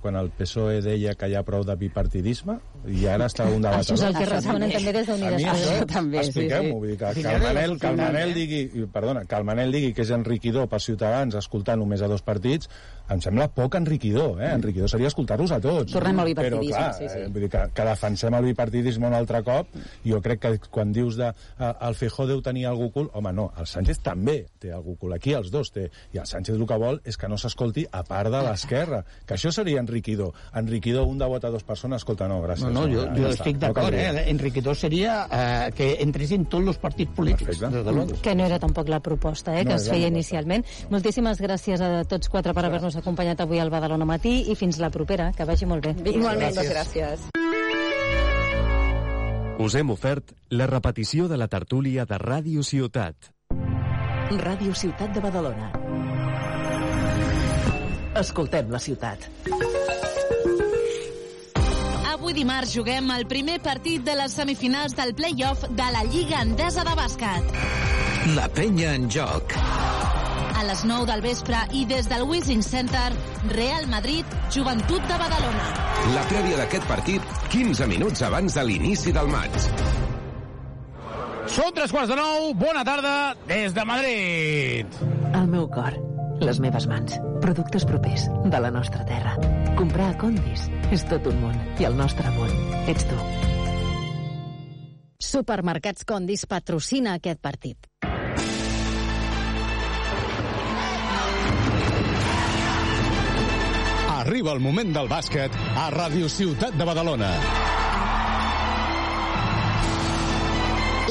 quan el PSOE deia que hi ha prou de bipartidisme i ara està un debat Això és el que responen també des a d'Unides mi això, també, sí, expliquem-ho, sí. que, Sí, que, ja el Manel, que el Manel digui, perdona, que el Manel digui que és enriquidor per Ciutadans escoltar només a dos partits, em sembla poc enriquidor, eh? Enriquidor seria escoltar-los a tots. Tornem al Però, bipartidisme, clar, sí, sí. eh, vull dir que, que defensem el bipartidisme un altre cop, jo crec que quan dius de eh, el Feijó deu tenir algú cul, home, no, el Sánchez també té algú cul, aquí els dos té, i el Sánchez el que vol és que no s'escolti a part de l'esquerra, que això seria enriquidor. Enriquidor, un de vot a dues persones, escolta, no, gràcies. No, no, jo, jo ja estic d'acord, eh? Enriquetó seria eh, que entressin tots els partits polítics. Que no era tampoc la proposta eh, que No es feia inicialment. Moltíssimes gràcies a tots quatre per haver-nos acompanyat avui al Badalona Matí i fins la propera, que vagi molt bé. Igualment, gràcies. gràcies. Us hem ofert la repetició de la tertúlia de Ràdio Ciutat. Ràdio Ciutat de Badalona. Escoltem la ciutat. Avui dimarts juguem el primer partit de les semifinals del play-off de la Lliga Endesa de Bàsquet. La penya en joc. A les 9 del vespre i des del Wishing Center, Real Madrid, Joventut de Badalona. La prèvia d'aquest partit, 15 minuts abans de l'inici del maig. Són tres quarts de nou, bona tarda des de Madrid. El meu cor, les meves mans, productes propers de la nostra terra. Comprar a Condis és tot un món i el nostre món ets tu. Supermercats Condis patrocina aquest partit. Arriba el moment del bàsquet a Ràdio Ciutat de Badalona.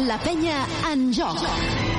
La penya en joc.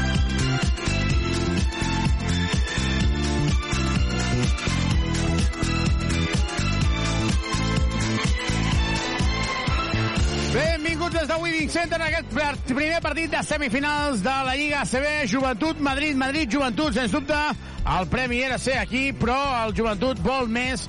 De Weaving Center en aquest primer partit de semifinals de la Lliga ACB. Joventut, Madrid, Madrid, Joventut, sens dubte. El premi era ser aquí, però el Joventut vol més.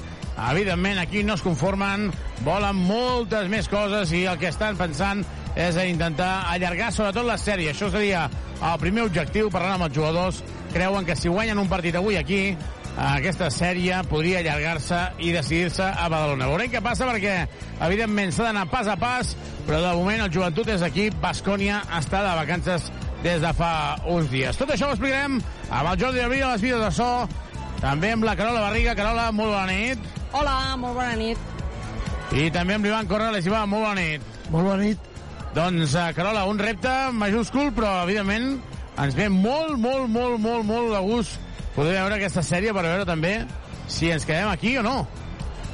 Evidentment, aquí no es conformen, volen moltes més coses i el que estan pensant és a intentar allargar sobretot la sèrie. Això seria el primer objectiu, parlant amb els jugadors. Creuen que si guanyen un partit avui aquí, aquesta sèrie podria allargar-se i decidir-se a Badalona. Veurem què passa perquè, evidentment, s'ha d'anar pas a pas, però de moment el joventut és aquí. Bascònia està de vacances des de fa uns dies. Tot això ho explicarem amb el Jordi Abril a les vides de so, també amb la Carola Barriga. Carola, molt bona nit. Hola, molt bona nit. I també amb l'Ivan Corrales. Ivan, molt bona nit. Molt bona nit. Doncs, uh, Carola, un repte majúscul, però, evidentment, ens ve molt, molt, molt, molt, molt de gust poder veure aquesta sèrie per veure també si ens quedem aquí o no.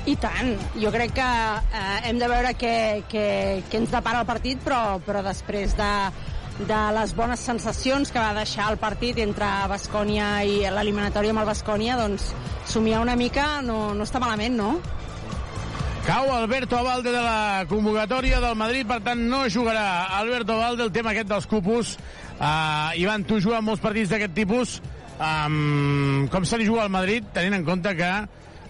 I tant. Jo crec que eh, hem de veure què, què, què ens depara el partit, però, però després de, de les bones sensacions que va deixar el partit entre Bascònia i l'eliminatòria amb el Bascònia, doncs somiar una mica no, no està malament, no? Cau Alberto Avalde de la convocatòria del Madrid, per tant no jugarà Alberto Avalde, el tema aquest dels cupos. Uh, Ivan, tu jugues molts partits d'aquest tipus. Um, com se li juga al Madrid, tenint en compte que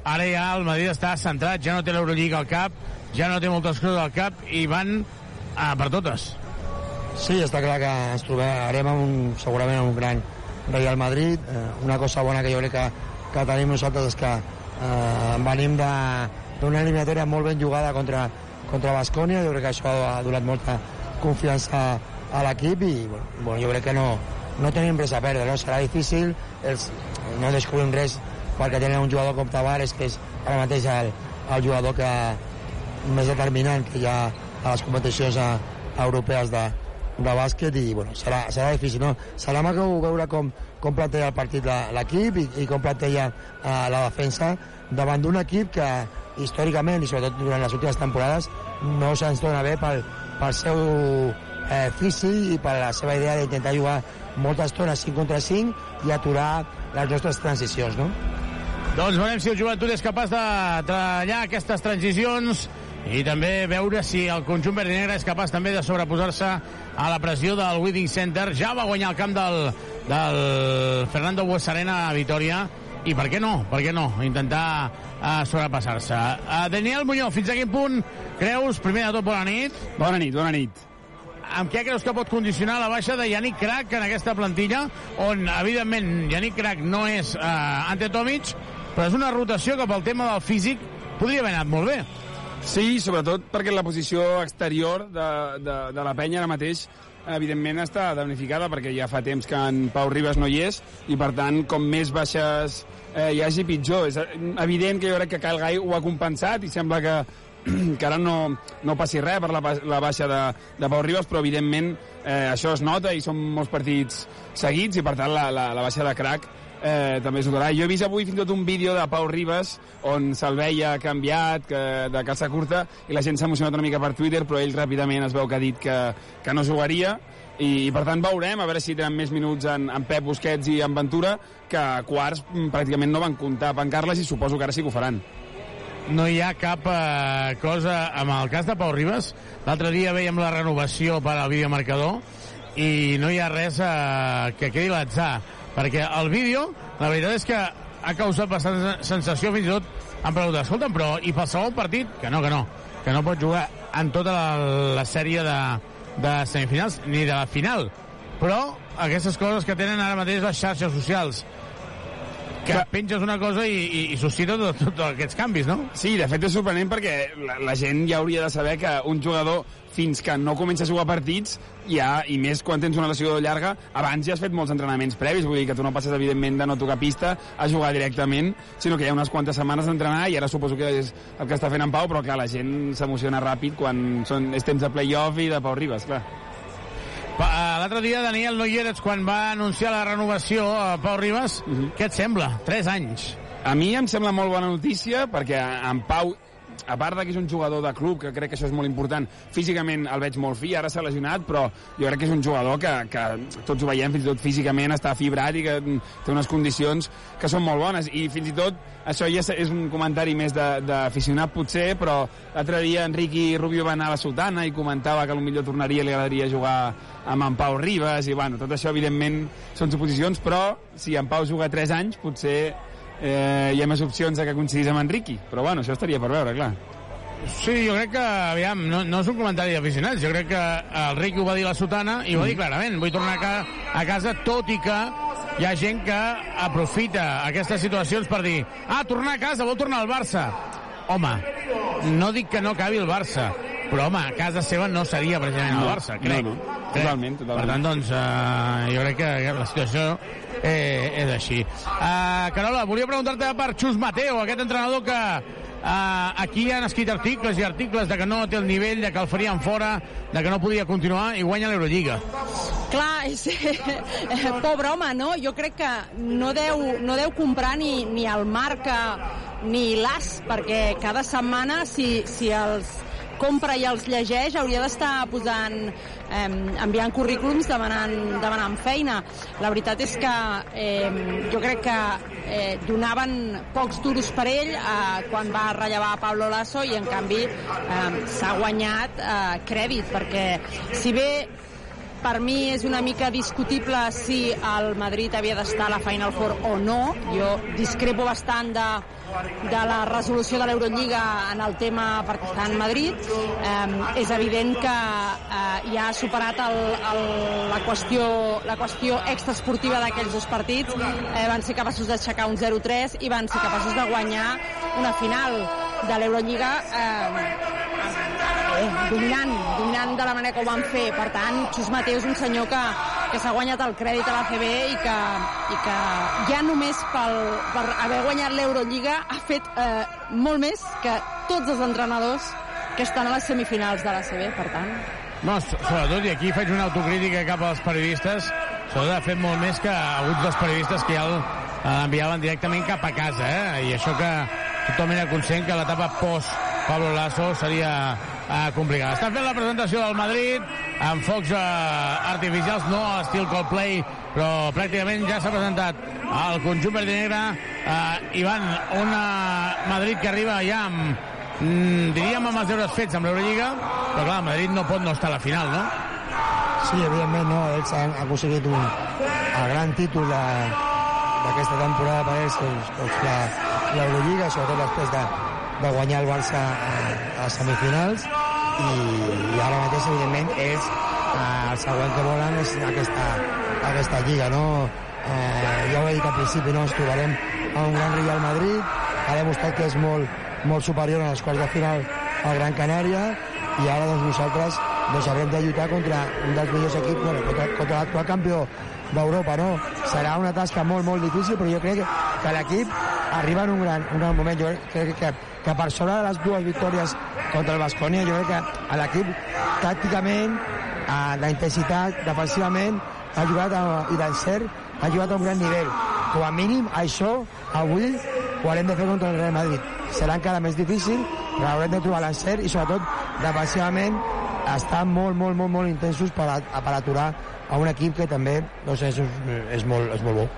ara ja el Madrid està centrat, ja no té l'Eurolliga al cap, ja no té moltes coses al cap i van uh, per totes. Sí, està clar que ens trobarem amb un, segurament amb un gran Real Madrid. Eh, una cosa bona que jo crec que, que tenim nosaltres és que eh, venim d'una eliminatòria molt ben jugada contra, contra Bascònia. Jo crec que això ha donat molta confiança a l'equip i bueno, jo crec que no, no tenim res a perdre, no? serà difícil, els, no descobrim res perquè tenen un jugador com Tavares, que és ara mateix el, el jugador que més determinant que hi ha a les competicions a, europees de, de bàsquet i bueno, serà, serà difícil. No? Serà maco veure com, com planteja el partit l'equip i, i com planteja eh, la defensa davant d'un equip que històricament i sobretot durant les últimes temporades no se'ns dona bé pel, pel seu eh, físic i per la seva idea d'intentar jugar molta estona 5 contra 5 i aturar les nostres transicions, no? Doncs veurem si el joventut és capaç de treballar aquestes transicions i també veure si el conjunt verd i negre és capaç també de sobreposar-se a la pressió del Withing Center. Ja va guanyar el camp del del Fernando Buesarena a Vitoria i per què no? Per què no? Intentar uh, sobrepassar-se. Uh, Daniel Muñoz, fins a quin punt creus, primer de tot, bona nit. Bona nit, bona nit. Amb què creus que pot condicionar la baixa de Yannick Crac en aquesta plantilla, on, evidentment, Yannick Crac no és uh, Ante Tomic, però és una rotació que pel tema del físic podria haver anat molt bé. Sí, sobretot perquè la posició exterior de, de, de la penya ara mateix evidentment està damnificada perquè ja fa temps que en Pau Ribas no hi és i per tant com més baixes eh, hi hagi pitjor. És evident que jo crec que Kyle Gai ho ha compensat i sembla que que ara no, no passi res per la, la baixa de, de Pau Ribas, però evidentment eh, això es nota i són molts partits seguits i per tant la, la, la baixa de crack eh, també es notarà. Jo he vist avui fins i tot un vídeo de Pau Ribas on se'l veia canviat, que, de calça curta, i la gent s'ha emocionat una mica per Twitter, però ell ràpidament es veu que ha dit que, que no jugaria, i, i per tant veurem, a veure si tenen més minuts en, en Pep Busquets i en Ventura, que quarts mm, pràcticament no van comptar. Per en Carles i suposo que ara sí que ho faran no hi ha cap eh, cosa amb el cas de Pau Ribas. L'altre dia veiem la renovació per al videomarcador i no hi ha res eh, que quedi l'atzar, perquè el vídeo, la veritat és que ha causat bastant sensació, fins i tot han preguntat, escolta'm, però i pel segon partit? Que no, que no, que no pot jugar en tota la, la sèrie de, de semifinals, ni de la final. Però aquestes coses que tenen ara mateix les xarxes socials, que Clar. penges una cosa i, i, i suscita tots tot, tot aquests canvis, no? Sí, de fet és sorprenent perquè la, la gent ja hauria de saber que un jugador fins que no comença a jugar partits ja, i més quan tens una lesió llarga abans ja has fet molts entrenaments previs vull dir que tu no passes evidentment de no tocar pista a jugar directament, sinó que hi ha unes quantes setmanes d'entrenar i ara suposo que és el que està fent en Pau, però clar, la gent s'emociona ràpid quan són, és temps de play-off i de Pau Ribas, clar l'altre dia Daniel Noyeres, quan va anunciar la renovació a Pau Ribas, uh mhm. -huh. què et sembla? Tres anys. A mi em sembla molt bona notícia perquè en Pau a part de que és un jugador de club, que crec que això és molt important, físicament el veig molt fi, ara s'ha lesionat, però jo crec que és un jugador que, que tots ho veiem, fins i tot físicament està fibrat i que té unes condicions que són molt bones, i fins i tot això ja és un comentari més d'aficionat potser, però l'altre dia Enriqui Rubio va anar a la Sultana i comentava que millor tornaria i li agradaria jugar amb en Pau Ribas, i bueno, tot això evidentment són suposicions, però si en Pau juga 3 anys potser eh, hi ha més opcions de que coincidís amb en Riqui, però bueno, això estaria per veure, clar. Sí, jo crec que, aviam, no, no és un comentari d'aficionats, jo crec que el Riqui ho va dir la sotana i ho va dir mm. clarament, vull tornar a, ca a casa tot i que hi ha gent que aprofita aquestes situacions per dir ah, tornar a casa, vol tornar al Barça. Home, no dic que no acabi el Barça, però home, a casa seva no seria precisament el Barça, crec. No, no. Totalment, totalment. Per tant, doncs, uh, jo crec que la situació eh, és així. Uh, Carola, volia preguntar-te per Xus Mateo, aquest entrenador que Uh, aquí han escrit articles i articles de que no té el nivell, de que el farien fora, de que no podia continuar i guanya l'Eurolliga. Clar, és, eh, pobre home, no? Jo crec que no deu, no deu comprar ni, ni el Marca ni l'As, perquè cada setmana si, si els compra i els llegeix hauria d'estar posant eh, enviant currículums demanant, demanant feina. La veritat és que eh, jo crec que eh, donaven pocs duros per ell eh, quan va rellevar Pablo Lasso i en canvi eh, s'ha guanyat eh, crèdit perquè si bé per mi és una mica discutible si el Madrid havia d'estar a la Final Four o no. Jo discrepo bastant de, de la resolució de l'Eurolliga en el tema en Madrid. Eh, és evident que eh, ja ha superat el, el, la, qüestió, la qüestió extraesportiva d'aquells dos partits. Eh, van ser capaços d'aixecar un 0-3 i van ser capaços de guanyar una final de l'Eurolliga eh, dominant, dominant de la manera que ho van fer. Per tant, Xus Mateu és un senyor que, que s'ha guanyat el crèdit a la CB i que, i que ja només pel, per haver guanyat l'Eurolliga ha fet eh, molt més que tots els entrenadors que estan a les semifinals de la CB, per tant. No, sobretot, i aquí faig una autocrítica cap als periodistes, sobretot ha fet molt més que alguns dels periodistes que ja l'enviaven directament cap a casa, eh? i això que totalment conscient que l'etapa post Pablo Lasso seria eh, complicada. Estan fent la presentació del Madrid amb focs eh, artificials, no a estil Coldplay, però pràcticament ja s'ha presentat el conjunt verd negre. Eh, Ivan, un Madrid que arriba ja amb, mm, diríem amb els deures fets amb l'Eurolliga, però clar, Madrid no pot no estar a la final, no? Sí, evidentment no, ells han aconseguit un, el gran títol de, d'aquesta temporada per ells doncs, doncs la, l'Eurolliga, sobretot després de, de guanyar el Barça a, a semifinals i, i ara mateix, evidentment, és eh, el següent que volen és aquesta, aquesta lliga, no? Eh, ja ho he dit al principi, no? ens trobarem a un gran Real Madrid, ha demostrat que és molt, molt superior a les quarts de final al Gran Canària i ara doncs, nosaltres doncs, haurem de lluitar contra un dels millors equips, bueno, contra, contra l'actual campió d'Europa, no? Serà una tasca molt, molt difícil, però jo crec que, l'equip arriba en un gran, un gran moment. Jo crec que, que per sobre de les dues victòries contra el Bascònia, jo crec que l'equip tàcticament, eh, d'intensitat, defensivament, ha jugat a, i d'encert, ha jugat a un gran nivell. Com a mínim, això avui ho haurem de fer contra el Real Madrid. Serà encara més difícil, però haurem de trobar l'encert i sobretot defensivament estar molt, molt, molt, molt intensos per, a, per aturar a un equip que també doncs és, és, molt, és molt bo.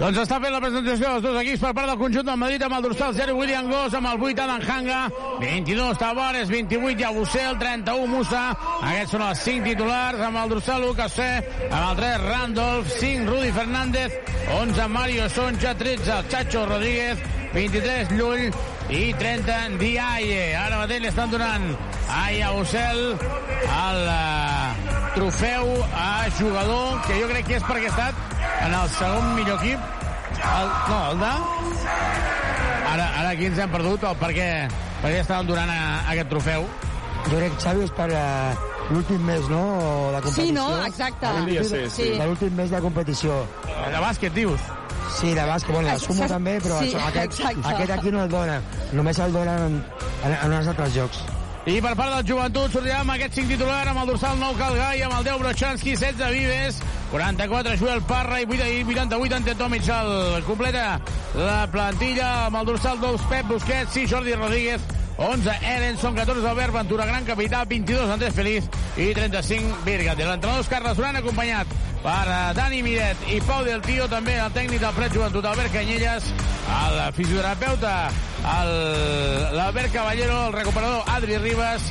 Doncs està fent la presentació dels dos equips per part del conjunt del Madrid amb el dorsal 0 William Goss, amb el 8 Adam Hanga, 22 Tavares, 28 Yabusel, 31 Musa. Aquests són els 5 titulars amb el dorsal Lucas C, amb el 3 Randolph, 5 Rudi Fernández, 11 Mario Soncha, 13 Chacho Rodríguez, 23 Llull i 30 Diaye. Ara mateix li estan donant a Yabusel el uh, trofeu a jugador que jo crec que és perquè ha estat en el segon millor equip el, no, el de ara, ara aquí ens hem perdut el perquè, perquè estàvem donant a, a aquest trofeu jo crec, Xavi, és per uh, l'últim mes, no?, de competició. Sí, no? Exacte. Ser, sí. Per l'últim mes de competició. de bàsquet, dius? Sí, de bàsquet, bueno, la sumo també, però Sí, això, aquest, exacte. aquest aquí no el dona. Només el donen en, en els altres jocs. I per part del joventut sortirà amb aquest 5 titular, amb el dorsal 9 Calgai, amb el 10 Brochanski, 16 Vives, 44 Joel Parra i 88 Ante Tomic. El completa la plantilla amb el dorsal 2 Pep Busquets, 6 Jordi Rodríguez, 11 Erenson, 14 Albert Ventura, gran capità, 22 Andrés Feliz i 35 Virgat. L'entrenador és Carles Duran, acompanyat per eh, Dani Miret i Pau Del Tio, també el tècnic del Pret Joventut, Albert Canyelles, el fisioterapeuta, l'Albert Caballero, el recuperador Adri Ribas,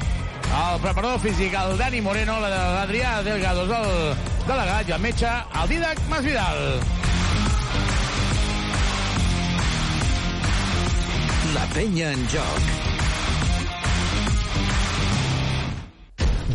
el preparador físic, el Dani Moreno, la- l'Adrià Delgados, el delegat i el metge, el Didac Masvidal. La penya en joc.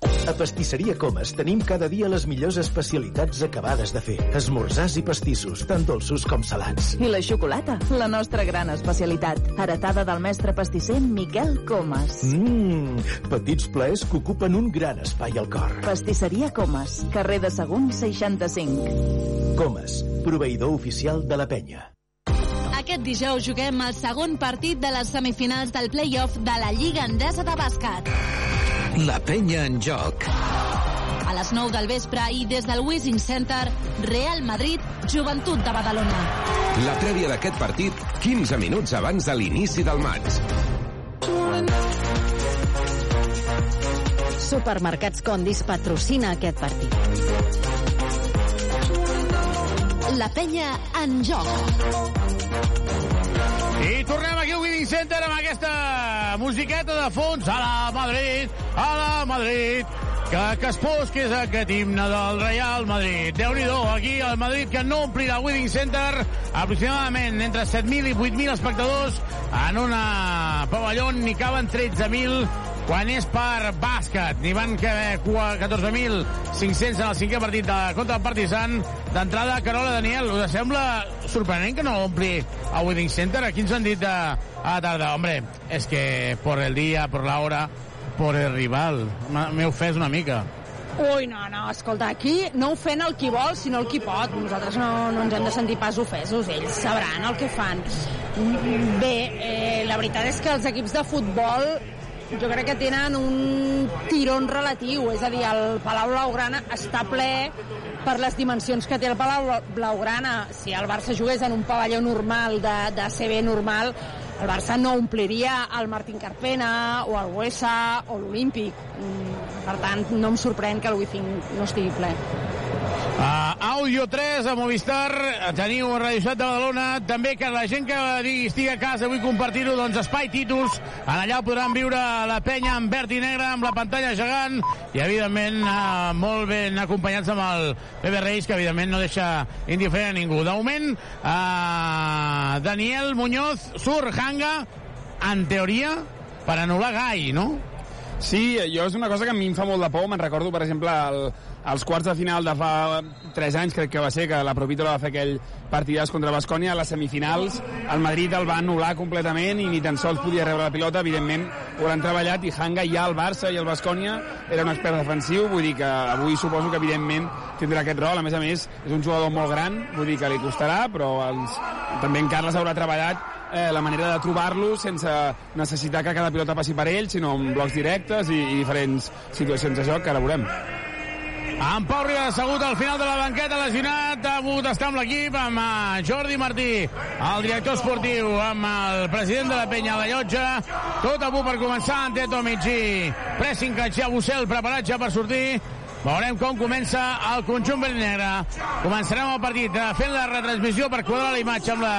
A Pastisseria Comas tenim cada dia les millors especialitats acabades de fer. Esmorzars i pastissos, tant dolços com salats. I la xocolata, la nostra gran especialitat, heretada del mestre pastisser Miquel Comas. Mmm, petits plaers que ocupen un gran espai al cor. Pastisseria Comas, carrer de Sagunt 65. Comas, proveïdor oficial de la penya. Aquest dijous juguem el segon partit de les semifinals del play-off de la Lliga Endesa de Bàsquet. La penya en joc. A les 9 del vespre i des del Wishing Center, Real Madrid, Joventut de Badalona. La prèvia d'aquest partit, 15 minuts abans de l'inici del maig. Supermercats Condis patrocina aquest partit. La penya en joc. Tornem aquí al Winning Center amb aquesta musiqueta de fons. A la Madrid, a la Madrid. Que, que es és aquest himne del Real Madrid. déu nhi aquí al Madrid que no omplirà el Winning Center aproximadament entre 7.000 i 8.000 espectadors en una pavelló n'hi caben 13.000 quan és per bàsquet. N'hi van caber 14.500 en el cinquè partit de, contra el Partizan. D'entrada, Carola Daniel, us sembla sorprenent que no ompli el Winning Center? Aquí ens han dit a, a la tarda, hombre, és que por el dia, por la hora, por el rival. M'he ofès una mica. Ui, no, no, escolta, aquí no ofèn el qui vol, sinó el qui pot. Nosaltres no, no ens hem de sentir pas ofesos, ells sabran el que fan. Bé, eh, la veritat és que els equips de futbol jo crec que tenen un tirón relatiu, és a dir, el Palau Blaugrana està ple per les dimensions que té el Palau Blaugrana. Si el Barça jugués en un pavelló normal, de, de CB normal, el Barça no ompliria el Martín Carpena o el Buesa o l'Olímpic. Mm, Per tant, no em sorprèn que el Wifi no estigui ple. Uh, Audio 3 a Movistar, teniu a Radio Ciutat de Badalona, també que la gent que digui estigui a casa vull compartir-ho, doncs Espai en allà podran viure la penya en verd i negre, amb la pantalla gegant, i evidentment uh, molt ben acompanyats amb el Pepe Reis, que evidentment no deixa indiferent a ningú. De moment, uh, Daniel Muñoz surt Hanga, en teoria, per anul·lar Gai, no? Sí, jo és una cosa que a mi em fa molt de por. Me'n recordo, per exemple, el, els quarts de final de fa 3 anys, crec que va ser, que la Provítola va fer aquell partidàs contra Bascònia, a les semifinals, el Madrid el va anul·lar completament i ni tan sols podia rebre la pilota, evidentment ho han treballat i Hanga ja al Barça i el Bascònia era un expert defensiu, vull dir que avui suposo que evidentment tindrà aquest rol, a més a més és un jugador molt gran, vull dir que li costarà, però els, també en Carles haurà treballat eh, la manera de trobar-lo sense necessitar que cada pilota passi per ell, sinó amb blocs directes i, i diferents situacions de joc que ara veurem. En Pau Ribas assegut al final de la banqueta, lesionat, ha hagut d'estar amb l'equip, amb eh, Jordi Martí, el director esportiu, amb el president de la penya a la llotja, tot a punt per començar, en Teto Mitjí, pressing catxer a Bussel, preparat ja per sortir, Veurem com comença el conjunt verd negre. Començarem el partit eh, fent la retransmissió per quadrar la imatge amb la,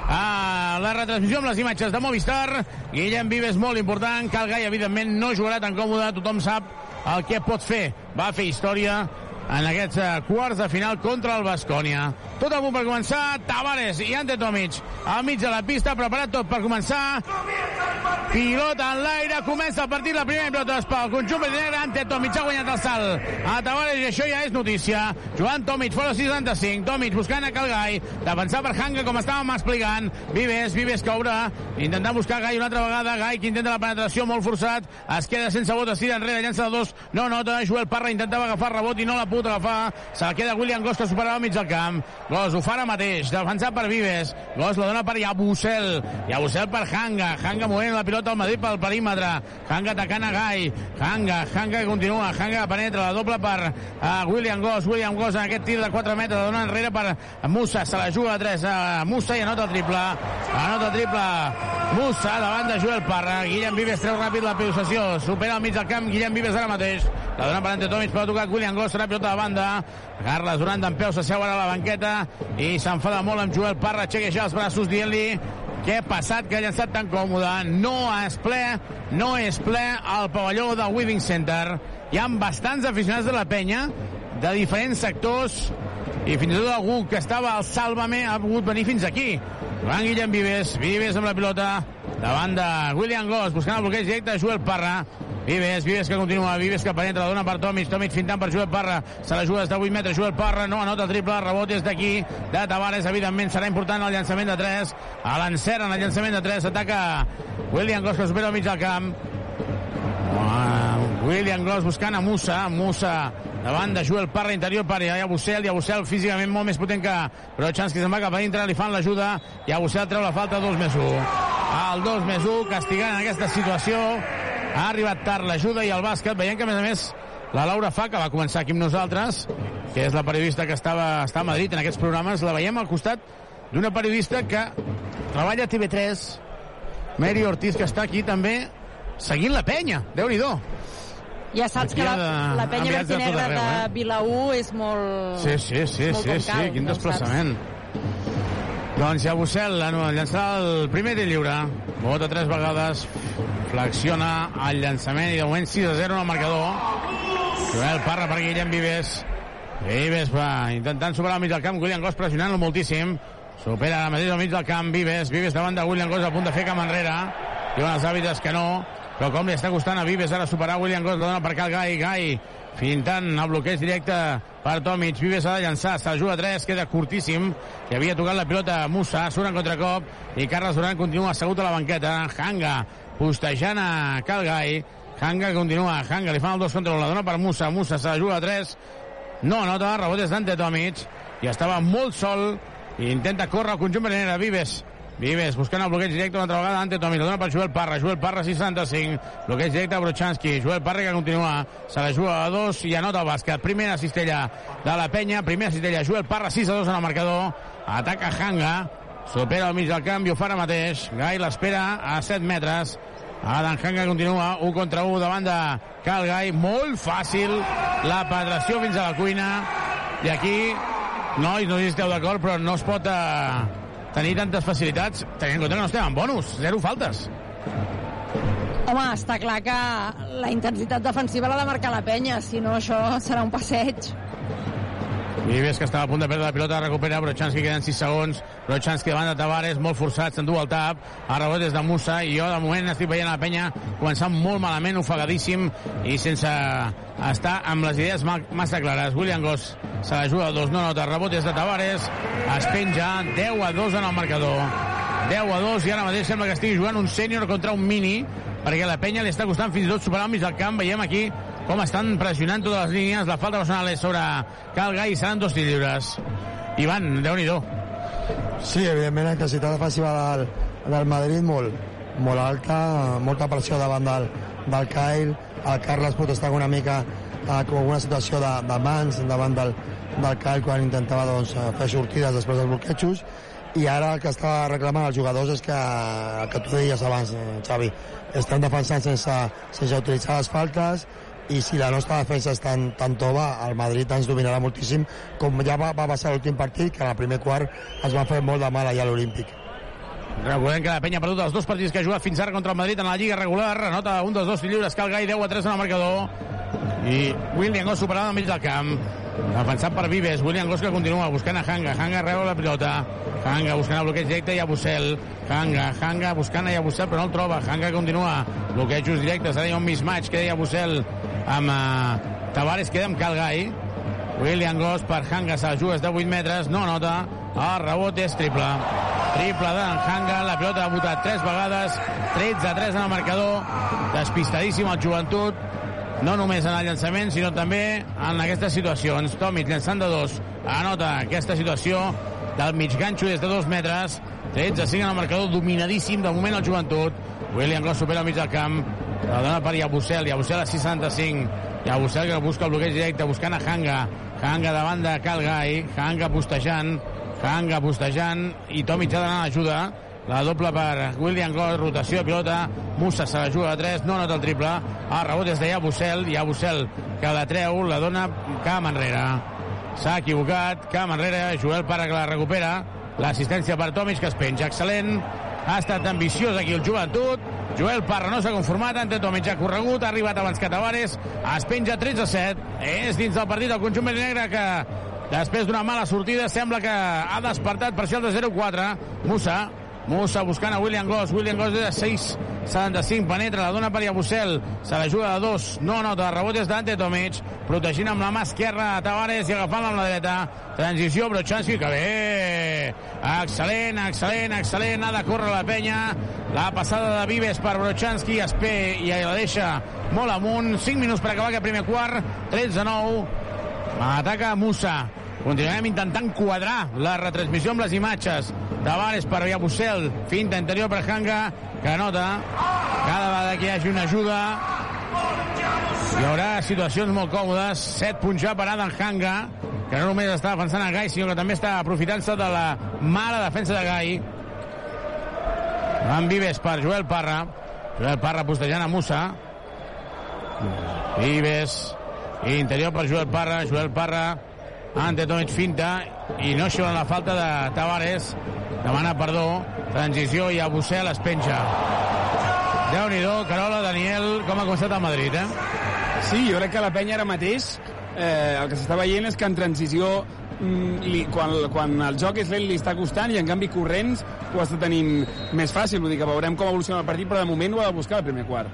uh, la retransmissió amb les imatges de Movistar. Guillem Vives, molt important. Cal Gai, evidentment, no jugarà tan còmode. Tothom sap el que pot fer. Va fer història en aquests uh, quarts de final contra el Bascònia. Tot a punt per començar, Tavares i Ante Tomic al mig de la pista, preparat tot per començar. Pilota en l'aire, comença el partit, la primera pilota d'espal. Conjunt verd i negre, Ante Tomic ha guanyat el salt. A Tavares i això ja és notícia. Joan Tomic fora 65, Tomic buscant a Calgai, defensar per Hanga com estàvem explicant. Vives, Vives que obre, intentant buscar Gai una altra vegada, Gai que intenta la penetració molt forçat, es queda sense vot, es tira enrere, llança de dos, no nota, Joel Parra intentava agafar rebot i no la pot agafar, se la queda William Gos que superava al mig del camp, Gos ho fa ara mateix, defensat per Vives, Gos la dona per Yabusel, Yabusel per Hanga, Hanga movent la pilota al Madrid pel perímetre, Hanga atacant a Gai, Hanga, Hanga que continua, Hanga penetra, la doble per uh, William Gos, William Gos en aquest tir de 4 metres, la dona enrere per Musa, se la juga a 3 a Musa i anota el triple, anota el triple. Musa davant de Joel Parra, Guillem Vives treu ràpid la possessió, supera al mig del camp Guillem Vives ara mateix, la dona per Ante Tomic per tocar William Gos, serà pilota de banda Carles Durant d'en peu ara a la banqueta i s'enfada molt amb Joel Parra aixeca els braços dient-li què ha passat, que ha llançat tan còmode. No és ple, no és ple el pavelló del Weaving Center. Hi ha bastants aficionats de la penya, de diferents sectors, i fins i tot algú que estava al Sálvame ha pogut venir fins aquí. Joan Guillem Vives, Vives amb la pilota, davant de William Goss, buscant el bloqueig directe de Joel Parra. Vives, Vives que continua, Vives que penetra, dona per Tomic, Tomic fintant per Joel Parra, se la juga des de 8 metres, Joel Parra no anota triple, rebot des d'aquí, de Tavares, evidentment serà important el llançament de 3, a l'encert en el llançament de 3, ataca William Goss que supera al mig del camp, Uh, William Goss buscant a Musa, Musa davant de Joel Parra, interior per Iabussel, Iabussel físicament molt més potent que Brochanski se'n va cap a dintre, li fan l'ajuda, Iabussel treu la falta 2 més 1. El 2 més 1, castigant en aquesta situació, ha arribat tard l'ajuda i el bàsquet, veiem que a més a més la Laura Fa, que va començar aquí amb nosaltres, que és la periodista que estava, està a Madrid en aquests programes, la veiem al costat d'una periodista que treballa a TV3, Mary Ortiz, que està aquí també seguint la penya, déu nhi Ja saps Aquí que la, de- la penya enviats de arreu, de eh? Vilaú és molt... Sí, sí, sí, molt sí, sí, cal, quin ho desplaçament. Doncs ja Bussel llançarà el primer tir lliure. Vota tres vegades, flexiona el llançament i de moment 6 a 0 en el marcador. Joel Parra per Guillem Vives. Vives va intentant superar al mig del camp, William Goss pressionant-lo moltíssim. Supera ara mateix al mig del camp Vives, Vives davant de William Goss a punt de fer camp enrere. Diuen els hàbitats que no, però com li està costant a Vives ara superar William Goss, la dona per Cal Gai, Gai fintant el bloqueig directe per Tomic, Vives ha de llançar, se juga a 3, queda curtíssim, que havia tocat la pilota a Musa, surt en contracop, i Carles Duran continua assegut a la banqueta, Hanga postejant a Cal Gai, Hanga continua, Hanga li fan el dos contra la dona per Musa, Musa se la juga a 3, no anota, rebot és d'Ante Tomic, i estava molt sol, i intenta córrer el conjunt venera, Vives. Vives buscant el bloqueig directe una altra vegada. Ante Tomi, la dona per Joel Parra. Joel Parra 65, bloqueig directe a Brochanski. Joel Parra que continua, se la juga a dos i anota el bàsquet, primera cistella de la penya, primera cistella Joel Parra. 6 a 2 en el marcador, ataca Hanga supera al mig del camp i ho fa ara mateix. Gai l'espera a 7 metres. Adam Hanga continua 1 contra 1 davant de Cal Gai. Molt fàcil la penetració fins a la cuina. I aquí nois, no sé si esteu d'acord però no es pot eh, tenir tantes facilitats tenint en compte que no estem en bonus zero faltes. Home, està clar que la intensitat defensiva l'ha de marcar la penya, si no això serà un passeig. Vives que estava a punt de perdre la pilota, recupera Brochanski, queden 6 segons. Brochanski davant de Tavares, molt forçat, s'endú el tap. A rebot des de Musa, i jo de moment estic veient la penya començant molt malament, ofegadíssim, i sense estar amb les idees ma massa clares. William Goss se la juga a dos, no nota, rebot des de Tavares, es penja, 10 a 2 en el marcador. 10 a 2 i ara mateix sembla que estigui jugant un sènior contra un mini perquè la penya li està costant fins i tot superar el mig del camp veiem aquí com estan pressionant totes les línies la falta personal és sobre Calga i seran dos lliures. Ivan, déu nhi Sí, evidentment la intensitat defensiva del, del Madrid molt, molt alta, molta pressió davant del, del Kyle, el Carles pot estar una mica eh, com una situació de, de mans davant del, del Kyle quan intentava doncs, fer sortides després dels bloquejos. I ara el que està reclamant els jugadors és que, el que tu deies abans, eh, Xavi, estan defensant sense, sense utilitzar les faltes i si la nostra defensa és tan, tan tova, el Madrid ens dominarà moltíssim, com ja va, va passar l'últim partit, que en el primer quart es va fer molt de mal allà a l'Olímpic. Recordem que la penya ha perdut els dos partits que ha jugat fins ara contra el Madrid en la Lliga regular. Anota un dels dos lliures, Cal Gai, 10 a 3 en el marcador. I William Goss superant al mig del camp. Defensat per Vives. William Goss que continua buscant a Hanga. Hanga reu la pilota. Hanga buscant el bloqueig directe i a Bussel. Hanga, Hanga buscant a Bussel però no el troba. Hanga continua. Bloquejos directes. Ara hi ha un mismatch que deia Bussel amb uh, Tavares. Queda amb Cal Gai. William Goss per Hanga. Se la juga de 8 metres. No nota. El rebot és triple. Triple de Hanga. La pilota ha votat 3 vegades. 13 a 3 en el marcador. Despistadíssim el joventut no només en el llançament, sinó també en aquestes situacions. Tomic llançant de dos, anota aquesta situació del mig ganxo des de dos metres, 13 a 5 en el marcador, dominadíssim de moment el joventut. William Goss supera al mig del camp, la dona per Yabusel, Yabusel a 65, Yabusel que busca el bloqueig directe, buscant a Hanga, Hanga davant de Calgai, Hanga postejant, Hanga postejant, i Tomic ha d'anar a l'ajuda, la doble per William Goss, rotació de pilota, Musa se la juga a 3, no nota el triple, el rebot és de Yabusel, Yabusel que la treu, la dona camp enrere. S'ha equivocat, camp enrere, Joel Parra que la recupera, l'assistència per Tomic que es penja, excel·lent, ha estat ambiciós aquí el joventut, Joel Parra no s'ha conformat, Ante Tomic ha corregut, ha arribat abans que Tavares, es penja 13 a 7, és dins del partit el conjunt negre que després d'una mala sortida sembla que ha despertat parcial de 0-4, Musa Musa buscant a William Goss. William Goss de 6, 75, penetra, la dona per Yabusel. Se la juga de dos, no nota, rebot és d'Ante Tomic, protegint amb la mà esquerra Tavares i agafant amb la dreta. Transició, Brochanski, que bé! Excel·lent, excel·lent, excel·lent, ha de córrer la penya. La passada de Vives per Brochanski, Espé i la deixa molt amunt. 5 minuts per acabar aquest primer quart, 13 a 9. Ataca Musa. Continuem intentant quadrar la retransmissió amb les imatges. Tavares per Bussel, finta interior per Hanga, que nota cada vegada que hi hagi una ajuda hi haurà situacions molt còmodes. 7 punts ja per Adam Hanga, que no només està defensant a Gai, sinó que també està aprofitant-se de la mala defensa de Gai. Van Vives per Joel Parra. Joel Parra postejant a Musa. Vives. Interior per Joel Parra. Joel Parra Ante Tomic finta i no xiula la falta de Tavares demana perdó transició i Abusel es penja déu nhi Carola, Daniel com ha costat el Madrid, eh? Sí, jo crec que la penya ara mateix eh, el que s'està veient és que en transició mm, li, quan, quan el joc és lent li està costant i en canvi corrents ho està tenint més fàcil, vull dir que veurem com evoluciona el partit però de moment ho ha de buscar el primer quart.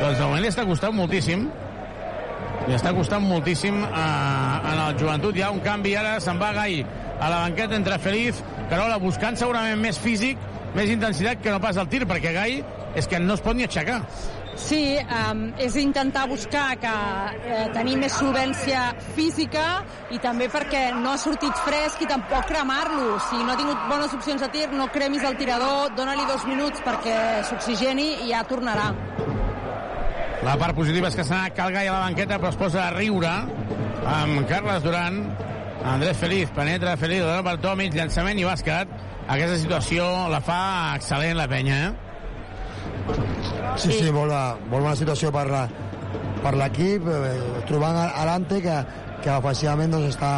Doncs de moment li està costant moltíssim li està costant moltíssim eh, en el joventut. Hi ha un canvi ara, se'n va Gai a la banqueta entre Feliz, Carola buscant segurament més físic, més intensitat que no pas el tir, perquè Gai és que no es pot ni aixecar. Sí, um, és intentar buscar que eh, tenir més solvència física i també perquè no ha sortit fresc i tampoc cremar-lo. Si no ha tingut bones opcions de tir, no cremis el tirador, dona-li dos minuts perquè s'oxigeni i ja tornarà. La part positiva és que s'ha anat Calgai a la banqueta, però es posa a riure amb Carles Duran. Andrés Feliz, penetra Feliz, dona per Tomic, llançament i bàsquet. Aquesta situació la fa excel·lent la penya, eh? Sí, sí, molt, molt bona situació per, per l'equip, eh, trobant Alante que, que ofensivament doncs, està,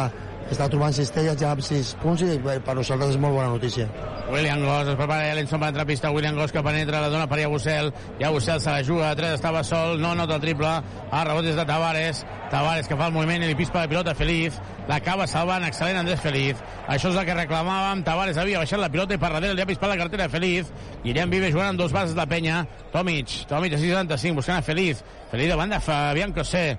està trobant cistelles ja amb 6 punts i per nosaltres és molt bona notícia. William Goss, es prepara Ellenson per pista, William Goss que penetra, la dona per Yabusel, Yabusel se la juga, a 3 estava sol, no nota el triple, a rebot des de Tavares, Tavares que fa el moviment i li pispa la pilota Feliz, l'acaba salvant, excel·lent Andrés Feliz, això és el que reclamàvem, Tavares havia baixat la pilota i per darrere li ha pispat la cartera Feliz, Guillem Vive jugant amb dos bases de penya, Tomic, Tomic a 675, buscant a Feliz, Feliz de Fabián Cosé,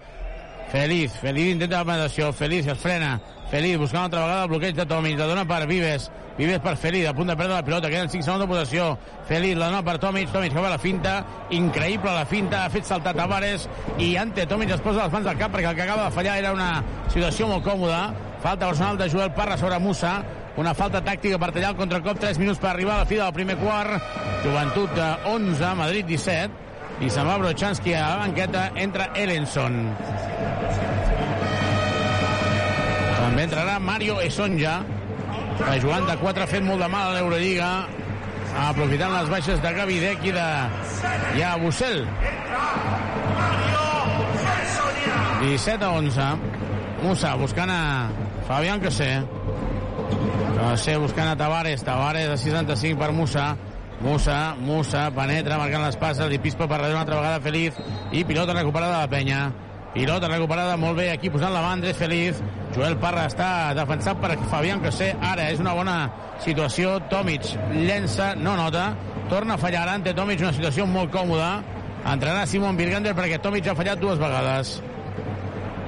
Feliz, Feliz intenta la penetració, Feliz es frena, Feliz buscant altra vegada el bloqueig de Tomic, la dona per Vives, Vives per Feliz, a punt de perdre la pilota, queden 5 segons de possessió, Feliz la dona per Tomic, Tomic que va la finta, increïble la finta, ha fet saltar Tavares. I ante Tomic es posa les mans al cap perquè el que acaba de fallar era una situació molt còmoda, falta personal de Joel Parra sobre Musa, una falta tàctica per tallar el contracop, 3 minuts per arribar a la fi del primer quart, Joventut de 11, Madrid 17, i se'n va Brochanski a la banqueta, entra Ellenson. També entrarà Mario Esonja, que jugant de 4 ha fet molt de mal a l'Eurolliga, aprofitant les baixes de Gavidec i de Yabusel. 17 a 11. Musa buscant a Fabián Cosé. Cosé buscant a Tavares. Tavares a 65 per Musa. Musa, Musa, penetra, marcant les passes, li pispa per darrere una altra vegada Feliz, i pilota recuperada de la penya. Pilota recuperada molt bé aquí posant la mà Andrés Feliz. Joel Parra està defensat per Fabián Cosé. Ara és una bona situació. Tomic llença, no nota. Torna a fallar ante Tomic, una situació molt còmoda. Entrarà Simon Birgander perquè Tomic ha fallat dues vegades.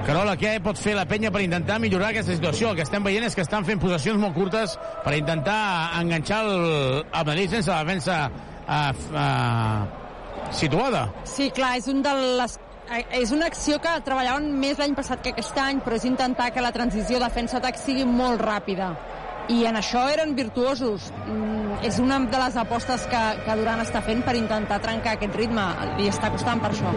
Carola, què pot fer la penya per intentar millorar aquesta situació? El que estem veient és que estan fent possessions molt curtes per intentar enganxar el, el Madrid sense la defensa uh, uh, situada. Sí, clar, és un de les eh, és una acció que treballaven més l'any passat que aquest any, però és intentar que la transició defensa-atac sigui molt ràpida. I en això eren virtuosos. Mm, és una de les apostes que, que Duran està fent per intentar trencar aquest ritme. Li està costant per això.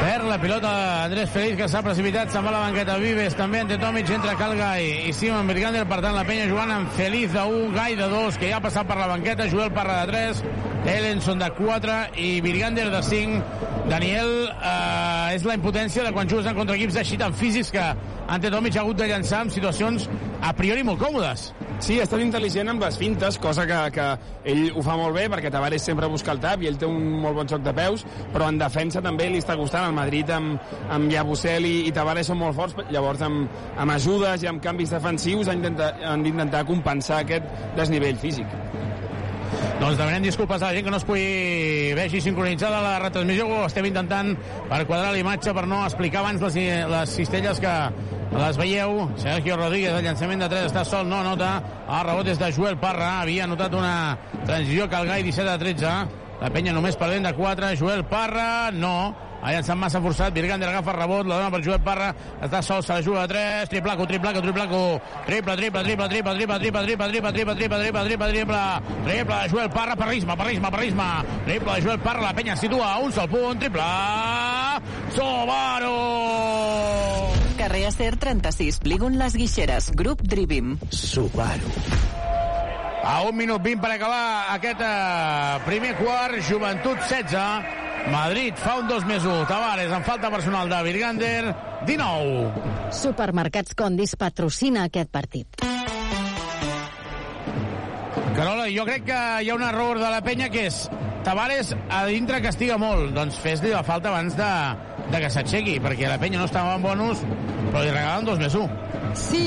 Perd la pilota Andrés Feliz, que s'ha precipitat, se'n va a la banqueta Vives, també entre Tomic, entra Calgai i Simon Birgander, per tant la penya jugant amb Feliz de 1, Gai de 2, que ja ha passat per la banqueta, Joel Parra de 3, Ellenson de 4 i Birgander de 5. Daniel, eh, és la impotència de quan jugues en contra equips així tan físics que Ante Tomic ha hagut de llançar en situacions a priori molt còmodes. Sí, ha estat intel·ligent amb les fintes, cosa que, que ell ho fa molt bé, perquè Tavares sempre busca el tap i ell té un molt bon joc de peus, però en defensa també li està costant. El Madrid amb, amb Yabusel i, i Tavares són molt forts, llavors amb, amb ajudes i amb canvis defensius han d'intentar compensar aquest desnivell físic. Doncs demanem disculpes a la gent que no es pugui vegi sincronitzada la retransmissió. Ho estem intentant per quadrar la imatge, per no explicar abans les, les cistelles que les veieu. Sergio Rodríguez, el llançament de 3 està sol, no nota. El rebot és de Joel Parra. Havia notat una transició Calgai 17 a 13. La penya només perdent de 4. Joel Parra, no. Ha llançat massa forçat, Virgander agafa el rebot, la dona per Joel Parra, està sol, se la juga a 3, triplaco, triplaco, triplaco, triple, triple, triple, triple, triple, triple, triple, triple, triple, triple, triple, triple, triple, triple de Joel Parra, Parrisma, Parrisma, Parrisma, triple de Joel Parra, la penya situa a un sol punt, triple, Sobaro! Carrer Acer 36, Polígon Les Guixeres, grup Drivim. Subaru. A un minut 20 per acabar aquest eh, primer quart, Joventut 16, Madrid fa un 2 més 1, Tavares en falta personal de Virgander, 19. Supermercats Condis patrocina aquest partit. Carola, jo crec que hi ha un error de la penya que és Tavares a dintre castiga molt, doncs fes-li la falta abans de, de que s'aixequi, perquè la penya no estava en bonus, però li regalen 2 més 1. Sí,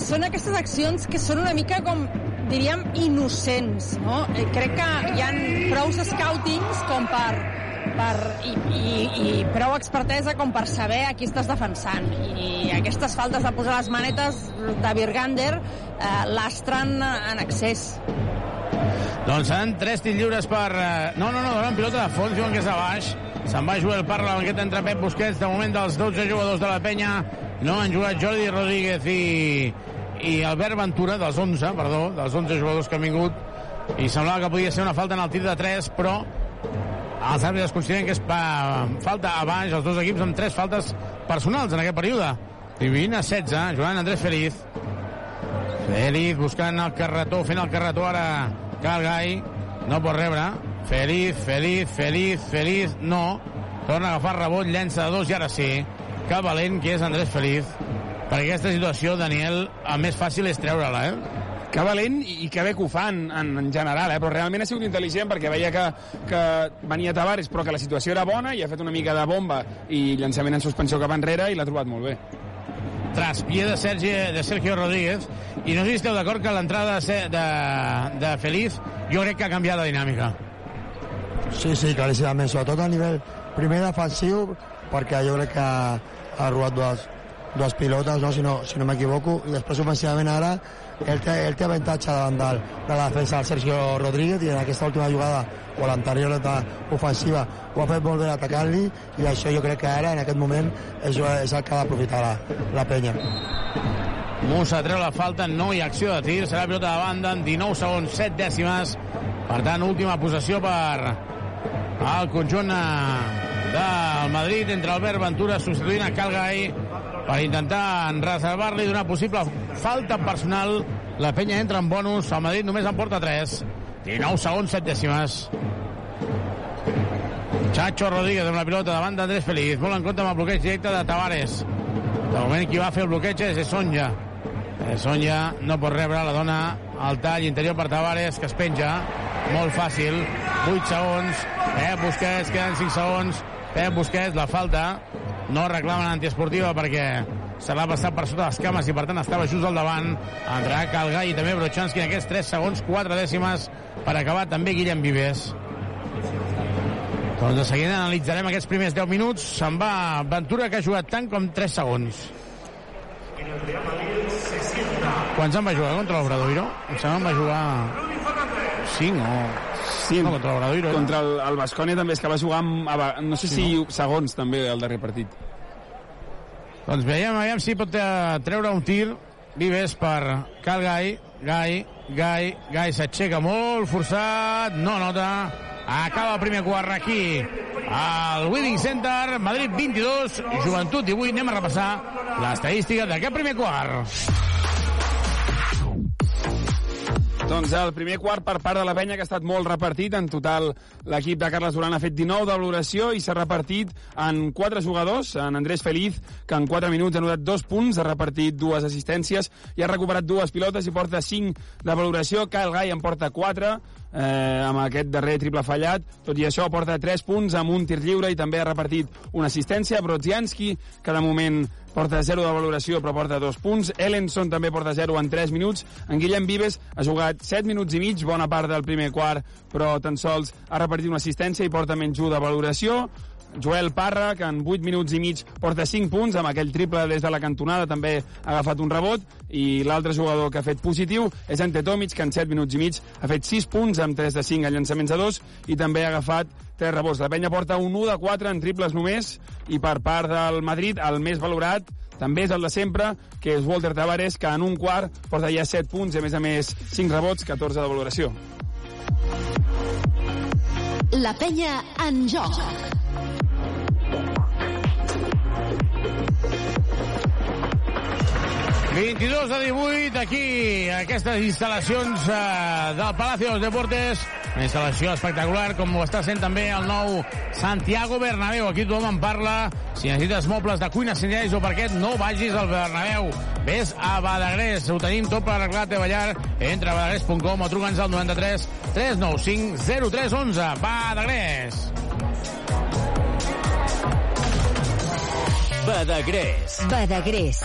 són aquestes accions que són una mica com diríem innocents, no? Eh, Crec que hi han prou scoutings com per, per i, i, i prou expertesa com per saber a qui estàs defensant i aquestes faltes de posar les manetes de Virgander eh, l'astren en excés Doncs seran tres tirs lliures per... eh, No, no, no, donen pilota de fons, diuen que és de baix. Se'n va Joel a la banqueta entre Pep Busquets. De moment dels 12 jugadors de la penya no han jugat Jordi Rodríguez i, i Albert Ventura, dels 11, perdó, dels 11 jugadors que han vingut. I semblava que podia ser una falta en el tir de 3, però els àrbitres consideren que és pa, falta a baix, els dos equips amb tres faltes personals en aquest període. I 20 a 16, jugant Andrés Feliz. Feliz buscant el carretó, fent el carretó ara Calgai. No pot rebre. Feliz, Feliz, Feliz, Feliz, no. Torna a agafar rebot, llença de dos i ara sí. Que valent que és Andrés Feliz. Per aquesta situació, Daniel, el més fàcil és treure-la, eh? Que valent i que bé que ho fan en, en general, eh? però realment ha sigut intel·ligent perquè veia que, que venia Tavares però que la situació era bona i ha fet una mica de bomba i llançament en suspensió cap enrere i l'ha trobat molt bé. traspié de, Sergi, de Sergio Rodríguez i no sé si esteu d'acord que l'entrada de, de, de Feliz jo crec que ha canviat la dinàmica Sí, sí, claríssimament, sobretot a nivell primer defensiu, perquè jo crec que ha robat dues, dues pilotes, no, si no, si no m'equivoco, i després ofensivament ara ell té, ell té avantatge davant del, de la defensa del Sergio Rodríguez i en aquesta última jugada o l'anterior ofensiva ho ha fet molt bé atacant-li i això jo crec que ara en aquest moment és, és el que ha d'aprofitar la, la penya. Musa treu la falta, no hi ha acció de tir, serà pilota de banda en 19 segons, 7 dècimes. Per tant, última possessió per el conjunt eh, del Madrid entre Albert Ventura substituint a Calgai per intentar reservar-li d'una possible falta personal. La penya entra en bonus, el Madrid només en porta 3. 19 segons, 7 dècimes. Chacho Rodríguez amb la pilota davant d'Andrés Feliz. Molt en compte amb el bloqueig directe de Tavares. De moment qui va fer el bloqueig és Sonja. Sonja no pot rebre, la dona al tall interior per Tavares, que es penja. Molt fàcil. 8 segons. Pep Busquets, queden 5 segons. Pep Busquets, la falta. No reclamen antiesportiva perquè se l'ha passat per sota les cames i per tant estava just al davant. Entrarà Calgai i també Brochanski en aquests 3 segons, 4 dècimes per acabar també Guillem Vives. Doncs de seguida analitzarem aquests primers 10 minuts. Se'n va Ventura, que ha jugat tant com 3 segons. Quants en va jugar contra l'Obradoiro? Em sembla en va jugar 5 o... Sí, no, contra l'Obradoiro. Contra el, el Bascònia també és que va jugar amb, no sé Sí, si segons també el darrer partit. Doncs veiem, veiem si pot eh, treure un tir. Vives per Cal Gai Gai, Gai, Gai s'aixeca molt forçat, no nota. Acaba el primer quart aquí al Winning Center, Madrid 22 Joventut 18, anem a repassar l'estadística d'aquest primer quart Doncs el primer quart per part de la penya que ha estat molt repartit. En total l'equip de Carles Duran ha fet 19 de valoració i s'ha repartit en 4 jugadors. En Andrés Feliz, que en 4 minuts ha notat 2 punts, ha repartit dues assistències i ha recuperat dues pilotes i porta 5 de valoració. Kyle Gai en porta 4 eh, amb aquest darrer triple fallat. Tot i això porta 3 punts amb un tir lliure i també ha repartit una assistència. Brodzianski, que de moment porta 0 de valoració però porta 2 punts. Ellenson també porta 0 en 3 minuts. En Guillem Vives ha jugat 7 minuts i mig, bona part del primer quart, però tan sols ha repartit una assistència i porta menys 1 de valoració. Joel Parra, que en 8 minuts i mig porta 5 punts, amb aquell triple des de la cantonada també ha agafat un rebot, i l'altre jugador que ha fet positiu és Ante Tomic, que en 7 minuts i mig ha fet 6 punts, amb 3 de 5 en llançaments de 2, i també ha agafat 3 rebots. La penya porta un 1 de 4 en triples només, i per part del Madrid, el més valorat també és el de sempre, que és Walter Tavares, que en un quart porta ja 7 punts i, a més a més, 5 rebots, 14 de valoració. La penya en joc. Eh, 22 de 18 aquí, a aquestes instal·lacions eh, del Palacio dels Deportes. Una instal·lació espectacular, com ho està sent també el nou Santiago Bernabéu. Aquí tothom en parla. Si necessites mobles de cuina, senyals o parquet, no vagis al Bernabéu. Ves a Badagrés. Ho tenim tot per arreglar la teva llar. Entra a badagrés.com o truca'ns al 93 395 0311. Badagrés. Badagrés. Badagrés.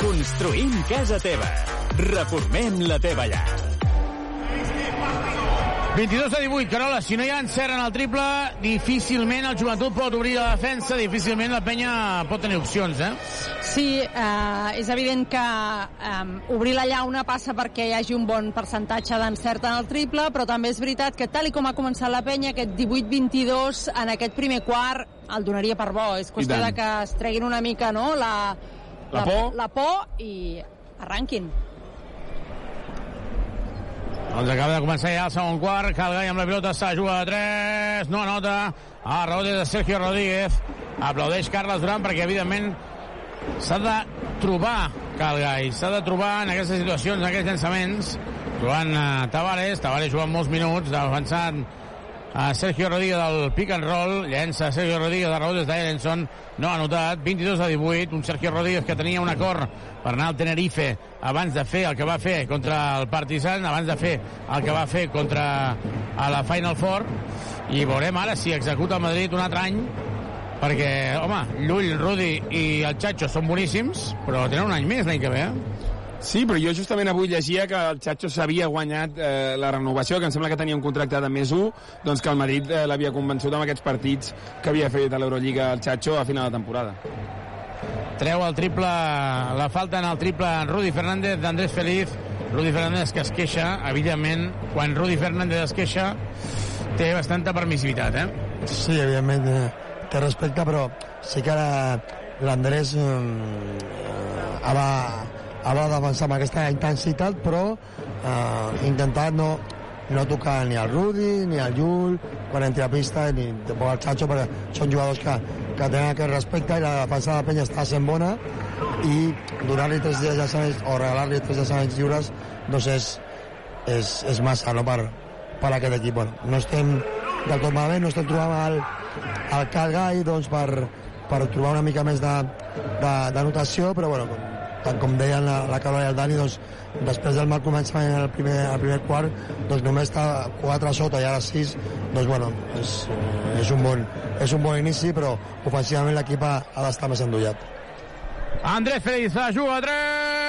Construïm casa teva. Reformem la teva llar. 22 a 18, Carola, si no hi ha encert en el triple, difícilment el joventut pot obrir la defensa, difícilment la penya pot tenir opcions, eh? Sí, eh, és evident que eh, obrir la llauna passa perquè hi hagi un bon percentatge d'encert en el triple, però també és veritat que tal i com ha començat la penya, aquest 18-22 en aquest primer quart el donaria per bo. És qüestió de que es treguin una mica no, la, La por. la por i arranquin. Doncs acaba de començar ja el segon quart. Calgai amb la pilota està juga de 3. No anota. A rebote de Sergio Rodríguez. Aplaudeix Carles Duran perquè, evidentment, s'ha de trobar Calgai. S'ha de trobar en aquestes situacions, en aquests llançaments. Trobant uh, Tavares. Tavares jugant molts minuts, defensant a Sergio Rodríguez del pick and roll, llença Sergio Rodríguez de rebotes d'Erenson, no ha anotat, 22 a 18, un Sergio Rodríguez que tenia un acord per anar al Tenerife abans de fer el que va fer contra el Partizan, abans de fer el que va fer contra a la Final Four, i veurem ara si executa el Madrid un altre any, perquè, home, Llull, Rudi i el Chacho són boníssims, però tenen un any més l'any que ve, eh? Sí, però jo justament avui llegia que el Chacho s'havia guanyat eh, la renovació, que em sembla que tenia un contracte de més 1, doncs que el Madrid eh, l'havia convençut amb aquests partits que havia fet a l'Eurolliga el Chacho a final de temporada. Treu el triple, la falta en el triple en Rudi Fernández d'Andrés Feliz. Rudi Fernández que es queixa, evidentment, quan Rudi Fernández es queixa, té bastanta permissivitat, eh? Sí, evidentment eh, té respecte, però sí que ara l'Andrés eh, ha ha de defensar amb aquesta intensitat, però eh, intentar no, no tocar ni el Rudi, ni el Llull, quan entri a pista, ni tampoc el Chacho, perquè són jugadors que, que tenen aquest respecte i la defensa de la penya està sent bona i donar-li tres dies llançaments o regalar-li tres llançaments lliures doncs és, és, és massa no, per, per aquest equip. Bueno, no estem del tot malament, no estem trobant el, el Calgai doncs, per, per trobar una mica més de, de, de notació, però bueno, tant com deien la, la Carola i el Dani, doncs, després del mal començament al primer, al primer quart, doncs només està 4 sota i ara 6, doncs bueno, és, és, un, bon, és un bon inici, però ofensivament l'equip ha, ha d'estar més endollat. Andrés Feliz juga a 3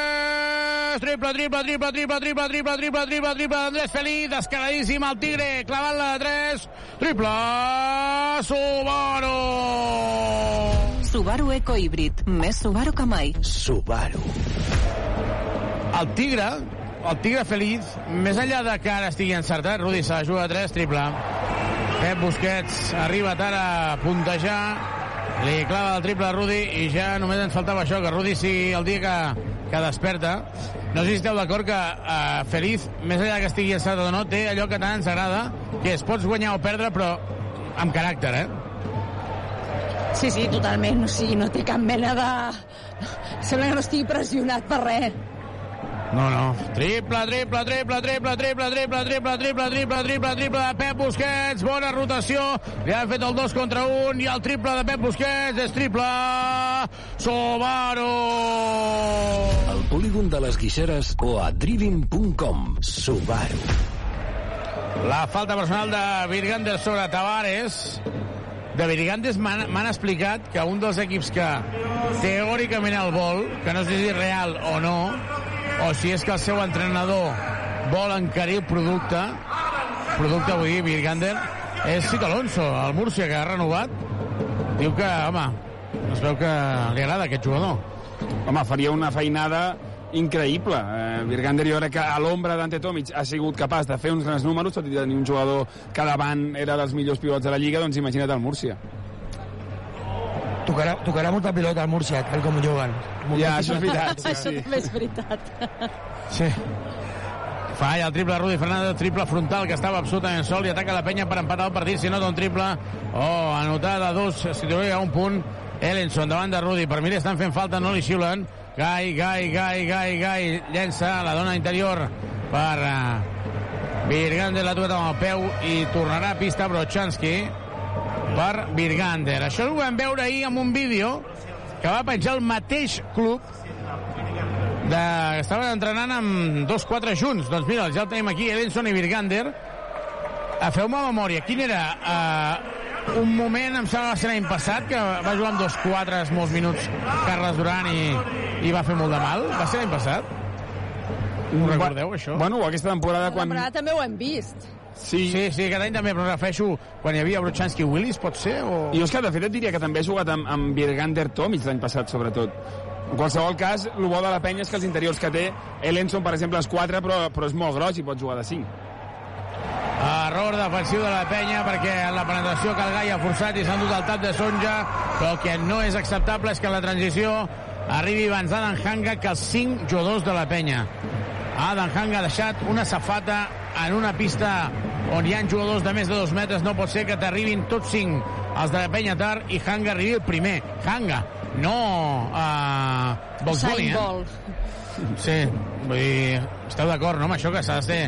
triple, triple, triple, triple, triple, triple, triple, triple, triple, Andrés Feliz, descaradíssim el Tigre, clavant-la de 3, triple, Subaru! Subaru Eco Híbrid. Més Subaru que mai. Subaru. El Tigre, el Tigre Feliz, més enllà de que ara estigui encertat, Rudi se la juga a 3, triple. Pep Busquets arriba ara a puntejar, li clava el triple a Rudi i ja només ens faltava això, que Rudi sigui el dia que, que desperta. No sé si esteu d'acord que uh, Feliz, més enllà que estigui encertat o no, té allò que tant ens agrada, que és pots guanyar o perdre, però amb caràcter, eh? Sí, sí, totalment. O sigui, no té cap mena de... Sembla que no estigui pressionat per res. No, no. Triple, triple, triple, triple, triple, triple, triple, triple, triple, triple, triple de Pep Busquets. Bona rotació. Li han fet el 2 contra 1 i el triple de Pep Busquets és triple. Subaru! Al polígon de les Guixeres o a driving.com. Subaru. La falta personal de Virgander sobre Tavares. De Virgandes m'han explicat que un dels equips que teòricament el vol, que no sé si real o no, o si és que el seu entrenador vol encarir el producte, producte vull dir, Virgander, és Cic Alonso, el Múrcia, que ha renovat. Diu que, home, es veu que li agrada aquest jugador. Home, faria una feinada increïble. Eh, Virgander jo crec que a l'ombra d'Ante Tomic ha sigut capaç de fer uns grans números, tot i tenir un jugador que davant era dels millors pivots de la Lliga, doncs imagina't el Múrcia. Tocarà, tocarà molta pilota al Múrcia, tal com juguen. Ja, això és veritat. Sí, Això sí. també és veritat. Sí. Falla el triple Rudi Fernández, triple frontal que estava absolutament sol i ataca la penya per empatar el partit, si no un triple oh, anotada a dos, si a un punt Ellenson davant de Rudi, per mi li estan fent falta no li xiulen, Gai, Gai, Gai, Gai, Gai, llença la dona interior per uh, Virgander, l'ha tocat amb el peu i tornarà a pista Brochanski per Virgander. Això ho vam veure ahir amb un vídeo que va penjar el mateix club de... estaven entrenant amb dos quatre junts. Doncs mira, ja el tenim aquí, Edenson i Virgander. Feu-me memòria, quin era uh, un moment, em sembla que va ser l'any passat, que va jugar amb dos quatres molts minuts Carles Duran i, i va fer molt de mal? Va ser l'any passat? Ho recordeu, això? Bueno, aquesta temporada La quan... temporada també ho hem vist. Sí. sí, sí, aquest any també, però refereixo quan hi havia Brochanski Willis, pot ser? O... Jo és que, de fet, et diria que també he jugat amb, amb Birgander Tomic l'any passat, sobretot. En qualsevol cas, el bo de la penya és que els interiors que té, Ellenson, per exemple, és 4, però, però és molt gros i pot jugar de 5. Error defensiu de la penya perquè en la penetració que el Gai ha forçat i s'ha endut el tap de Sonja, però el que no és acceptable és que la transició arribi abans Adam Hanga que els 5 jugadors de la penya. Adam Hanga ha deixat una safata en una pista on hi ha jugadors de més de 2 metres. No pot ser que t'arribin tots 5 els de la penya tard i Hanga arribi el primer. Hanga, no uh, Box Bunny, eh? Sí, vull dir, esteu d'acord, no, amb això que s'ha de ser...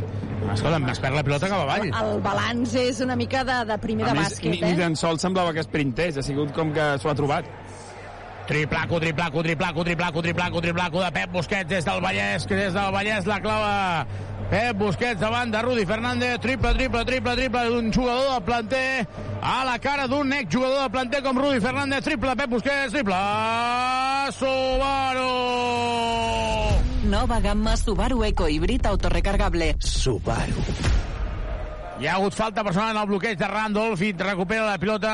Escolta, es perd la pilota cap avall. El balanç és una mica de, de primer A de més, bàsquet, ni, eh? ni tan sols semblava que esprintés, ha sigut com que s'ho ha trobat. Triplaco, triplaco, triplaco, triplaco, triplaco, triplaco de Pep Busquets des del Vallès, que des del Vallès la clava Pep Busquets davant de Rudi Fernández, triple, triple, triple, triple d'un jugador del planter a la cara d'un ex jugador del planter com Rudi Fernández, triple, Pep Busquets, triple, Subaru! Nova gamma Subaru Eco Híbrid autorecargable. Subaru. Hi ha hagut falta personal en el bloqueig de Randolph i recupera la pilota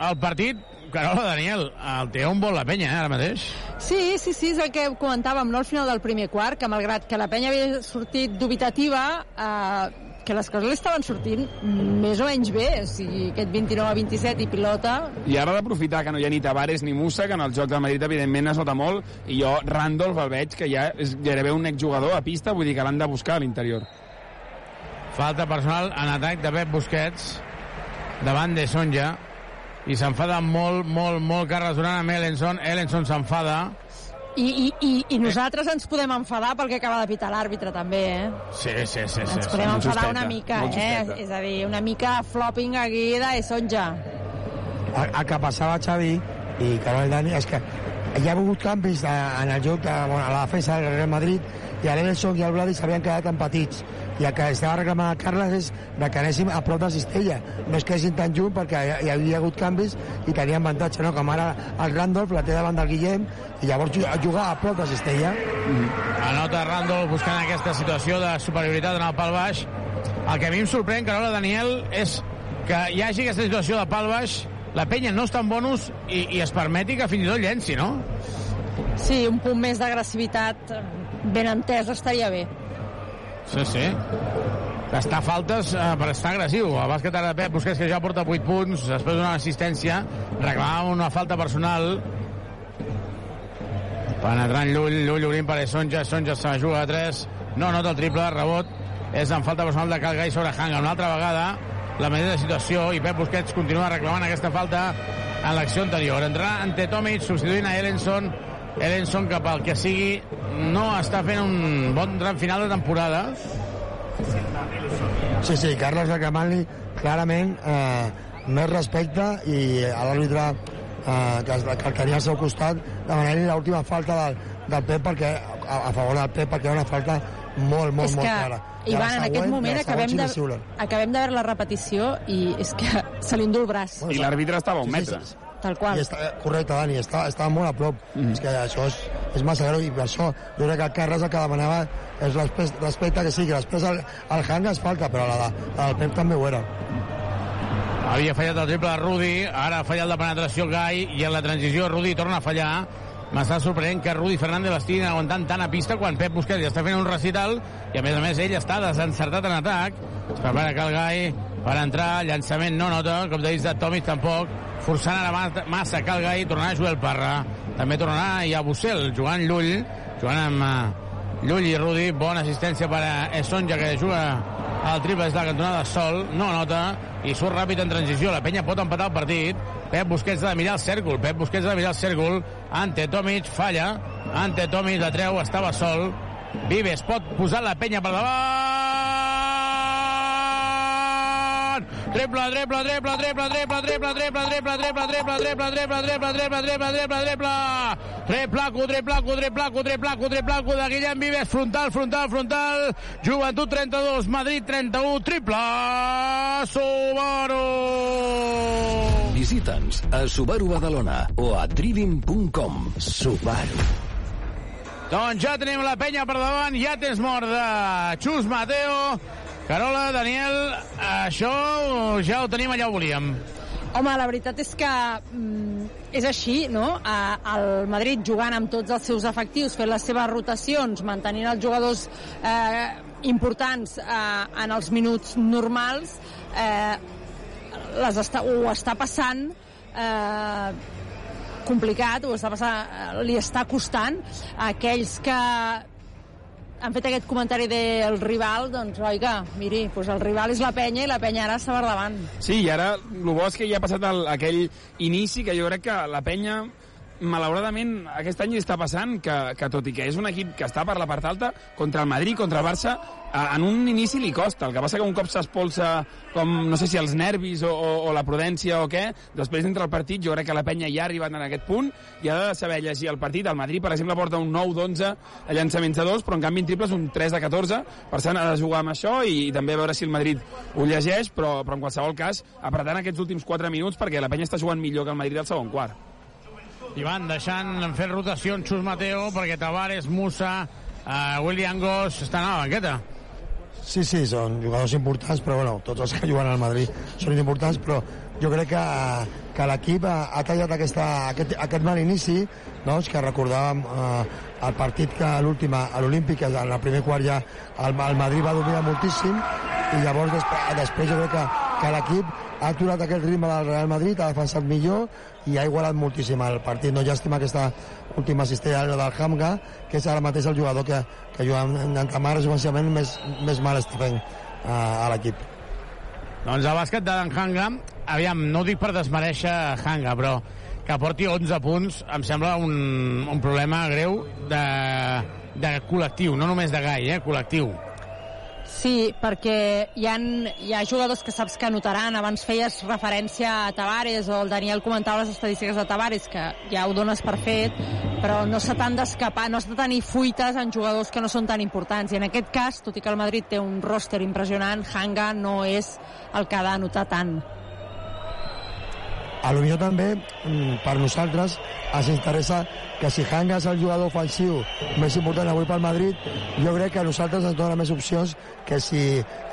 al partit. Carola, Daniel, el té un vol la penya, eh, ara mateix. Sí, sí, sí, és el que comentàvem, no al final del primer quart, que malgrat que la penya havia sortit dubitativa, eh, que les coses li estaven sortint més o menys bé, o sigui, aquest 29 a 27 i pilota... I ara d'aprofitar que no hi ha ni Tavares ni Musa, que en el joc del Madrid evidentment es nota molt, i jo Randolph el veig que ja és gairebé un exjugador a pista, vull dir que l'han de buscar a l'interior. Falta personal en atac de Pep Busquets davant de Sonja i s'enfada molt, molt, molt Carles Duran amb Ellenson. Ellenson s'enfada. I, i, i, I nosaltres ens podem enfadar pel que acaba de pitar l'àrbitre, també, eh? Sí, sí, sí. sí Ens sí. podem Molt enfadar una mica, eh? És a dir, una mica flopping aquí de Sonja. el, el que passava Xavi i Carol Dani és que hi ha hagut canvis de, en el joc de, bueno, a la defensa del Real Madrid i l'Elenson i el Vladi s'havien quedat empatits i el que estava reclamant Carles és que anéssim a prop de Cistella no es quedessin tan junt perquè hi, havia hagut canvis i tenien avantatge, no? com ara el Randolph la té davant del Guillem i llavors ju- jugar a prop de Cistella Anota Randall buscant aquesta situació de superioritat en el pal baix. El que a mi em sorprèn, Carola Daniel, és que hi hagi aquesta situació de pal baix, la penya no està en bonus i, i es permeti que fins i tot llenci, no? Sí, un punt més d'agressivitat ben entès estaria bé. Sí, sí. Està faltes eh, per estar agressiu. El bàsquet ara de Pep Busquets, que ja porta 8 punts, després d'una assistència, reclamava una falta personal. Penetrant Llull, Llull obrint per Sonja, Sonja se juga a 3, no nota el triple, rebot, és en falta personal de Calgai sobre Hanga. Una altra vegada, la mateixa situació, i Pep Busquets continua reclamant aquesta falta en l'acció anterior. Entrarà ante Tomic, substituint a Ellenson, Ellenson, que pel que sigui, no està fent un bon tram final de temporada. Sí, sí, Carles reclamant-li clarament eh, més respecte i a l'àrbitre eh, que, que el tenia al seu costat demanant-li l'última falta del, del Pep perquè, a, a favor del Pep perquè era una falta molt, molt, és molt que, clara. Ivan, en següent- aquest i a moment acabem sí de, acabem de veure la repetició i és que se li endú el braç. I l'àrbitre estava a un metre. Tal qual. I està, correcte, Dani, està, està molt a prop. Mm. És que això és, és massa greu i per això jo crec que el Carles el que demanava és respecte, respecte que sí, que després el, el Hanga es falta, però la, la del Pep també ho era. Havia fallat el triple de Rudi, ara ha fallat la penetració Gai, i en la transició Rudi torna a fallar. M'està sorprenent que Rudi Fernández l'estiguin aguantant tant a pista quan Pep Busquets ja està fent un recital i a més a més ell està desencertat en atac. Es prepara Cal Gai per entrar, llançament no nota, com de de Tomic tampoc, forçant ara ma- massa Cal Gai, tornarà Joel Parra, també tornarà i a Bussel, jugant Llull, jugant amb eh, Llull i Rudi, bona assistència per a Esonja que juga el triple de la cantonada Sol, no nota, i surt ràpid en transició. La penya pot empatar el partit. Pep Busquets ha de mirar el cèrcol. Pep Busquets ha de mirar el cèrcol. Ante Tomic falla. Ante Tomic la treu, estava sol. Vives pot posar la penya per davant. Triple, triple, triple, triple, triple, triple, triple, triple, triple, triple, triple, triple, triple, triple, triple, triple, triple. Triplaco, triplaco, triplaco, triplaco, triplaco de Guillem Vives. Frontal, frontal, frontal. Joventut 32, Madrid 31, triple. Subaru! Visita'ns a Subaru Badalona o a trivim.com. Subaru. Doncs ja tenim la penya per davant, ja tens mort de Xus Mateo, Carola, Daniel, això ja ho tenim allà ho volíem. Home, la veritat és que mm, és així, no? El Madrid jugant amb tots els seus efectius, fent les seves rotacions, mantenint els jugadors eh, importants eh, en els minuts normals, eh, les està, ho està passant eh, complicat, ho està passant, li està costant a aquells que han fet aquest comentari del rival, doncs, oiga, miri, doncs el rival és la penya i la penya ara està per davant. Sí, i ara el bo és que ja ha passat el, aquell inici que jo crec que la penya malauradament aquest any està passant que, que tot i que és un equip que està per la part alta contra el Madrid, contra el Barça en un inici li costa, el que passa que un cop s'espolsa com, no sé si els nervis o, o, o la prudència o què, després d'entrar al partit jo crec que la penya ja ha arribat en aquest punt i ha de saber llegir el partit, el Madrid per exemple porta un 9 d'11 a llançaments de dos però en canvi en triples un 3 de 14 per tant ha de jugar amb això i, i també veure si el Madrid ho llegeix però, però en qualsevol cas apretant aquests últims 4 minuts perquè la penya està jugant millor que el Madrid al segon quart i van deixant fer rotacions Xus Mateo perquè Tavares, Musa, uh, William Goss estan a la banqueta. Sí, sí, són jugadors importants, però bueno, tots els que juguen al Madrid són importants, però jo crec que, que l'equip ha, ha tallat aquesta, aquest, aquest mal inici, doncs, que recordàvem eh, el partit que l'últim, a l'Olímpic, en el primer quart ja el, el Madrid va dominar moltíssim, i llavors després, després jo crec que, que l'equip ha aturat aquest ritme del Real Madrid, ha defensat millor i ha igualat moltíssim el partit. No llàstima aquesta última cistella del Hamga, que és ara mateix el jugador que, que juga en, Tamar, més, més mal està fent a, a l'equip. Doncs el bàsquet de Hanga, aviam, no ho dic per desmereixer Hanga, però que porti 11 punts em sembla un, un problema greu de, de col·lectiu, no només de gai, eh, col·lectiu. Sí, perquè hi ha, hi ha jugadors que saps que anotaran. Abans feies referència a Tavares o el Daniel comentava les estadístiques de Tavares, que ja ho dones per fet, però no se t'han d'escapar, no has de tenir fuites en jugadors que no són tan importants. I en aquest cas, tot i que el Madrid té un roster impressionant, Hanga no és el que ha d'anotar tant a lo millor també mm, per nosaltres ens interessa que si Hanga és el jugador ofensiu més important avui pel Madrid jo crec que a nosaltres ens dona més opcions que si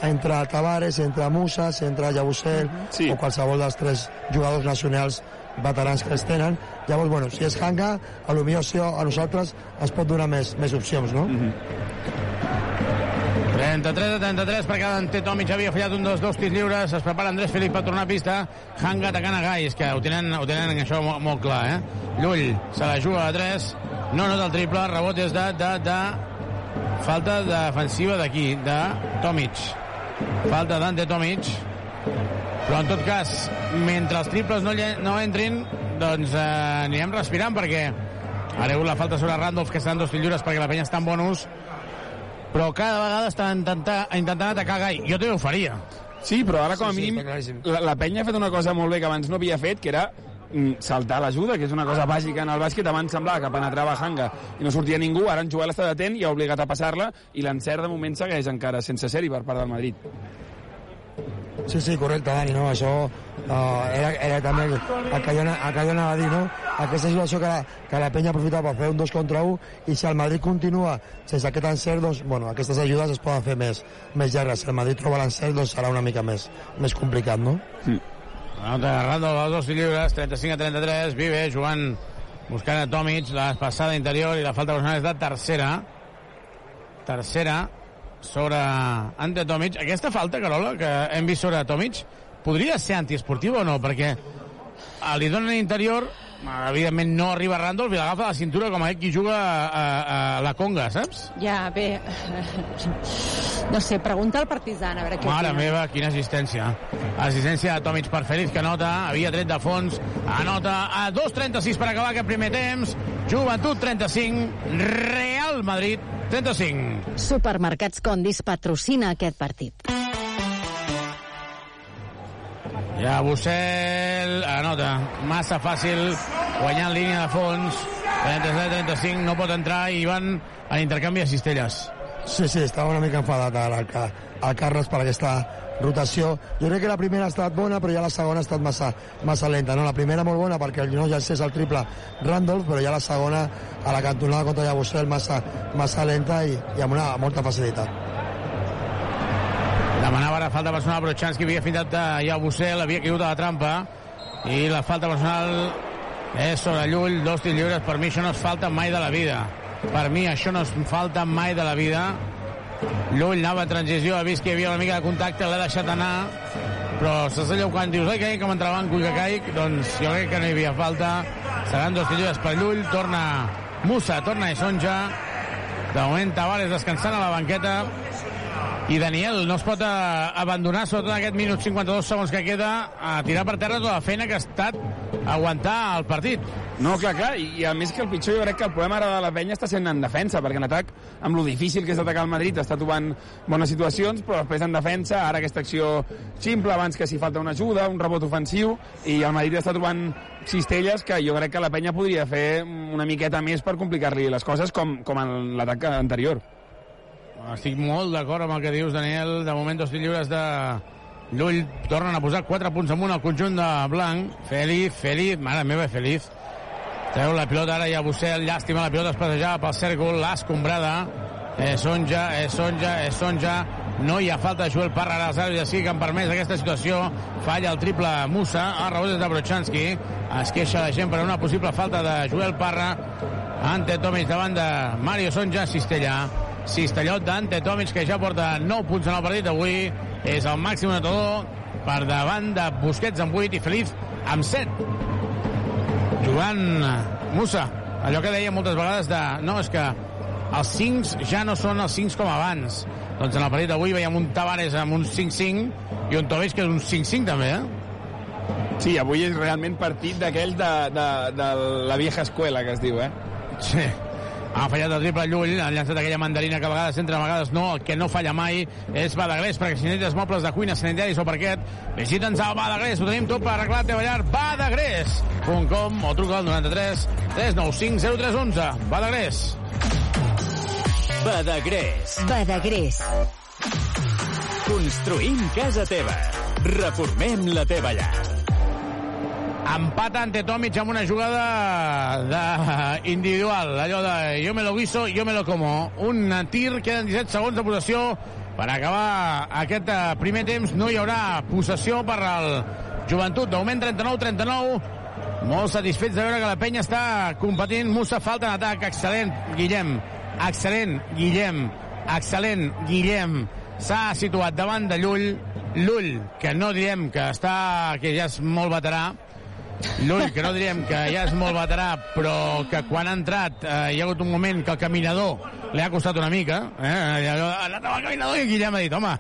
entre Tavares, entre Musas, entre Jabusel sí. o qualsevol dels tres jugadors nacionals veterans que els tenen. Llavors, bueno, si és Hanga, a lo millor sí, a nosaltres ens pot donar més, més opcions, no? Mm -hmm. 33 a 33 per cada Ante Tomic havia fallat un dels dos tirs lliures. Es prepara Andrés Felip per tornar a pista. Hanga atacant a Gai, és que ho tenen, ho tenen això molt, molt clar, eh? Llull se la juga a 3 no nota el triple, rebot és de, de, de falta defensiva d'aquí, de Tomic. Falta d'Ante Tomic. Però en tot cas mentre els triples no, no entrin doncs eh, anirem respirant perquè ara la falta sobre Randolph que estan dos lliures perquè la penya està en bonus però cada vegada està intentant, intentant atacar Gai. Jo també ho faria. Sí, però ara com a mínim sí, la, la penya ha fet una cosa molt bé que abans no havia fet, que era mm, saltar l'ajuda, que és una cosa bàsica en el bàsquet. Abans semblava que penetrava Hanga i no sortia ningú, ara en Joel està detent i ha obligat a passar-la i l'encert de moment segueix encara sense ser-hi per part del Madrid. Sí, sí, correcte, Dani, no? Això uh, era, era també el, el, que jo, el que jo anava a dir, no? Aquesta situació que la, que la penya aprofita per fer un 2 contra 1 i si el Madrid continua sense aquest encert, doncs, bueno, aquestes ajudes es poden fer més, més llargues. Si el Madrid troba l'encert, doncs serà una mica més, més complicat, no? Sí. Nota Rando, els dos lliures, 35 a 33, Vive jugant, buscant a Tomic, la passada interior i la falta personal és de tercera. Tercera, sobre Ante Tomic. Aquesta falta, Carola, que hem vist sobre Tomic, podria ser antiesportiva o no? Perquè li donen interior, evidentment no arriba Randolph i l'agafa la cintura com aquell qui juga a, a, a la Conga, saps? Ja, bé, no sé, pregunta al Partizan a veure què Mare opina. meva, quina assistència. Assistència de Tomic per Félix, que nota, havia tret de fons, anota a 2.36 per acabar aquest primer temps, Joventut 35, Real Madrid 35. Supermercats Condis patrocina aquest partit. Ja Bussel anota. Massa fàcil, guanyant línia de fons. 37-35, no pot entrar i van a l'intercanvi de cistelles. Sí, sí, estava una mica enfadat el, el, el Carles per aquesta rotació. Jo crec que la primera ha estat bona, però ja la segona ha estat massa, massa lenta. No? La primera molt bona perquè no ja és el triple Randolph, però ja la segona a la cantonada contra Llabusel massa, massa lenta i, i amb una molta facilitat. Demanava ara falta personal, però Chansky havia fintat de Yabusel, havia caigut a la trampa, i la falta personal és sobre Llull, dos tirs lliures. Per mi això no es falta mai de la vida. Per mi això no es falta mai de la vida. Llull anava a transició, ha vist que hi havia una mica de contacte, l'ha deixat anar, però saps allò quan dius, ai, que com entrebanco i que caic, doncs jo crec que no hi havia falta. Seran dos lliures per Llull, torna Musa, torna Esonja, de moment Tavares descansant a la banqueta, i Daniel no es pot eh, abandonar en aquest minut 52 segons que queda a tirar per terra tota la feina que ha estat aguantar el partit No, clar, clar, i, a més que el pitjor jo crec que el problema ara de la penya està sent en defensa, perquè en atac, amb lo difícil que és atacar el Madrid, està trobant bones situacions, però després en defensa, ara aquesta acció simple, abans que si falta una ajuda, un rebot ofensiu, i el Madrid està trobant cistelles que jo crec que la penya podria fer una miqueta més per complicar-li les coses com, com en l'atac anterior. Estic molt d'acord amb el que dius, Daniel. De moment, dos lliures de Llull. Tornen a posar 4 punts amunt al conjunt de Blanc. Feliz, Feliz, mare meva, Feliz. Treu la pilota ara i a Bussel. Llàstima, la pilota es passejava pel cèrcol. L'escombrada. És Sonja, és Sonja, és Sonja. No hi ha falta de Joel Parra ara als sí que han permès aquesta situació. Falla el triple Musa. A rebot de Brochanski. Es queixa la gent per una possible falta de Joel Parra. Ante Tomic davant de Mario Sonja. Cistella. Cistellot d'Ante Tomic, que ja porta 9 punts en el partit avui. És el màxim notador per davant de Busquets amb 8 i Feliz amb 7. Jugant Musa, allò que deia moltes vegades de... No, és que els 5 ja no són els 5 com abans. Doncs en el partit d'avui veiem un Tavares amb un 5-5 i un Tomic que és un 5-5 també, eh? Sí, avui és realment partit d'aquell de, de, de la vieja escuela, que es diu, eh? Sí. Ha fallat el triple Llull, ha llançat aquella mandarina que a vegades entra, a vegades no. El que no falla mai és Badagrés, perquè si necessites mobles de cuina, sanitaris o parquet, visita'ns al Badagrés. Ho tenim tot per arreglar la teva llar. Badagrés.com o truca al 93 395 0311. Badagrés. Badagrés. Badagrés. Construïm casa teva. Reformem la teva llar. Empata ante Tomic amb una jugada de individual, allò de jo me lo guiso, jo me lo como. Un tir, queden 17 segons de possessió per acabar aquest eh, primer temps. No hi haurà possessió per al Joventut. De moment 39-39. Molt satisfets de veure que la penya està competint. Musa falta en atac. Excel·lent, Guillem. Excel·lent, Guillem. Excel·lent, Guillem. S'ha situat davant de Llull. Llull, que no direm que està que ja és molt veterà, Llull, que no diríem que ja és molt veterà, però que quan ha entrat eh, hi ha hagut un moment que el caminador li ha costat una mica. Eh? Ha anat amb el caminador i Guillem ha dit, home,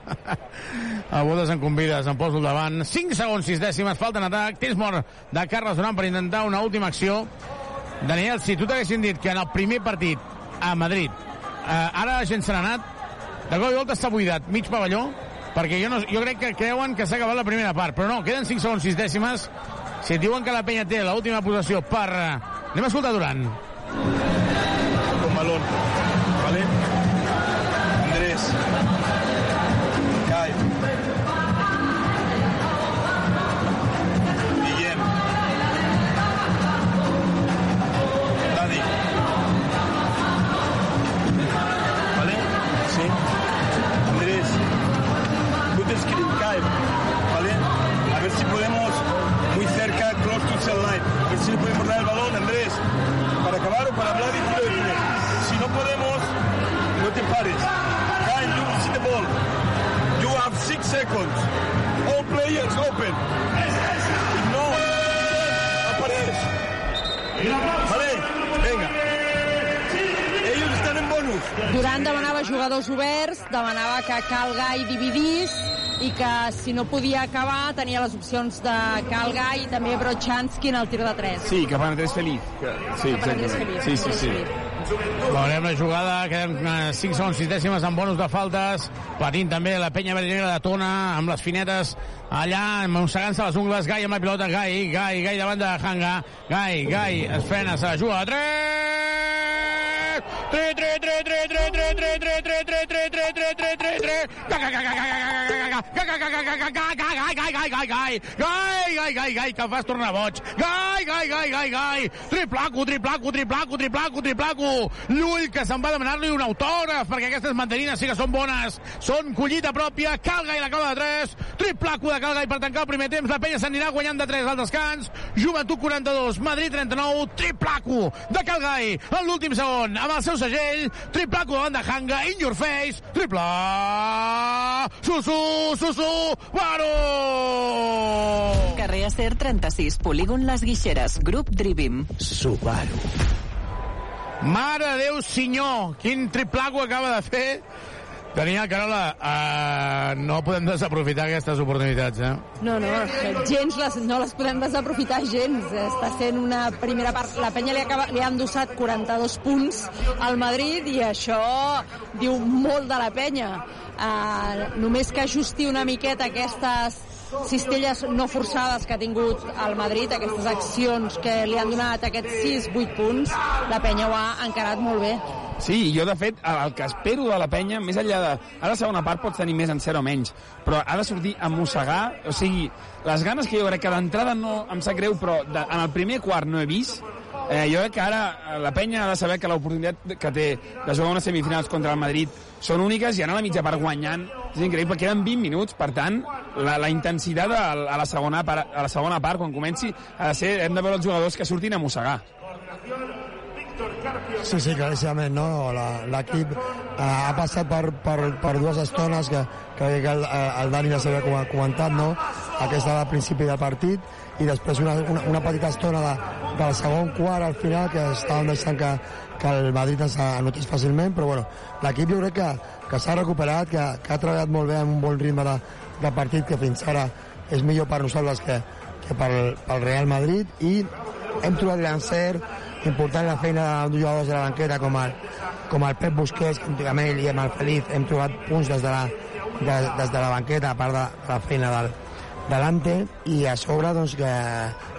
a bodes en convides, em poso al davant. 5 segons, 6 dècimes, falta en atac. Temps mort de Carles Durant per intentar una última acció. Daniel, si tu t'haguessin dit que en el primer partit a Madrid, eh, ara la gent se n'ha anat, de cop i volta està buidat, mig pavelló, perquè jo, no, jo crec que creuen que s'ha acabat la primera part, però no, queden 5 segons, 6 dècimes, si et diuen que la penya té l'última possessió per... Anem a escoltar Durant. Open. No, apareix. Vale, venga. Ellos están en bonus. Durant demanava jugadors oberts, demanava que Calga i dividís, i que si no podia acabar tenia les opcions de Calga i també Brochanski en el tir de 3. Sí, que penetrés feliç. Que, sí, Que penetrés exactament. feliç, Sí, sí, sí. Veurem la jugada, queden eh, 5 segons 6 dècimes amb bonus de faltes, patint també la penya verdinegra de Tona, amb les finetes allà, mossegant-se les ungles, Gai amb la pilota, Gai, Gai, Gai davant de Hanga, Gai, Gai, es frena, se la juga, 3! 3, 3, 3, 3, 3, 3, 3, 3, 3, 3, 3, 3, 3, 3, 3, 3, 3, Gai, Gai, Gai, Gai, que el fas tornar boig. Gai, gai, gai, gai, gai. Triplaco, triplaco, triplaco, triplaco, triplaco. Llull, que se'n va demanar-li un autògraf, perquè aquestes mandarines sí que són bones. Són collita pròpia. Calgai la cova de 3. Triplaco de Calgai per tancar el primer temps. La penya s'anirà guanyant de 3 al descans. Joventut 42, Madrid 39. Triplaco de Calgai en l'últim segon amb el seu segell. Triplaco davant de Hanga. In your face. Tripla. Susu, Susu, Varo! Carrer Acer 36, Polígon Les Guixeres, Grup Drivim. Subaru. Mare de Déu, senyor! Quin triplaco acaba de fer Daniel Carola, uh, no podem desaprofitar aquestes oportunitats, eh? No, no, gens les, no les podem desaprofitar gens. Està sent una primera part... La penya li, acaba, li ha endossat 42 punts al Madrid i això diu molt de la penya. Uh, només que ajusti una miqueta aquestes cistelles no forçades que ha tingut el Madrid, aquestes accions que li han donat aquests 6-8 punts, la penya ho ha encarat molt bé. Sí, jo de fet el que espero de la penya, més enllà de... Ara la segona part pots tenir més en 0 o menys, però ha de sortir a mossegar, o sigui, les ganes que jo crec que d'entrada no em sap greu, però de, en el primer quart no he vist, eh, jo crec que ara la penya ha de saber que l'oportunitat que té de jugar unes semifinals contra el Madrid són úniques i anar a la mitja part guanyant és increïble, queden 20 minuts, per tant, la, la intensitat a, a, la segona part, a la segona part, quan comenci, ha de ser, hem de veure els jugadors que surtin a mossegar. Sí, sí, claríssimament, no? L'equip eh, ha passat per, per, per dues estones que, que, el, el Dani ja s'havia com- comentat, no? Aquesta al principi del partit i després una, una, una petita estona de, del segon quart al final que estàvem deixant que, que el Madrid ens anotés fàcilment, però bueno, l'equip jo crec que, que s'ha recuperat, que, que ha treballat molt bé amb un bon ritme de, de partit que fins ara és millor per nosaltres que, que pel, pel Real Madrid i hem trobat l'encert important la feina de jugadors de la banqueta com el, com el Pep Busquets, que amb ell i amb el Feliz. Hem trobat punts des de la, de, des de la banqueta, a part de, de la feina del, de l'Ante, i a sobre doncs, que,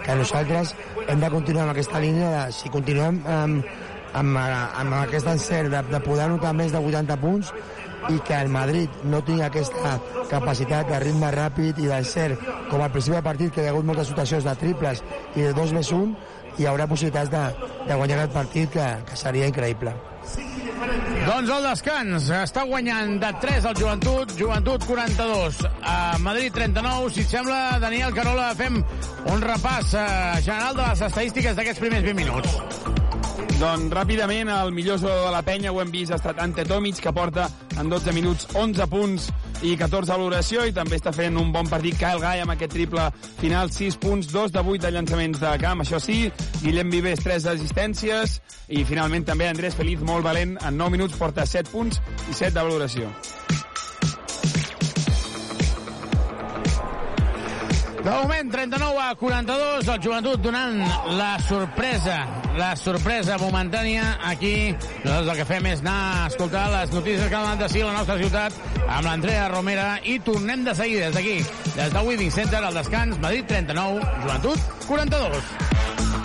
que nosaltres hem de continuar amb aquesta línia, de, si continuem amb, amb, amb aquest encert de, de poder anotar més de 80 punts i que el Madrid no tingui aquesta capacitat de ritme ràpid i d'encert com al principi del partit que hi ha hagut moltes situacions de triples i de 2 més 1 hi haurà possibilitats de, de guanyar aquest partit que, que seria increïble. Doncs el descans està guanyant de 3 al Joventut, Joventut 42, a Madrid 39. Si et sembla, Daniel Carola, fem un repàs eh, general de les estadístiques d'aquests primers 20 minuts. Doncs ràpidament, el millor jugador de la penya, ho hem vist, ha estat Ante Tomic, que porta en 12 minuts 11 punts i 14 a valoració, i també està fent un bon partit Kyle Guy amb aquest triple final, 6 punts, 2 de 8 de llançaments de camp, això sí, Guillem Vives 3 assistències, i finalment també Andrés Feliz, molt valent, en 9 minuts porta 7 punts i 7 de valoració. De moment, 39 a 42, el joventut donant la sorpresa, la sorpresa momentània aquí. Nosaltres el que fem és anar a escoltar les notícies que han anat de a la nostra ciutat amb l'Andrea Romera i tornem de seguida des d'aquí, des del Weaving Center, al descans, Madrid 39, joventut 42.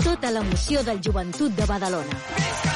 Tota l'emoció del joventut de Badalona.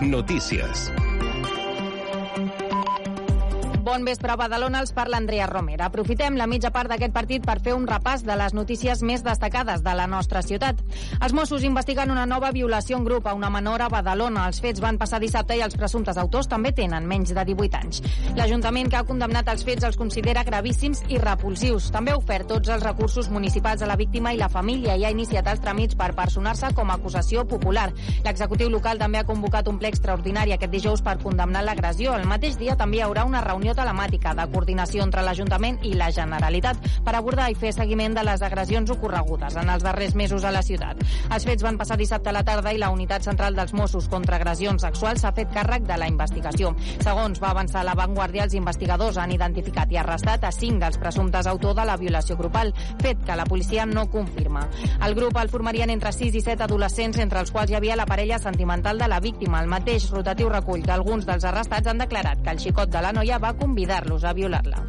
Notícies. Bon vespre a Badalona, els parla Andrea Romera. Aprofitem la mitja part d'aquest partit per fer un repàs de les notícies més destacades de la nostra ciutat. Els Mossos investiguen una nova violació en grup a una menor a Badalona. Els fets van passar dissabte i els presumptes autors també tenen menys de 18 anys. L'Ajuntament que ha condemnat els fets els considera gravíssims i repulsius. També ha ofert tots els recursos municipals a la víctima i la família i ha iniciat els tràmits per personar-se com a acusació popular. L'executiu local també ha convocat un ple extraordinari aquest dijous per condemnar l'agressió. El mateix dia també hi haurà una reunió telemàtica de coordinació entre l'Ajuntament i la Generalitat per abordar i fer seguiment de les agressions ocorregudes en els darrers mesos a la ciutat. Els fets van passar dissabte a la tarda i la Unitat Central dels Mossos contra Agressions Sexuals s'ha fet càrrec de la investigació. Segons va avançar la Vanguardia, els investigadors han identificat i arrestat a cinc dels presumptes autors de la violació grupal, fet que la policia no confirma. El grup el formarien entre 6 i 7 adolescents, entre els quals hi havia la parella sentimental de la víctima. El mateix rotatiu recull que alguns dels arrestats han declarat que el xicot de la noia va convidar-los a violar-la.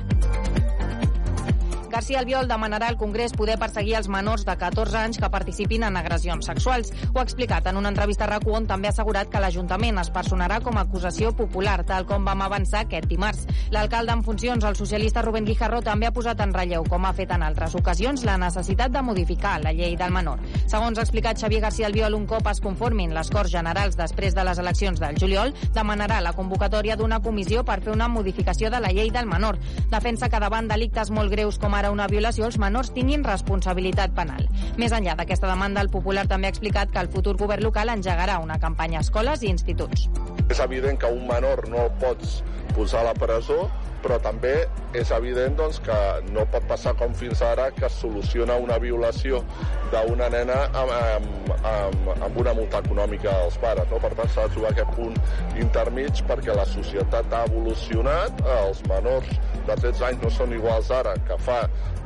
García Albiol demanarà al Congrés poder perseguir els menors de 14 anys que participin en agressions sexuals. Ho ha explicat en una entrevista a rac on també ha assegurat que l'Ajuntament es personarà com a acusació popular, tal com vam avançar aquest dimarts. L'alcalde en funcions, el socialista Rubén Guijarro, també ha posat en relleu, com ha fet en altres ocasions, la necessitat de modificar la llei del menor. Segons ha explicat Xavier García Albiol, un cop es conformin les Corts Generals després de les eleccions del juliol, demanarà la convocatòria d'una comissió per fer una modificació de la llei del menor. Defensa que davant delictes molt greus com ara una violació, els menors tinguin responsabilitat penal. Més enllà d'aquesta demanda, el Popular també ha explicat que el futur govern local engegarà una campanya a escoles i instituts. És evident que un menor no pots posar a la presó, però també és evident doncs, que no pot passar com fins ara que es soluciona una violació d'una nena amb, amb, amb, amb una multa econòmica als pares. No? Per tant, s'ha de trobar aquest punt intermig perquè la societat ha evolucionat, els menors de 13 anys no són iguals ara que fa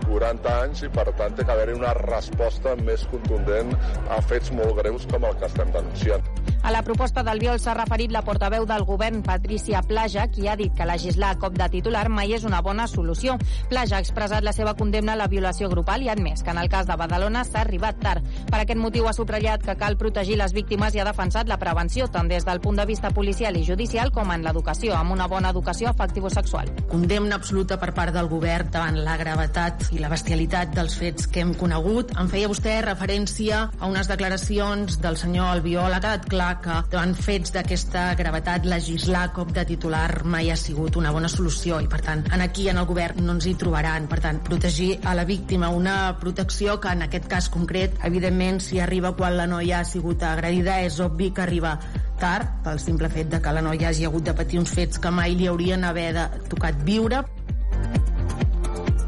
40 anys i per tant té que haver-hi una resposta més contundent a fets molt greus com el que estem denunciant. A la proposta del Viol s'ha referit la portaveu del govern, Patricia Plaja, qui ha dit que legislar a cop de titular mai és una bona solució. Plaja ha expressat la seva condemna a la violació grupal i ha admès que en el cas de Badalona s'ha arribat tard. Per aquest motiu ha subratllat que cal protegir les víctimes i ha defensat la prevenció tant des del punt de vista policial i judicial com en l'educació, amb una bona educació afectivo-sexual. Condemna absoluta per part del govern davant la gravetat i la bestialitat dels fets que hem conegut. En feia vostè referència a unes declaracions del senyor Albiol. Ha quedat clar que davant fets d'aquesta gravetat legislar cop de titular mai ha sigut una bona solució i per tant en aquí en el govern no ens hi trobaran. Per tant protegir a la víctima una protecció que en aquest cas concret evidentment si arriba quan la noia ha sigut agredida és obvi que arriba tard pel simple fet de que la noia hagi hagut de patir uns fets que mai li haurien haver de tocat viure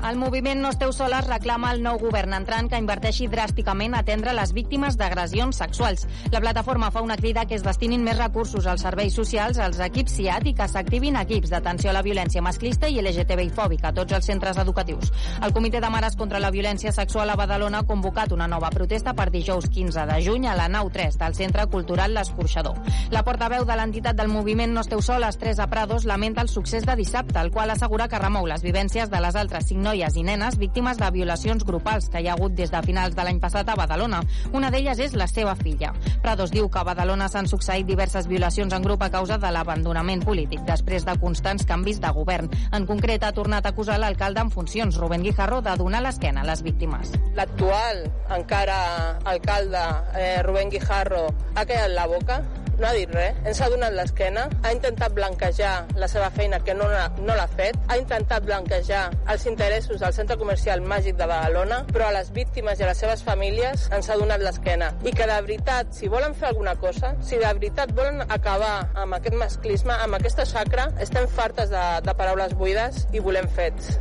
el moviment No esteu soles reclama al nou govern entrant que inverteixi dràsticament a atendre les víctimes d'agressions sexuals. La plataforma fa una crida que es destinin més recursos als serveis socials, als equips SIAT i que s'activin equips d'atenció a la violència masclista i LGTBI fòbica a tots els centres educatius. El Comitè de Mares contra la Violència Sexual a Badalona ha convocat una nova protesta per dijous 15 de juny a la nau 3 del Centre Cultural L'Escorxador. La portaveu de l'entitat del moviment No esteu soles, Teresa Prados, lamenta el succés de dissabte, el qual assegura que remou les vivències de les altres cinc noies i nenes víctimes de violacions grupals que hi ha hagut des de finals de l'any passat a Badalona. Una d'elles és la seva filla. Prados diu que a Badalona s'han succeït diverses violacions en grup a causa de l'abandonament polític, després de constants canvis de govern. En concret, ha tornat a acusar l'alcalde en funcions, Rubén Guijarro, de donar l'esquena a les víctimes. L'actual, encara alcalde, eh, Rubén Guijarro, ha quedat la boca no ha dit res, ens ha donat l'esquena, ha intentat blanquejar la seva feina, que no, no l'ha fet, ha intentat blanquejar els interessos del centre comercial màgic de Badalona, però a les víctimes i a les seves famílies ens ha donat l'esquena. I que de veritat, si volen fer alguna cosa, si de veritat volen acabar amb aquest masclisme, amb aquesta xacra, estem fartes de, de paraules buides i volem fets.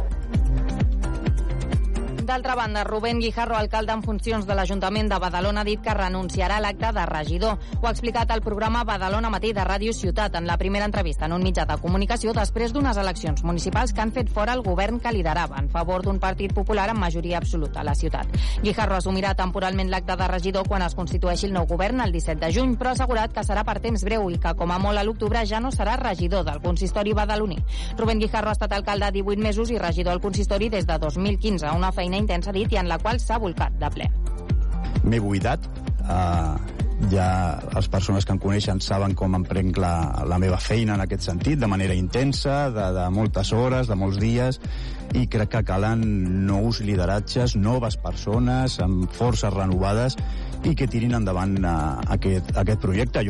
D'altra banda, Rubén Guijarro, alcalde en funcions de l'Ajuntament de Badalona, ha dit que renunciarà a l'acte de regidor. Ho ha explicat al programa Badalona Matí de Ràdio Ciutat en la primera entrevista en un mitjà de comunicació després d'unes eleccions municipals que han fet fora el govern que liderava en favor d'un partit popular amb majoria absoluta a la ciutat. Guijarro assumirà temporalment l'acte de regidor quan es constitueixi el nou govern el 17 de juny, però ha assegurat que serà per temps breu i que, com a molt a l'octubre, ja no serà regidor del consistori badaloní. Rubén Guijarro ha estat alcalde 18 mesos i regidor al consistori des de 2015, una feina feina intensa, dit, i en la qual s'ha volcat de ple. M'he buidat. Uh, ja les persones que em coneixen saben com em prenc la, la meva feina en aquest sentit, de manera intensa, de, de moltes hores, de molts dies, i crec que calen nous lideratges, noves persones, amb forces renovades, i que tirin endavant uh, aquest, aquest projecte.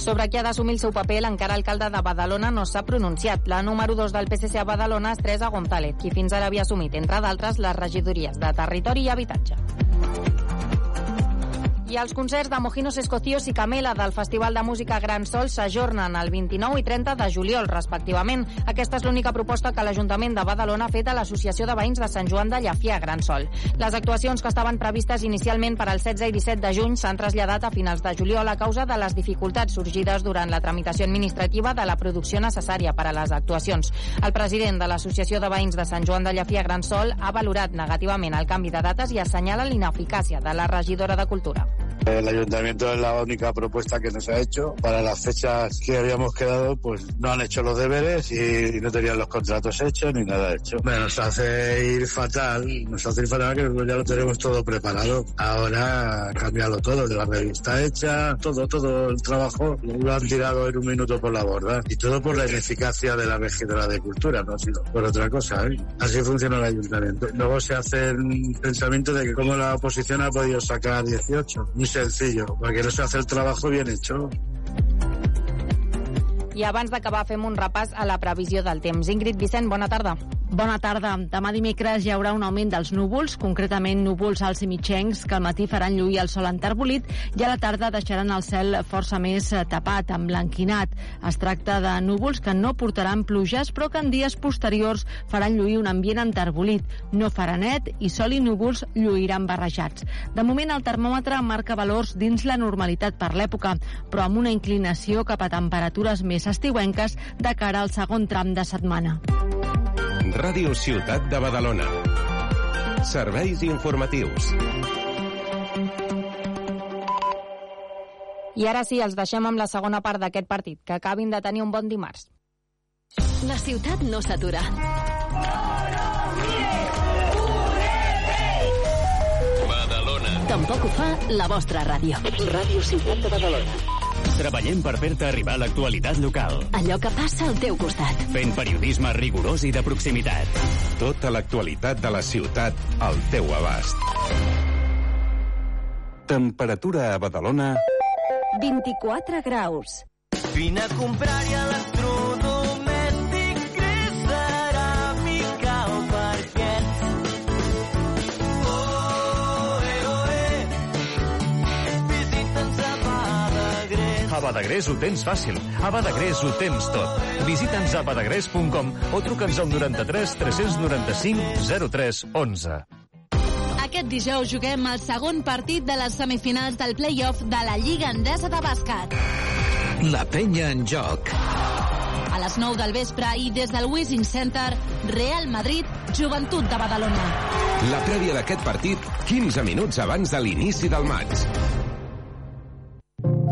Sobre qui ha d'assumir el seu paper, l'encara alcalde de Badalona no s'ha pronunciat. La número 2 del PSC a Badalona és Teresa González, qui fins ara havia assumit, entre d'altres, les regidories de Territori i Habitatge. I els concerts de Mojinos Escocios i Camela del Festival de Música Gran Sol s'ajornen el 29 i 30 de juliol, respectivament. Aquesta és l'única proposta que l'Ajuntament de Badalona ha fet a l'Associació de Veïns de Sant Joan de Llafià, Gran Sol. Les actuacions que estaven previstes inicialment per al 16 i 17 de juny s'han traslladat a finals de juliol a causa de les dificultats sorgides durant la tramitació administrativa de la producció necessària per a les actuacions. El president de l'Associació de Veïns de Sant Joan de Llafià, Gran Sol, ha valorat negativament el canvi de dates i assenyala l'ineficàcia de la regidora de Cultura. El ayuntamiento es la única propuesta que nos ha hecho. Para las fechas que habíamos quedado, pues no han hecho los deberes y no tenían los contratos hechos ni nada hecho. Bueno, nos hace ir fatal, nos hace ir fatal que ya lo tenemos todo preparado. Ahora cambiarlo todo, de la revista hecha, todo, todo el trabajo lo han tirado en un minuto por la borda. Y todo por la ineficacia de la regidora de cultura, no ha sido por otra cosa. ¿eh? Así funciona el ayuntamiento. Luego se hace un pensamiento de que cómo la oposición ha podido sacar 18. Sencillo, porque no se hace el trabajo bien hecho. I abans d'acabar fem un repàs a la previsió del temps. Ingrid Vicent, bona tarda. Bona tarda. Demà dimecres hi haurà un augment dels núvols, concretament núvols alts i mitjencs, que al matí faran lluir el sol enterbolit i a la tarda deixaran el cel força més eh, tapat, emblanquinat. Es tracta de núvols que no portaran pluges, però que en dies posteriors faran lluir un ambient enterbolit. No farà net i sol i núvols lluiran barrejats. De moment el termòmetre marca valors dins la normalitat per l'època, però amb una inclinació cap a temperatures més estiuenques de cara al segon tram de setmana. Ràdio Ciutat de Badalona. Serveis informatius. I ara sí, els deixem amb la segona part d'aquest partit. Que acabin de tenir un bon dimarts. La ciutat no s'atura. Badalona. Tampoc ho fa la vostra ràdio. Ràdio Ciutat de Badalona. Treballem per fer-te arribar l'actualitat local. Allò que passa al teu costat. Fent periodisme rigorós i de proximitat. Tota l'actualitat de la ciutat al teu abast. Temperatura a Badalona... 24 graus. Vine a comprar-hi electrodomèstic, A Badagrés ho tens fàcil. A Badagrés ho tens tot. Visita'ns a badagrés.com o truca'ns al 93 395 03 11. Aquest dijous juguem el segon partit de les semifinals del play-off de la Lliga Endesa de Bàsquet. La penya en joc. A les 9 del vespre i des del Wishing Center, Real Madrid, Joventut de Badalona. La prèvia d'aquest partit, 15 minuts abans de l'inici del maig.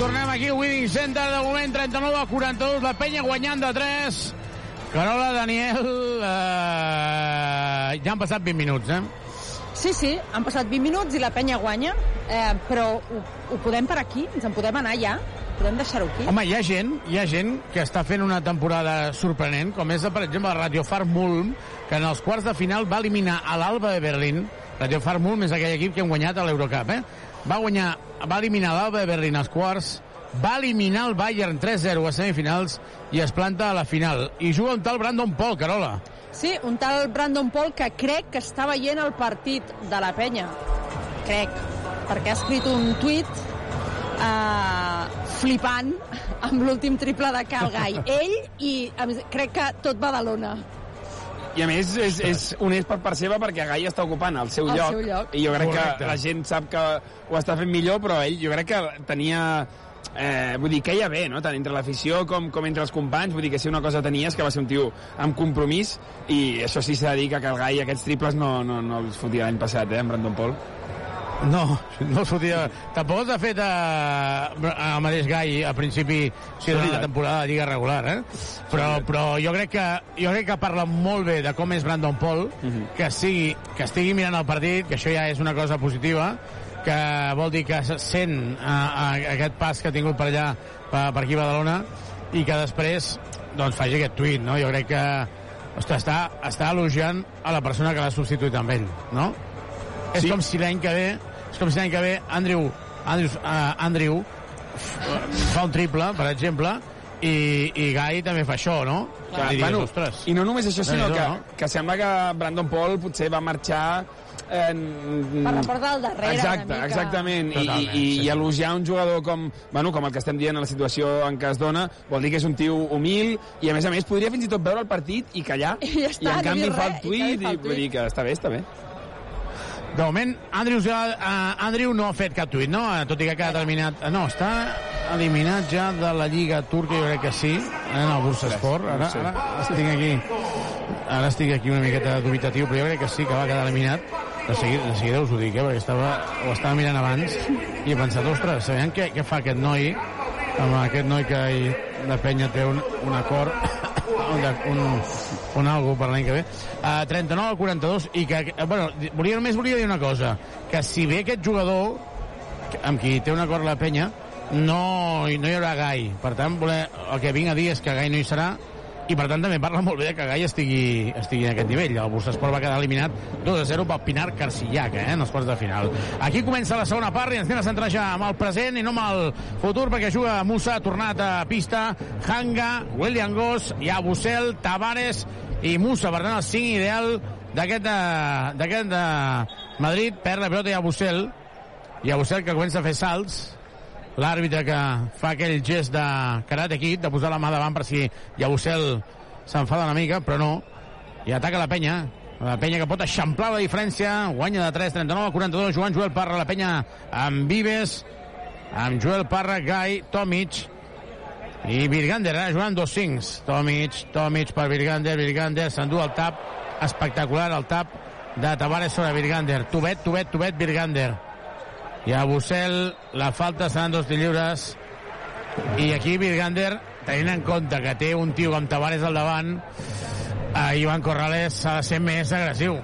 Tornem aquí al Winning Center, de moment 39 a 42, la penya guanyant de 3. Carola, Daniel, eh, ja han passat 20 minuts, eh? Sí, sí, han passat 20 minuts i la penya guanya, eh, però ho, ho podem per aquí? Ens en podem anar ja? Podem deixar-ho aquí? Home, hi ha gent, hi ha gent que està fent una temporada sorprenent, com és, per exemple, la Radio Far Mulm, que en els quarts de final va eliminar a l'Alba de Berlín. Radio Far Mulm és aquell equip que hem guanyat a l'Eurocup, eh? Va guanyar, va eliminar l'Alba Berlín als quarts, va eliminar el Bayern 3-0 a semifinals i es planta a la final. I juga un tal Brandon Paul, Carola. Sí, un tal Brandon Paul que crec que està veient el partit de la penya. Crec, perquè ha escrit un tuit uh, flipant amb l'últim triple de Cal Gai. Ell i crec que tot Badalona. I a més és, és honest per part seva perquè Gai està ocupant el seu, El lloc, seu lloc. i jo crec Correcte. que la gent sap que ho està fent millor però ell jo crec que tenia eh, vull dir, queia bé, no? tant entre l'afició com, com entre els companys, vull dir que si una cosa tenia és que va ser un tio amb compromís i això sí s'ha de dir que el Gai aquests triples no, no, no els fotia l'any passat, eh, amb Brandon Paul. No, no sortia... Tampoc els ha fet eh, el mateix Gai a principi sí, de la temporada de Lliga regular, eh? Però, però jo, crec que, jo crec que parla molt bé de com és Brandon Paul, que, sigui, que estigui mirant el partit, que això ja és una cosa positiva, que vol dir que se sent uh, uh, aquest pas que ha tingut per allà, per, per aquí a Badalona, i que després doncs, faci aquest tuit, no? Jo crec que ostres, està, està elogiant a la persona que l'ha substituït amb ell, no? És com si l'any que ve, és com si l'any que ve Andrew, Andrew, uh, Andrew fa un triple, per exemple, i, i Gai també fa això, no? Clar, I diries, bueno, ostres, I no només això, sinó que, no? que sembla que Brandon Paul potser va marxar en... Per la porta del darrere, Exacte, una mica. exactament. I, Totalment, i, sí. i elogiar un jugador com, bueno, com el que estem dient a la situació en què es dona, vol dir que és un tio humil i, a més a més, podria fins i tot veure el partit i callar. I ja està, I, en canvi, fa el i tuit canvi i, fa el vull dir que està bé, està bé. De moment, Andrews, uh, Andrew no ha fet cap tuit, no? Eh, Tot i que ha quedat eliminat... eh, No, està eliminat ja de la Lliga Turca, jo crec que sí, en el Bursa Sport. Ara, ara estic aquí ara estic aquí una miqueta dubitatiu, però jo crec que sí que va quedar eliminat. De seguida, de seguida us ho dic, eh, perquè estava, ho estava mirant abans i he pensat, ostres, sabem què, què fa aquest noi amb aquest noi que hi, de penya té un, un acord un, un, un algo per l'any que ve. Uh, 39 al 42 i que, eh, bueno, volia, només volia dir una cosa que si ve aquest jugador amb qui té un acord la penya no, no hi haurà Gai. Per tant voler, el que vinc a dir és que Gai no hi serà i per tant també parla molt bé de que Gai estigui, estigui en aquest nivell. El Bursasport va quedar eliminat 2 a 0 pel Pinar Carcillac, eh, en els quarts de final. Aquí comença la segona part i ens anem a centrar ja amb el present i no amb el futur perquè juga Musa, tornat a pista, Hanga, William Goss, Yabusel, Tavares i Musa, per tant el 5 ideal d'aquest de- d'aquest de Madrid, perd la pilota Yabusel, Yabusel que comença a fer salts, l'àrbitre que fa aquell gest de karate kid, de posar la mà davant per si Yabusel s'enfada una mica, però no. I ataca la penya. La penya que pot eixamplar la diferència. Guanya de 3, 39 a 42. Joan Joel Parra, la penya amb Vives, amb Joel Parra, Gai, Tomic, i Virgander, ara jugant dos cincs. Tomic, Tomic per Virgander, Virgander s'endú el tap, espectacular el tap de Tavares sobre Virgander. Tubet, Tubet, Tubet, Virgander. I a Bussel la falta seran dos lliures i aquí Virgander tenint en compte que té un tio com Tavares al davant eh, Ivan Corrales s'ha de ser més agressiu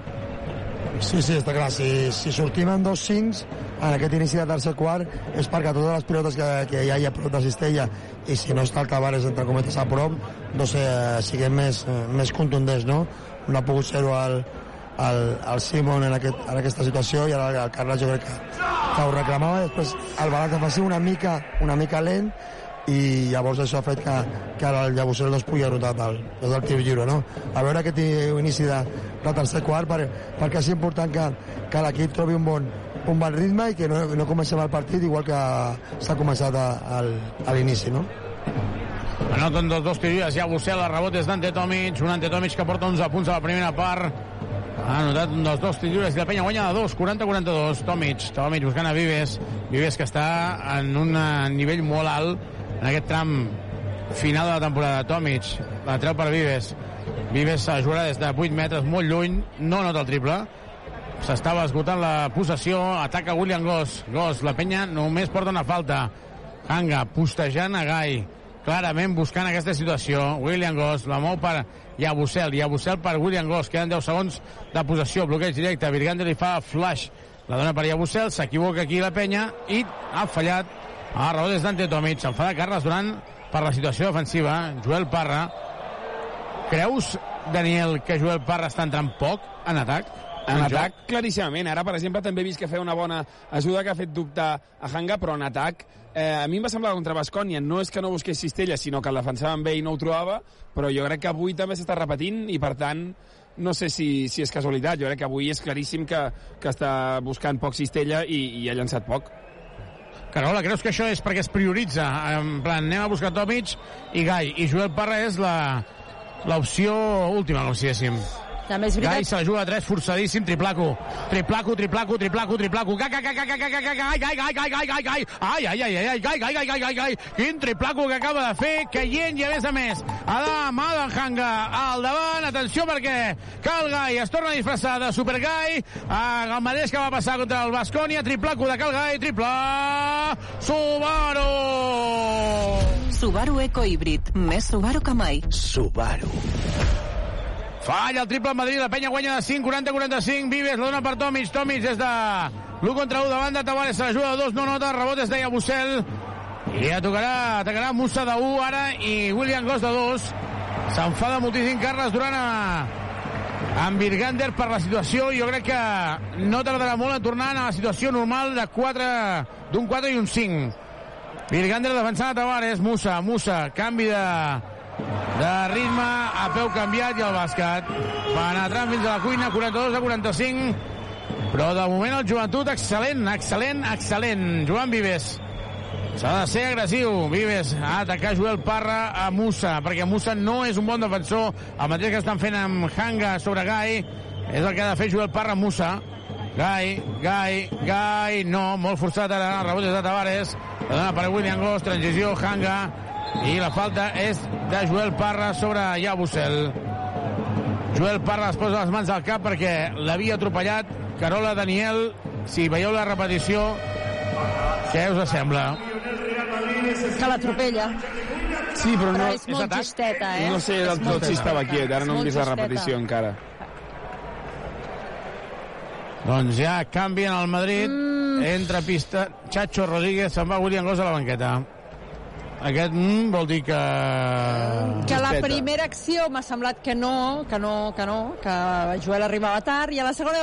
Sí, sí, està clar. Si, si sortim amb dos cincs en aquest inici de tercer quart és perquè totes les pilotes que, que ja hi ha prop de Cistella i si no està el Tavares entre cometes a prop, no sé, eh, siguem més, eh, més contundents, no? No ha pogut ser-ho al, al, al Simon en, aquest, en aquesta situació i ara el Carles jo crec que, que ho reclamava. Després el balanç defensiu una mica, una mica lent i llavors això ha fet que, que ara el Llabusel no es pugui anotar del, des del tir lliure, no? A veure aquest inici de, de tercer quart per, perquè és important que, que l'equip trobi un bon, un bon ritme i que no, no comencem el partit igual que s'ha començat a, a l'inici, no? Anoten dels dos tiros, ja Bussel, el rebot és d'Ante Tomic, un Ante Tomic que porta 11 punts a la primera part. Ha anotat un dels dos tiros i la penya guanya de 2, 40-42. Tomic, Tomic buscant a Vives. Vives que està en un eh, nivell molt alt en aquest tram final de la temporada. Tomic, la treu per Vives. Vives jugarà des de 8 metres, molt lluny, no nota el triple. S'estava esgotant la possessió, ataca William Goss. Goss, la penya només porta una falta. Hanga, postejant a Gai. Clarament buscant aquesta situació. William Goss la mou per Yabusel. Yabusel per William Goss. Queden 10 segons de possessió. Bloqueig directe. Virgander li fa flash. La dona per Yabusel. S'equivoca aquí la penya i ha fallat. A rebot és d'Ante Tomic. S'enfada Carles Duran per la situació defensiva. Joel Parra. Creus, Daniel, que Joel Parra està entrant poc en atac? En joc? atac, claríssimament. Ara, per exemple, també he vist que feia una bona ajuda que ha fet dubtar a Hanga, però en atac eh, a mi em va semblar contra Bascònia no és que no busqués Cistella, sinó que el defensava amb ell i no ho trobava, però jo crec que avui també s'està repetint i, per tant, no sé si, si és casualitat. Jo crec que avui és claríssim que, que està buscant poc Cistella i, i ha llançat poc. Carola, creus que això és perquè es prioritza? En plan, anem a buscar Tomic i Gai. I Joel Parra és l'opció última, com si diguéssim. També és veritat... Gai se la juga a 3, forçadíssim, triplaco. Triplaco, triplaco, triplaco, triplaco. Gai, gai, gai, gai, gai, gai, gai, gai, gai, gai, gai, gai, gai, gai. Ai, ai, ai, ai, ai, gai, gai, gai, gai, gai, gai. Quin triplaco que acaba de fer, caient i a més a més. A la mà Hanga al davant. Atenció perquè Cal Gai es torna a disfressar de Super Gai. El mateix que va passar contra el Bascònia. Triplaco de Cal Gai, triple Subaru! Subaru Eco Híbrid. Més Subaru que mai. Subaru. Falla el triple en Madrid, la penya guanya de 5, 40-45, Vives la dona per Tomic, Tomic des de l'1 contra 1 davant de Tavares, se la juga no nota, rebot es deia Bussel, i ja tocarà, atacarà Musa de 1 ara i William Goss de 2. S'enfada moltíssim Carles Duran a, amb Virgander per la situació. Jo crec que no tardarà molt a tornar a la situació normal de 4 d'un 4 i un 5. Virgander defensant a Tavares, Musa, Musa, canvi de, de ritme, a peu canviat i el bàsquet. Penetrant fins a la cuina, 42 a 45. Però de moment el joventut excel·lent, excel·lent, excel·lent. Joan Vives. S'ha de ser agressiu. Vives a atacar Joel Parra a Musa, perquè Musa no és un bon defensor. El mateix que estan fent amb Hanga sobre Gai és el que ha de fer Joel Parra a Musa. Gai, Gai, Gai, no, molt forçat ara, rebot de Tavares, dona per William Goss, transició, Hanga, i la falta és de Joel Parra sobre Yabusel. Joel Parra es posa les mans al cap perquè l'havia atropellat Carola Daniel, si veieu la repetició, què us sembla? Que l'atropella. Sí, però no... Però és molt justeta, eh? No sé del tot si estava quiet, ara no hem vist la repetició encara. Doncs ja canvien al Madrid, mm. entra a pista, Chacho Rodríguez, se'n va William Goss a la banqueta. Aquest mm, vol dir que... Que la primera acció m'ha semblat que no, que no, que no, que Joel arribava tard, i a la segona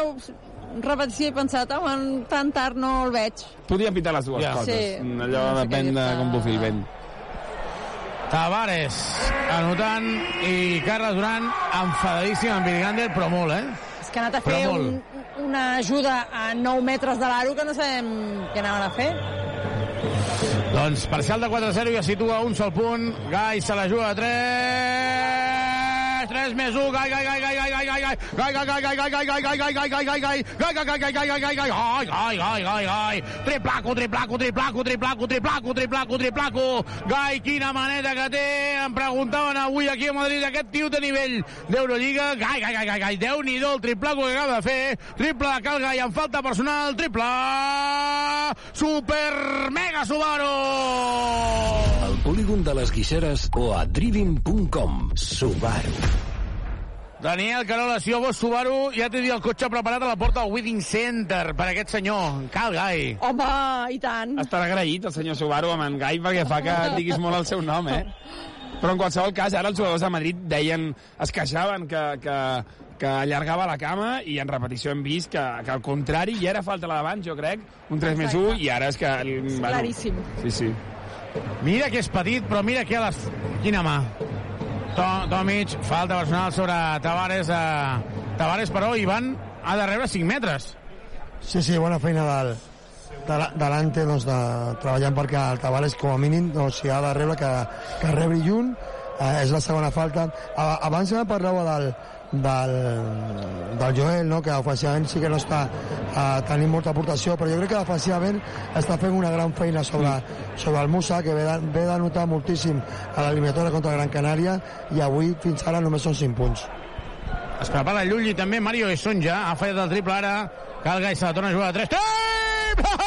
repetició he pensat, home, tan tard no el veig. Podien pitar les dues Ja. coses. Sí. Allò No sé depèn de dir-te. com bufi el vent. Tavares anotant i Carles Duran enfadadíssim amb Virgander, però molt, eh? És que ha anat a Però fer molt. un, una ajuda a 9 metres de l'aro que no sabem què anaven a fer. Doncs parcial de 4-0 ja situa un sol punt. Gai se la juga a 3. 3 més 1. Gai, gai, gai, gai, gai, gai, gai, gai. Gai, gai, gai, gai, gai, gai, gai, gai, gai, gai, gai, gai, gai. Gai, gai, gai, gai, gai, gai, gai, gai. Ai, gai, gai, gai, gai. Triplaco, triplaco, triplaco, triplaco, triplaco, triplaco, triplaco. Gai, quina maneta que té. Em preguntaven avui aquí a Madrid aquest tio de nivell d'Eurolliga. Gai, gai, gai, gai, gai. Déu-n'hi-do el triplaco que acaba de fer. Triple de Cal Gai amb falta personal. Triple. Super mega Subaru. Al polígon de les Guixeres o a driving.com. Subaru. Daniel Carola, si jo fos Subaru, ja té el cotxe preparat a la porta del Wedding Center per aquest senyor, Cal Gai. Home, i tant. Estarà agraït el senyor Subaru amb en Gai perquè fa que diguis molt el seu nom, eh? Però en qualsevol cas, ara els jugadors de Madrid deien, es queixaven que, que, que allargava la cama i en repetició hem vist que, que al contrari, ja era falta la d'abans, jo crec, un 3 més 1 i ara és que... Bueno, claríssim. Sí, sí. Mira que és petit, però mira que a les... Quina mà. To- Tomic, falta personal sobre Tavares. Eh... Tavares, però, Ivan, ha de rebre 5 metres. Sí, sí, bona feina del, de, la- delante doncs, de, treballant perquè el Tavares com a mínim doncs, si ha de rebre que, que rebri lluny eh, és la segona falta abans ja parlava del, del, del Joel no? que ofensivament sí que no està eh, tenint molta aportació però jo crec que defensivament està fent una gran feina sobre, sobre el Musa que ve de, ve de notar moltíssim a l'eliminatòria contra Gran Canària i avui fins ara només són 5 punts Es prepara Llulli també, Mario Esonja, ha fallat el triple ara, Cal Gai se la torna a jugar a 3. Triple!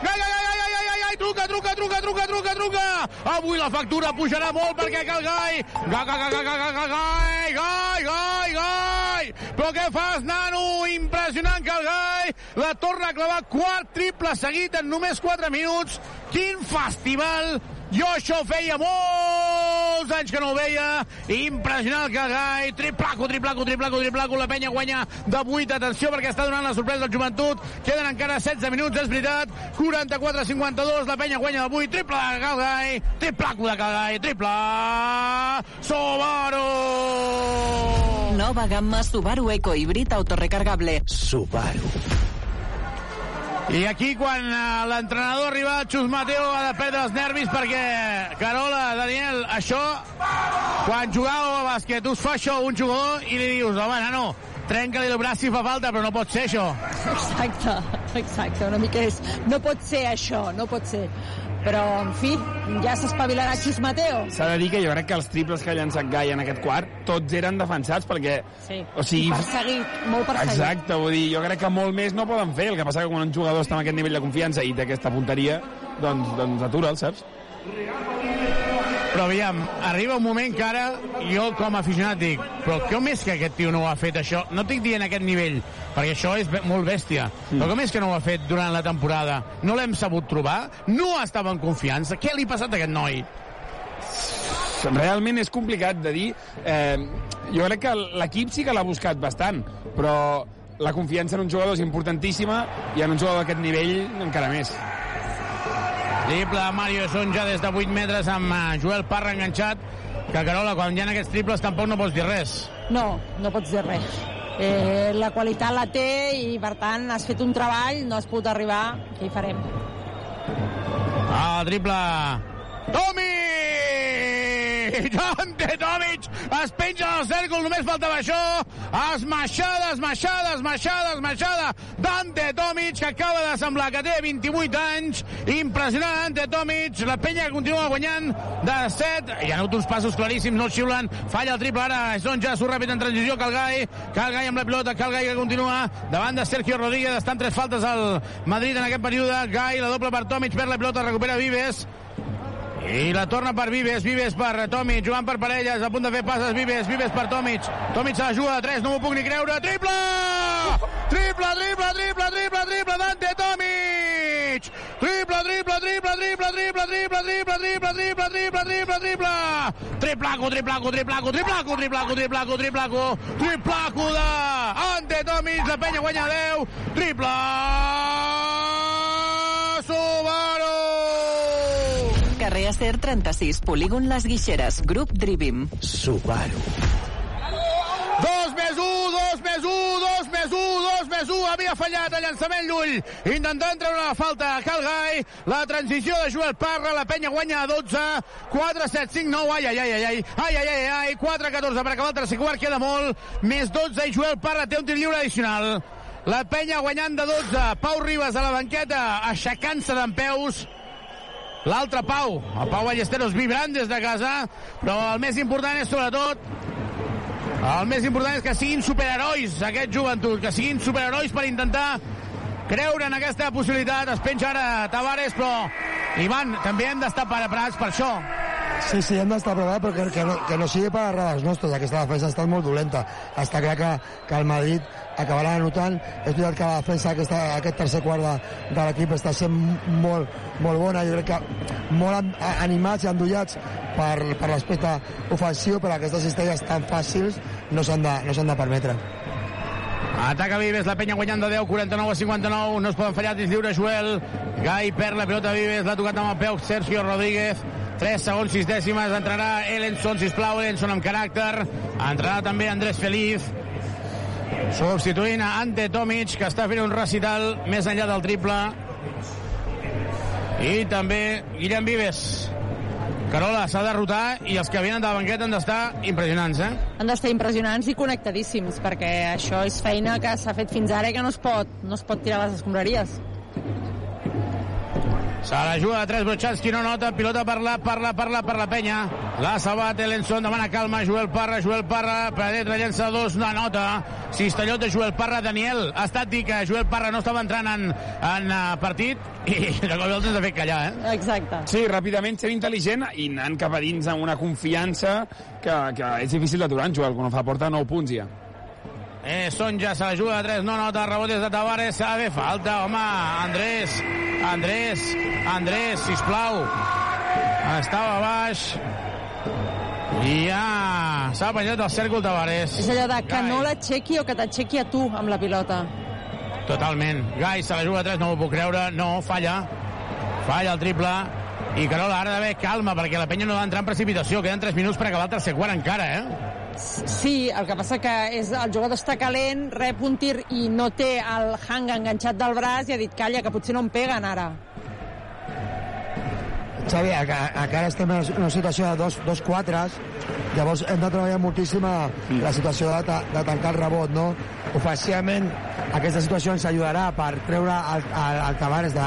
Gai, gai, gai, gai, gai, gai, gai, truca, truca, truca, truca, truca! Avui la factura pujarà molt perquè Cal. Gai, gai, gai, gai, gai, gai, gai, gai, gai, gai! Però què fas, nano? Impressionant, Cal Gai! La torna a clavar quart triple seguit en només 4 minuts. Quin festival! Jo això feia molts anys que no ho veia. Impressionant el Calgai. Triplaco, triplaco, triplaco, triplaco. La penya guanya de 8. Atenció perquè està donant la sorpresa al joventut. Queden encara 16 minuts, és veritat. 44-52. La penya guanya de 8. Triple de Calgai. Triplaco de Calgai. Triple. Subaru. Nova gamma Subaru Eco Híbrid autorecargable. Subaru. I aquí, quan eh, l'entrenador arriba, Xus Mateo ha de perdre els nervis perquè, Carola, Daniel, això, quan jugàveu a bàsquet, us fa això un jugador i li dius, home, nano, trenca-li el braç si fa falta, però no pot ser això. Exacte, exacte, una mica és... No pot ser això, no pot ser. Però, en fi, ja s'espavilarà Xus Mateo. S'ha de dir que jo crec que els triples que ha llançat Gai en aquest quart, tots eren defensats, perquè... Sí. O sigui, Perseguit, molt perseguit. Exacte, vull dir, jo crec que molt més no poden fer. El que passa que quan un jugador està amb aquest nivell de confiança i té aquesta punteria, doncs, doncs atura'l, saps? Però aviam, arriba un moment que ara jo com a aficionat dic però com és que aquest tio no ho ha fet això? No estic dient aquest nivell, perquè això és molt bèstia. Mm. Però com és que no ho ha fet durant la temporada? No l'hem sabut trobar? No estava en confiança? Què li ha passat a aquest noi? realment és complicat de dir. Eh, jo crec que l'equip sí que l'ha buscat bastant, però la confiança en un jugador és importantíssima i en un jugador d'aquest nivell encara més. Triple de Mario Sonja des de 8 metres amb eh, Joel Parra enganxat, que Carola, quan hi ha aquests triples tampoc no pots dir res. No, no pots dir res. Eh, la qualitat la té i, per tant, has fet un treball, no has pogut arribar, què hi farem? Ah, triple. Tomic! Dante Tomic es penja del cèrcol, només faltava això. Esmaixada, esmaixada, esmaixada, esmaixada. Dante Tomic, que acaba de semblar que té 28 anys. Impressionant, Dante Tomic. La penya continua guanyant de 7. Hi ha hagut uns passos claríssims, no xiulen. Falla el triple ara. Sonja, surt ràpid en transició. Calgai. Calgai amb la pilota. Calgai que continua davant de Sergio Rodríguez. Estan tres faltes al Madrid en aquest període. Gai, la doble per Tomic, perd la pilota, recupera Vives. I la torna per Vives, Vives per Tomic, jugant per parelles, a punt de fer passes, Vives, Vives per Tomic. Tomic se la juga de 3, no m'ho puc ni creure. Triple! Triple, triple, triple, triple, triple, Dante Tomic! Triple, triple, triple, triple, triple, triple, triple, triple, triple, triple, triple, triple! Triplaco, triplaco, triplaco, triplaco, triplaco, triplaco, triplaco, triplaco de Dante Tomic, la penya guanya 10, triple! Subaru! Carrer Acer 36, polígon Les Guixeres, grup Drivim. Subaru. Dos més un, dos més un, dos més un, dos més un. Havia fallat el llançament Llull. Intentant treure la falta a Calgai. La transició de Joel Parra. La penya guanya a 12. 4, 7, 5, 9. Ai, ai, ai, ai, ai. Ai, ai, ai, ai. 4, 14 per acabar el tercer quart. Queda molt. Més 12 i Joel Parra té un tir lliure addicional. La penya guanyant de 12. Pau Ribas a la banqueta, aixecant-se d'en peus. L'altre Pau, el Pau Ballesteros vibrant des de casa, però el més important és sobretot el més important és que siguin superherois, aquest joventut, que siguin superherois per intentar creure en aquesta possibilitat. Es penja ara Tavares, però, Ivan, també hem d'estar preparats per això. Sí, sí, hem d'estar preparats, però que, que, no, que no sigui per errades nostres. Aquesta defensa ha estat molt dolenta. Està clar que, que el Madrid acabarà anotant. És veritat que la defensa aquesta, aquest tercer quart de, de l'equip està sent molt, molt bona. Jo crec que molt animats i endollats per, per l'aspecte ofensiu, però aquestes cistelles tan fàcils no s'han de, no de permetre. Ataca Vives, la penya guanyant de 10, 49 a 59, no es poden fallar dins lliure Joel, Gai perd la pilota Vives, l'ha tocat amb el peu Sergio Rodríguez, 3 segons 6 dècimes, entrarà Ellenson, sisplau, Ellenson amb caràcter, entrarà també Andrés Feliz, substituint a Ante Tomic, que està fent un recital més enllà del triple, i també Guillem Vives. Carola, s'ha de rotar i els que venen de la banqueta han d'estar impressionants, eh? Han d'estar impressionants i connectadíssims, perquè això és feina que s'ha fet fins ara i que no es pot, no es pot tirar les escombraries. Se la juga de tres Brochanski, no nota, pilota per la, per la, per la, per la penya. L'ha salvat Ellenson, demana calma, Joel Parra, Joel Parra, Pradet llença dos, no nota. Cistellot de Joel Parra, Daniel. Ha estat dir que Joel Parra no estava entrant en, en uh, partit i de cop i volta ens ha fet callar, eh? Exacte. Sí, ràpidament ser intel·ligent i anant cap a dins amb una confiança que, que és difícil d'aturar en Joel, quan fa porta 9 punts ja. Eh, Sonja se la juga de 3, no nota, rebotes de Tavares, s'ha de fer falta, home, Andrés, Andrés, Andrés, sisplau. Estava baix. I ja s'ha penjat del cèrcol Tavares. És allò de que no l'aixequi o que t'aixequi a tu amb la pilota. Totalment. Gai se la juga a 3, no m'ho puc creure. No, falla. Falla el triple. I Carola, ara ha d'haver calma, perquè la penya no ha d'entrar en precipitació. Queden 3 minuts per acabar el tercer quart encara, eh? Sí, el que passa que és, el jugador està calent, rep un tir i no té el hang enganxat del braç i ha dit, calla, que potser no em peguen ara. Xavi, enca- encara estem en una situació de dos, dos quatres, llavors hem de treballar moltíssim la situació de, ta- de tancar el rebot, no? Ofensivament, aquesta situació ens ajudarà per treure el, el, el Tavares de,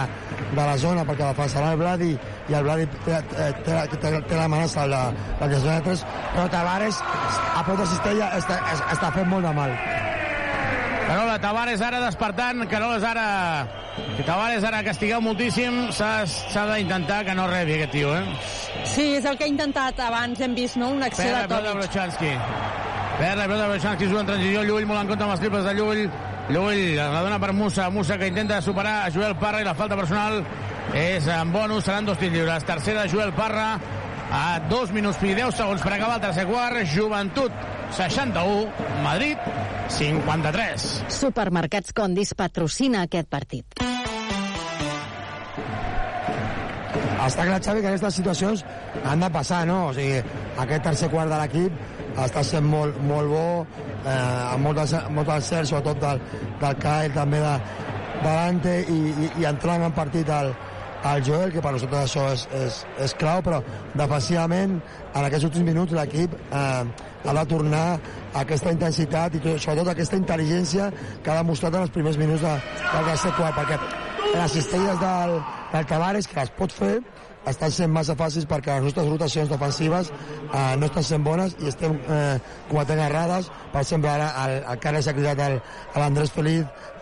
de la zona, perquè defensarà el Bladi i el Bladi té, té, té, té l'amenaça la, la de tres, però Tavares a prop de cistella està, es- està fent molt de mal. Carola, Tavares ara despertant, Carola és ara Tavares ara castigat moltíssim, s'ha d'intentar que no rebi aquest tio, eh? Sí, és el que ha intentat abans, hem vist, no? Una acció Perd la de Tomic. Brochanski. Perd la pilota Brochanski, juga en transició, Llull molt en compte amb els triples de Llull. Llull la dona per Musa, Musa que intenta superar a Joel Parra i la falta personal és en bonus, seran dos tirs lliures. Tercera, Joel Parra, a 2 minuts i 10 segons per acabar el tercer quart. Joventut 61, Madrid 53. Supermercats Condis patrocina aquest partit. està clar, Xavi, que aquestes situacions han de passar, no? O sigui, aquest tercer quart de l'equip està sent molt, molt bo, eh, amb molt, de, molt d'encert, sobretot del, del Kyle, també de, de Dante, i, i, i entrant en partit el, el Joel, que per nosaltres això és, és, és clau, però defensivament, en aquests últims minuts, l'equip eh, ha de tornar aquesta intensitat i tot- sobretot aquesta intel·ligència que ha demostrat en els primers minuts de, del tercer quart, perquè les cistelles del, del Tavares, que les pot fer, estan sent massa fàcils perquè les nostres rotacions defensives eh, no estan sent bones i estem eh, cometent errades. Per exemple, ara el, el ara s'ha cridat l'Andrés Feliz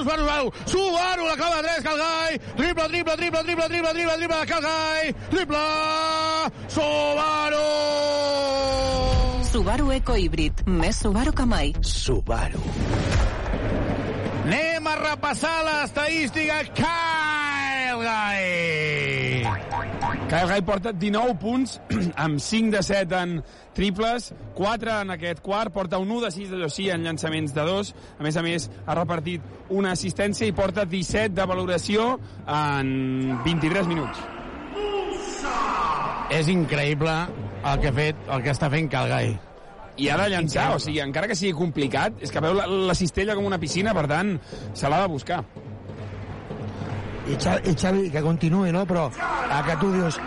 Subaru, Subaru, Subaru, Subaru, la clava de tres, cal Gai, triple, triple, triple, triple, triple, triple, triple, cal Gai, triple, Subaru! Subaru Eco Híbrid. Més Subaru que mai. Subaru. Anem a repassar l'estadística Kyle Gai. Kyle Guy porta 19 punts, amb 5 de 7 en triples, 4 en aquest quart, porta un 1 de 6 de Josí en llançaments de 2. A més a més, ha repartit una assistència i porta 17 de valoració en 23 minuts. És increïble el que ha fet, el que està fent Calgai. I ha de llançar, o sigui, encara que sigui complicat, és que veu la, la cistella com una piscina, per tant, se l'ha de buscar. I Xavi, i Xavi que continuï, no? Però el que tu dius,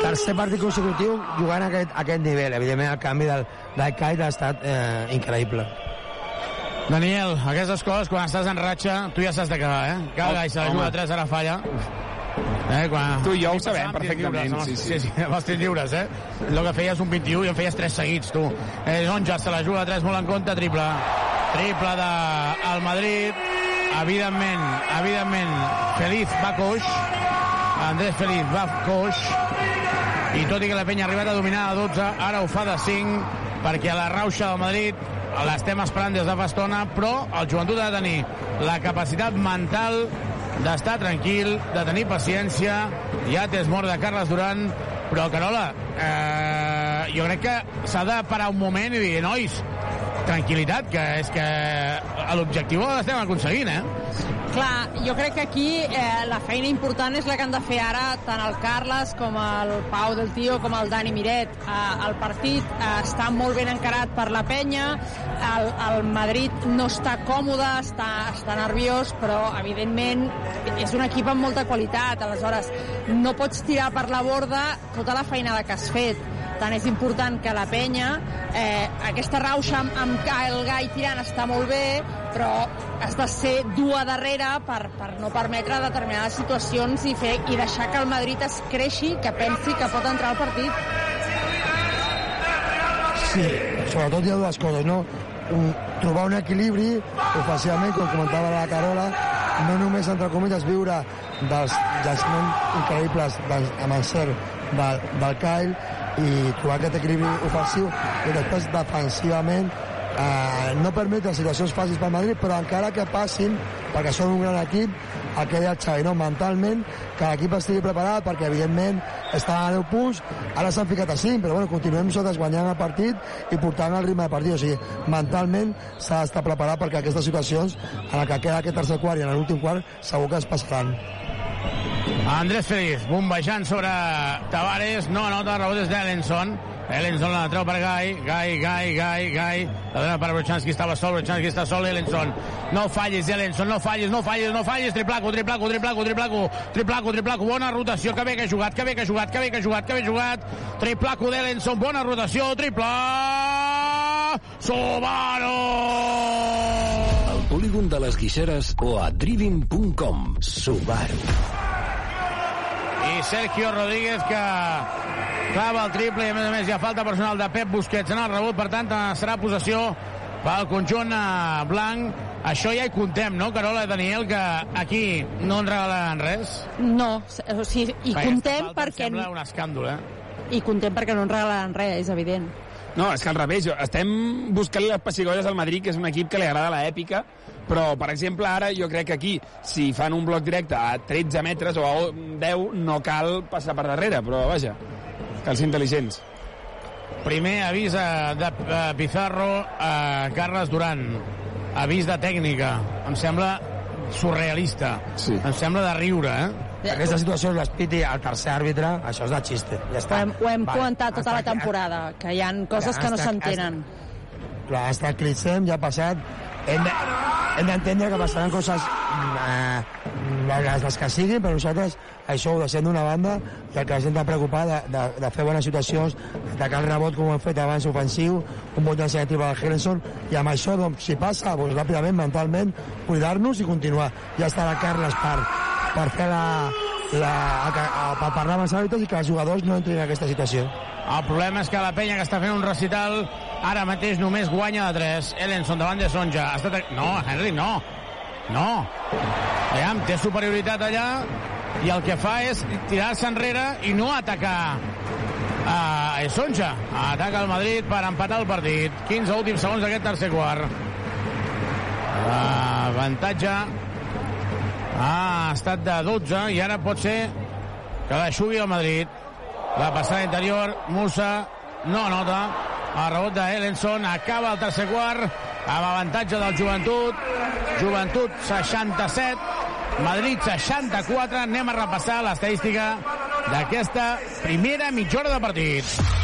tercer partit consecutiu jugant a aquest, a aquest nivell. Evidentment, el canvi del, del Kite ha estat eh, increïble. Daniel, aquestes coses, quan estàs en ratxa, tu ja saps de què va, eh? Calgai, se la juga a 3, ara falla. Eh, quan... Tu i jo ho sabem perfectament, lliures, sí, amb- sí. sí, sí, els tirs lliures, eh? El que feies un 21 i en feies 3 seguits, tu. Eh, Onja se la juga a 3 molt en compte, triple. Triple de el Madrid. Evidentment, evidentment, Feliz va coix. Andrés Feliz va coix. I tot i que la penya ha arribat a dominar a 12, ara ho fa de 5, perquè a la rauxa del Madrid l'estem esperant des de fa estona, però el joventut ha de tenir la capacitat mental d'estar tranquil, de tenir paciència. Ja t'és mort de Carles Duran, però, Carola, eh, jo crec que s'ha de parar un moment i dir, nois, tranquil·litat, que és que l'objectiu l'estem aconseguint, eh? Clar, jo crec que aquí eh, la feina important és la que han de fer ara tant el Carles com el Pau del Tio com el Dani Miret. Eh, el partit eh, està molt ben encarat per la penya, el, el Madrid no està còmode, està, està nerviós, però evidentment és un equip amb molta qualitat, aleshores no pots tirar per la borda tota la feinada que has fet tant és important que la penya eh, aquesta rauxa amb, amb Kyle Guy tirant està molt bé però has de ser dur a darrere per, per no permetre determinades situacions i, fer, i deixar que el Madrid es creixi que pensi que pot entrar al partit Sí, sobretot hi ha dues coses, no? Un, trobar un equilibri ofensivament, com comentava la Carola, no només, entre cometes, viure dels llançaments increïbles del, amb el cert del, del Kyle i trobar aquest equilibri ofensiu i després defensivament eh, no permetre situacions fàcils pel Madrid però encara que passin perquè són un gran equip el Xavi, no? mentalment que l'equip estigui preparat perquè evidentment estaven a 10 punts, ara s'han ficat a 5 però bueno, continuem nosaltres guanyant el partit i portant el ritme de partit, o sigui mentalment s'ha d'estar preparat perquè aquestes situacions en el que queda aquest tercer quart i en l'últim quart segur que es passaran Andrés Feliz, bombejant sobre Tavares, no anota, rebot és d'Ellenson. Ellenson la treu per Gai, Gai, Gai, Gai, Gai. La dona per Brochanski, estava sol, Brochanski està sol, Ellenson. No fallis, Ellenson, no fallis, no fallis, no fallis. Triplaco, triplaco, triplaco, triplaco, triplaco, triplaco. Bona rotació, que bé que ha jugat, que bé que ha jugat, que bé que ha jugat, que bé jugat. Triplaco d'Ellenson, bona rotació, triple... Subaru! Al polígon de les Guixeres o a driving.com. Subaru. I Sergio Rodríguez que clava el triple i a més a més hi ha falta personal de Pep Busquets en el rebot, per tant eh, serà possessió pel conjunt eh, blanc això ja hi contem, no, Carola Daniel, que aquí no ens regalaran res? No, o sigui, i Perquè contem perquè... Sembla un escàndol, eh? I contem perquè no ens regalaran res, és evident. No, és que al revés, jo- estem buscant les pessigolles al Madrid, que és un equip que li agrada l'èpica, però, per exemple, ara jo crec que aquí, si fan un bloc directe a 13 metres o a 10, no cal passar per darrere, però vaja, cal ser intel·ligents. Primer avís de Pizarro a Carles Duran. Avís de tècnica. Em sembla surrealista. Sí. Em sembla de riure, eh? Aquesta situació les piti el tercer àrbitre, això és de xiste. Ja Ho està. hem, ho hem Vale. comentat tota la Hasta temporada, que hi han coses que no hasta- s'entenen. Clar, ha estat Clitsem, ja ha passat. Hem de- hem d'entendre que passaran coses eh, les, les que siguin, però nosaltres això ho deixem d'una banda i el que ens hem de preocupar de, de, de fer bones situacions, d'atacar el rebot com hem fet abans ofensiu, un bon llançament de triple de Henderson, i amb això, doncs, si passa, doncs, ràpidament, mentalment, cuidar-nos i continuar. Ja estarà Carles per, per fer la, la, a- a- per parlar amb els àrbitres i que els jugadors no entrin en aquesta situació. El problema és que la penya que està fent un recital ara mateix només guanya de 3. Ellenson davant de Sonja. Ha estat... No, Henry, no. No. Aviam, té superioritat allà i el que fa és tirar-se enrere i no atacar a Sonja. Ataca el Madrid per empatar el partit. 15 últims segons d'aquest tercer quart. Avantatge ha estat de 12 i ara pot ser que l'aixugui el Madrid. La passada interior, Musa no nota. El rebot d'Ellenson acaba el tercer quart amb avantatge del Joventut. Joventut 67, Madrid 64. Anem a repassar l'estadística d'aquesta primera mitja hora de partit.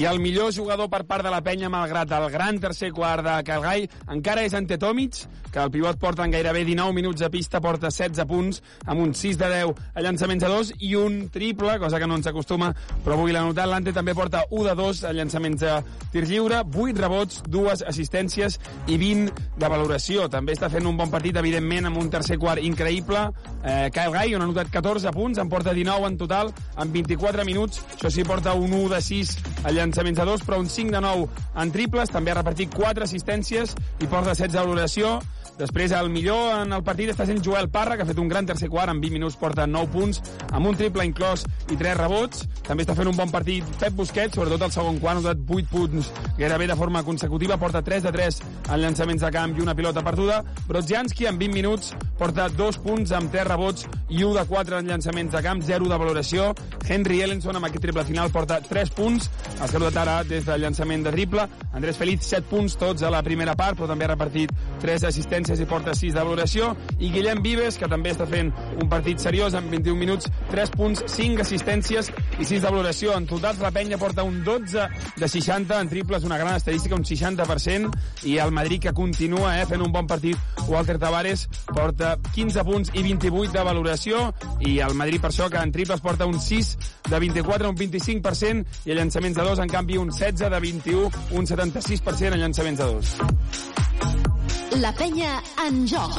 I el millor jugador per part de la penya, malgrat el gran tercer quart de Calgai, encara és Ante Tomic, que el pivot porta en gairebé 19 minuts de pista, porta 16 punts, amb un 6 de 10 a llançaments de 2 i un triple, cosa que no ens acostuma, però avui l'ha notat. L'Ante també porta 1 de 2 a llançaments de tir lliure, 8 rebots, 2 assistències i 20 de valoració. També està fent un bon partit, evidentment, amb un tercer quart increïble. Eh, Kyle Guy, on ha notat 14 punts, en porta 19 en total, en 24 minuts. Això sí, porta un 1 de 6 a llançaments de 2, però un 5 de 9 en triples. També ha repartit 4 assistències i porta 16 de valoració. Després, el millor en el partit està sent Joel Parra, que ha fet un gran tercer quart, en 20 minuts porta 9 punts, amb un triple inclòs i 3 rebots. També està fent un bon partit Pep Busquets, sobretot el segon quart, ha notat 8 punts gairebé de forma consecutiva, porta 3 de 3 en llançaments de camp i una pilota perduda. Brodzianski, en 20 minuts, porta 2 punts amb 3 rebots i 1 de 4 en llançaments de camp, 0 de valoració. Henry Ellenson, amb aquest triple final, porta 3 punts. Ha notat ara des del llançament de triple. Andrés Feliz, 7 punts tots a la primera part, però també ha repartit 3 assistències i porta 6 de valoració. I Guillem Vives, que també està fent un partit seriós en 21 minuts, 3 punts, 5 assistències i 6 de valoració. En total, la penya porta un 12 de 60 en triples, una gran estadística, un 60%, i el Madrid que continua eh, fent un bon partit. Walter Tavares porta 15 punts i 28 de valoració, i el Madrid per això que en triples porta un 6 de 24, un 25%, i a llançaments de 2, en canvi, un 16 de 21, un 76% en llançaments de 2. La penya en joc.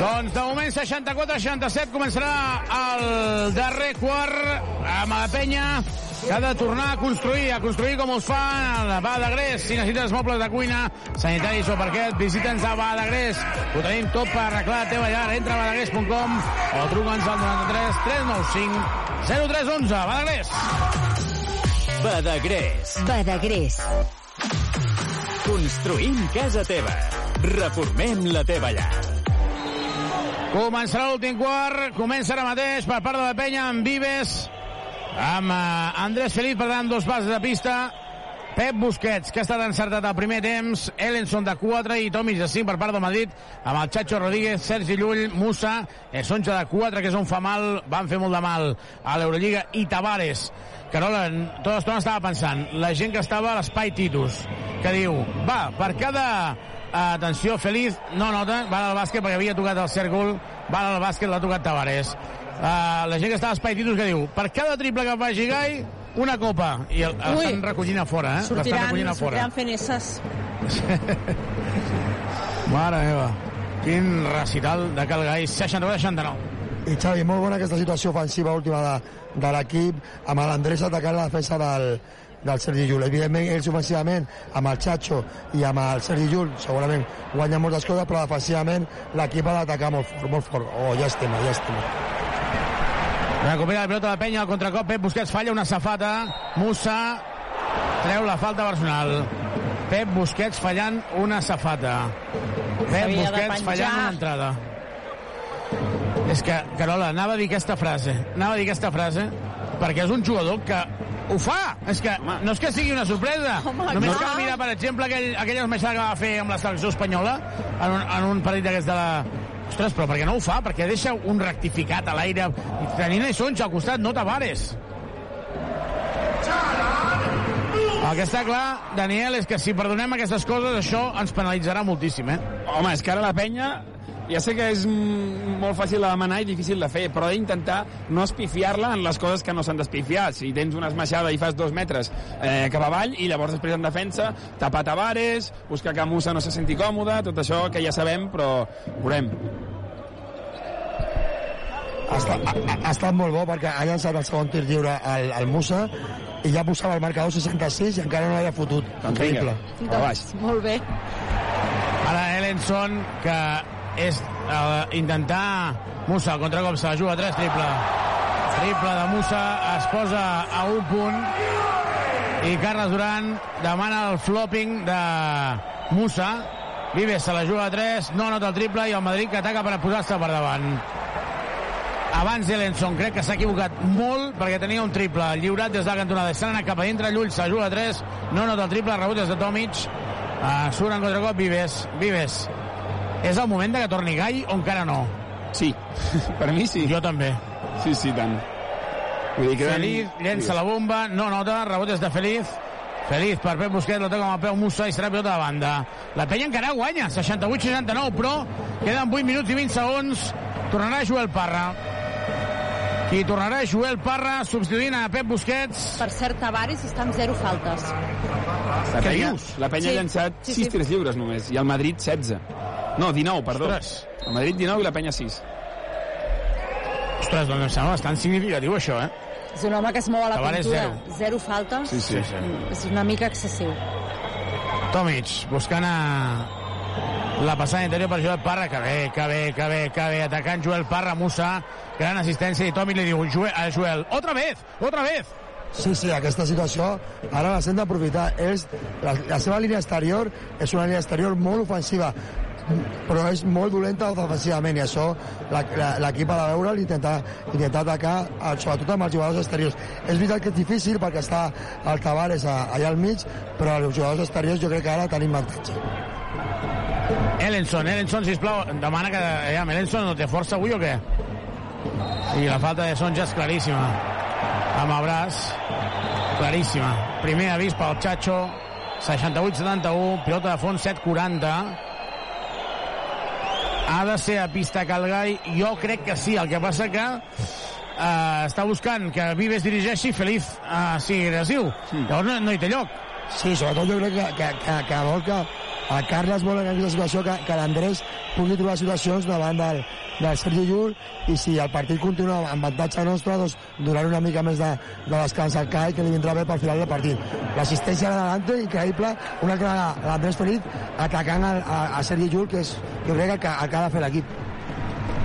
Doncs de moment 64-67 començarà el darrer quart amb la penya que ha de tornar a construir, a construir com us fa a la Badagrés. Si necessites mobles de cuina, sanitaris o parquet, visita'ns a Badagrés. Ho tenim tot per arreglar la teva llar. Entra a badagrés.com o truca'ns al 93 395 0311. Badagrés! Badagrés. Badagrés. Construïm casa teva. Reformem la teva llar. Començarà l'últim quart, comença ara mateix per part de la penya amb Vives, amb uh, Andrés Felip, per tant, dos passes de pista, Pep Busquets, que ha estat encertat al primer temps, Ellenson de 4 i Tomis de 5 per part del Madrid, amb el Chacho Rodríguez, Sergi Llull, Musa, Sonja de 4, que és on fa mal, van fer molt de mal a l'Eurolliga, i Tavares. Carola, tota l'estona estava pensant, la gent que estava a l'espai Titus, que diu, va, per cada atenció, Feliz, no nota, va al bàsquet perquè havia tocat el cèrcol, va al bàsquet, l'ha tocat Tavares. Uh, la gent que estava a l'espai Titus que diu, per cada triple que faci Gai, una copa. I el, el Ui. estan recollint a fora, eh? L'estan Sortiran, recollint a fora. sortiran fent esses. Mare meva. Quin recital de Calgai, 64-69. I Xavi, molt bona aquesta situació ofensiva última de, de l'equip, amb l'Andrés atacant la defensa del, del Sergi Llull. Evidentment, ells ofensivament, amb el Chacho i amb el Sergi Llull, segurament guanyen moltes coses, però defensivament l'equip ha d'atacar molt fort, molt fort. Oh, llàstima, llàstima. Recupera la pilota de penya, el contracop, Pep Busquets falla una safata, Musa treu la falta personal. Pep Busquets fallant una safata. Pep Busquets fallant una entrada. És que, Carola, anava a dir aquesta frase, anava a dir aquesta frase, perquè és un jugador que ho fa. És que no és que sigui una sorpresa. Home, Només clar. cal mirar, per exemple, aquell, aquella esmaixada que va fer amb la selecció espanyola en un, en un partit d'aquests de la... Ostres, però per què no ho fa? Perquè deixa un rectificat a l'aire i tenint Sonja al costat, no Tavares. El que està clar, Daniel, és que si perdonem aquestes coses, això ens penalitzarà moltíssim, eh? Home, és que ara la penya ja sé que és molt fàcil de demanar i difícil de fer, però ha d'intentar no espifiar-la en les coses que no s'han d'espifiar. Si tens una esmaixada i fas dos metres eh, cap avall i llavors després en defensa tapar Tavares, buscar que Musa no se senti còmode, tot això que ja sabem, però veurem. Ha estat, ha, ha estat molt bo perquè ha llançat el segon tir lliure al, al Musa i ja posava el marcador 66 i encara no l'havia fotut. Increïble. Doncs, molt bé. Ara Ellenson, que és uh, intentar Musa, contracop, se la juga 3, triple. Triple de Musa, es posa a un punt i Carles Duran demana el flopping de Musa. Vives se la juga a 3, no nota el triple i el Madrid que ataca per posar-se per davant. Abans Ellenson crec que s'ha equivocat molt perquè tenia un triple lliurat des de la cantonada. S'ha anat cap a dintre, Llull se juga a 3, no nota el triple, rebut des de Tomic. Uh, surt en contracop Vives. Vives. És el moment de que torni Gai o encara no? Sí, per mi sí. Jo també. Sí, sí, tant. Vull dir que... Feliz llença la bomba, no nota, rebot des de Feliz. Feliz per Pep Busquets, la toca amb el peu Musa i serà pilota de banda. La penya encara guanya, 68-69, però queden 8 minuts i 20 segons. Tornarà Joel Parra. Qui tornarà Joel Parra substituint a Pep Busquets. Per cert, Tavares està amb zero faltes. La penya, la penya Sí. ha llançat Sí, 6 sí. tirs lliures només, i el Madrid 16. No, 19, perdó. Ostres. El Madrid 19 i la penya 6. Ostres, doncs em sembla bastant significatiu això, eh? És un home que es mou a la Tavares, pintura. zero. Zero faltes. Sí, sí, sí. És una mica excessiu. Tomic, buscant a la passada interior per Joel Parra, que bé, que bé, que bé, que bé, atacant Joel Parra, Musa, gran assistència, i Tomic li diu Joel, a Joel, otra vez, otra vez. Sí, sí, aquesta situació ara la s'hem d'aprofitar. És, la, la seva línia exterior és una línia exterior molt ofensiva, però és molt dolenta defensivament i això l'equip ha de veure intentar, intentar atacar eh, sobretot amb els jugadors exteriors és veritat que és difícil perquè està el Tavares allà al mig però els jugadors exteriors jo crec que ara tenim avantatge Ellenson, Ellenson, sisplau, demana que... Ja, Ellenson no té força avui o què? I la falta de Sonja és claríssima. Amb el braç, claríssima. Primer avís pel Chacho, 68-71, pilota de fons 7-40. Ha de ser a pista Calgai? Jo crec que sí, el que passa que eh, està buscant que Vives dirigeixi Feliz uh, sigui agressiu. Llavors no, no hi té lloc. Sí, sobretot jo crec que, que, que, que vol que el Carles vol aquesta situació que, que l'Andrés pugui trobar situacions davant del, del Sergi Llull i si el partit continua amb avantatge nostre doncs donar una mica més de, de descans al CAI que li vindrà bé pel final del partit. L'assistència de l'Alante, increïble una vegada l'Andrés Felip atacant a, a, a Sergi Llull que és jo crec que, que, que ha de fer l'equip.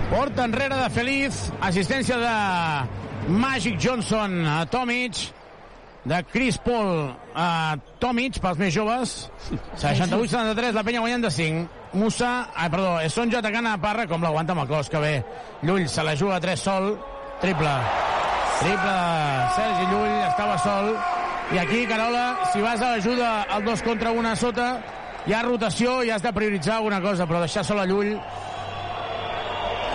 Porta enrere de Feliz, assistència de Magic Johnson a Tomic, de Chris Paul a Tomic, pels més joves. 68-73, la penya guanyant de 5. Musa, ah, perdó, és Sonja atacant a Parra, com l'aguanta amb el cos, que bé. Llull se la juga a 3 sol, triple. Triple Sergi Llull, estava sol, I aquí, Carola, si vas a l'ajuda al dos contra una a sota, hi ha rotació i has de prioritzar alguna cosa, però deixar sol a Llull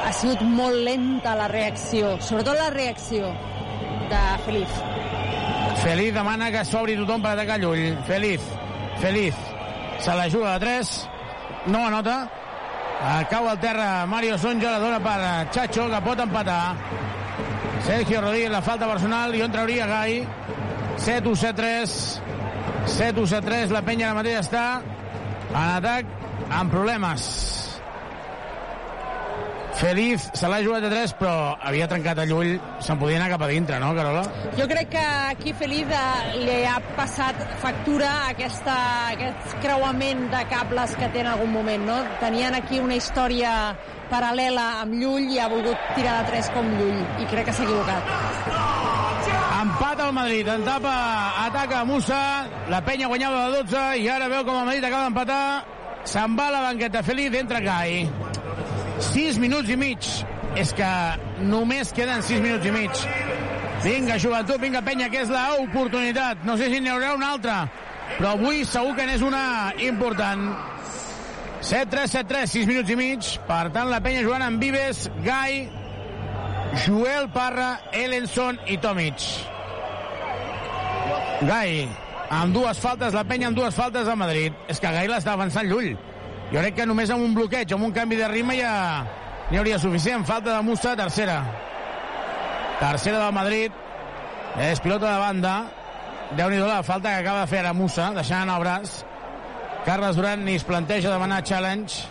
Ha sigut molt lenta la reacció, sobretot la reacció de Feliz. Feliz demana que s'obri tothom per atacar Llull. Feliz, Feliz. Se la juga de 3. No anota. Cau al terra Mario Sonja, la dona per Chacho, que pot empatar. Sergio Rodríguez, la falta personal, i on trauria Gai. 7-1, 7-3. 7-1, 7-3. La penya ara mateix està en atac amb problemes. Feliz se l'ha jugat de 3, però havia trencat a Llull. Se'n podia anar cap a dintre, no, Carola? Jo crec que aquí Feliz eh, li ha passat factura aquesta, aquest creuament de cables que té en algun moment, no? Tenien aquí una història paral·lela amb Llull i ha volgut tirar de 3 com Llull, i crec que s'ha equivocat. Empat al Madrid, en tapa, ataca Musa, la penya guanyava de 12 i ara veu com el Madrid acaba d'empatar, se'n va a la banqueta Feliz, entra Gai. 6 minuts i mig. És que només queden 6 minuts i mig. Vinga, joventut, vinga, penya, que és l'oportunitat. No sé si n'hi haurà una altra, però avui segur que n'és una important. 7-3, 7-3, 6 minuts i mig. Per tant, la penya jugant amb Vives, Gai, Joel Parra, Ellenson i Tomic. Gai, amb dues faltes, la penya amb dues faltes a Madrid. És que Gai l'està avançant Llull. Jo crec que només amb un bloqueig, amb un canvi de ritme ja n'hi hauria suficient. Falta de Musa, tercera. Tercera del Madrid. És pilota de banda. déu nhi la falta que acaba de fer ara Musa, deixant el braç. Carles Duran ni es planteja demanar challenge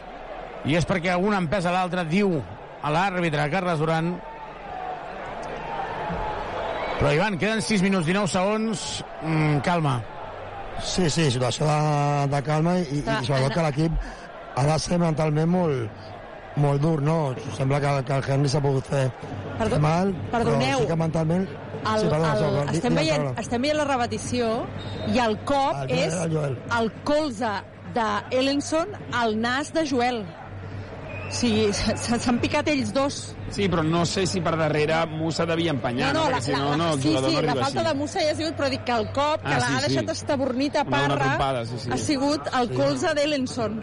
i és perquè un empesa l'altre diu a l'àrbitre Carles Duran però Ivan, queden 6 minuts 19 segons mm, calma Sí, sí, situació de, de calma i, i sobretot que l'equip ha de ser mentalment molt, molt dur, no? Sembla que, que el Henry s'ha pogut fer Perdó, mal, perdoneu. però sí que mentalment... El, sí, perdona, el, di- estem, veient, estem veient la repetició i el cop El Joel, és el Joel. el colze d'Ellenson al nas de Joel. O sigui, se- s'han picat ells dos. Sí, però no sé si per darrere Musa devia empenyar, no? la, Perquè si no, no, el sí, jugador sí, no la falta així. de Musa ja ha sigut, però dic que el cop que Ah, l'ha sí, sí. deixat estabornit a Una- una Parra trompada, sí, sí. ha sigut el Sí. colze d'Ellenson.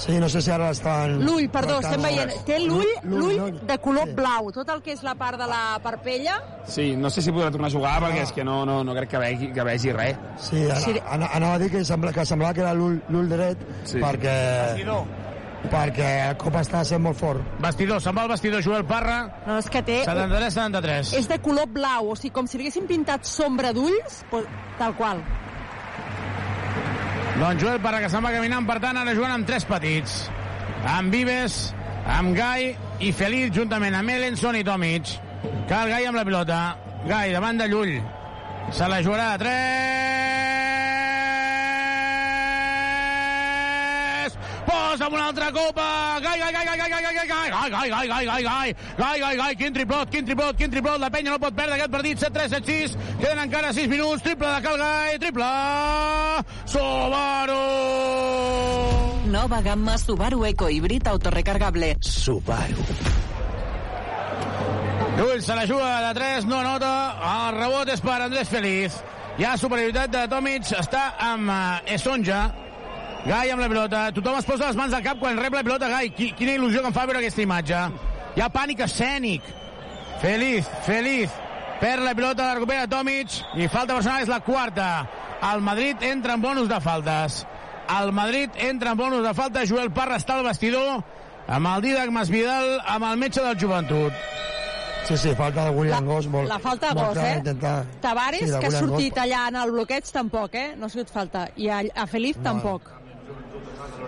Sí, no sé si ara estan... L'ull, perdó, tractant- estem veient. Té l'ull L'ull, de color blau. Tot el que és la part de la parpella Sí, no sé si podrà tornar a jugar perquè és que no, no, no crec que vegi, que vegi res. Sí, ana, ana, anava a dir que, sembla, que semblava que era l'ull l'ull dret Sí. perquè, perquè el cop està sent molt fort. Vestidor, se'n va el vestidor Joel Parra no, és que té... 73-73 És de color blau, o sigui, com si li haguessin pintat sombra d'ulls, pues, tal qual. Doncs Joel Parra que se'n va caminant, per tant, ara jugant amb tres petits. Amb Vives, amb Gai i Feliz, juntament amb Ellenson i Tomic. Cal Gai amb la pilota. Gai davant de Llull. Se la jugarà de 3. Posa amb una altra copa. Gai, gai, gai, gai, gai, gai, gai, gai, gai, gai, gai, gai, gai, gai, gai, gai, gai, gai, quin triplot, quin triplot, quin triplot. La penya no pot perdre aquest partit. 7-3, 7-6. Queden encara 6 minuts. Triple de Cal Gai. Triple. Subaru. Nova gamma Subaru Eco Híbrid autorecargable. Subaru. Llull se la juga de 3, no nota. El rebot és per Andrés Feliz. Hi ha superioritat de Tomic, està amb uh, Esonja. Gai amb la pilota. Tothom es posa les mans al cap quan rep la pilota. Gai, qui, quina il·lusió que em fa veure aquesta imatge. Hi ha pànic escènic. Feliz, Feliz. Perd la pilota, la recupera Tomic i falta personal és la quarta. El Madrid entra en bonus de faltes. El Madrid entra en bonus de faltes. Joel Parra està al vestidor amb el Didac Masvidal, amb el metge del joventut. Sí, sí, falta de William Goss. Molt, La falta de Goss, eh? Intentar... Tavares, Sí, que ha sortit Goss. allà en el bloqueig, tampoc, eh? No ha sigut falta. I a, a Feliz, tampoc.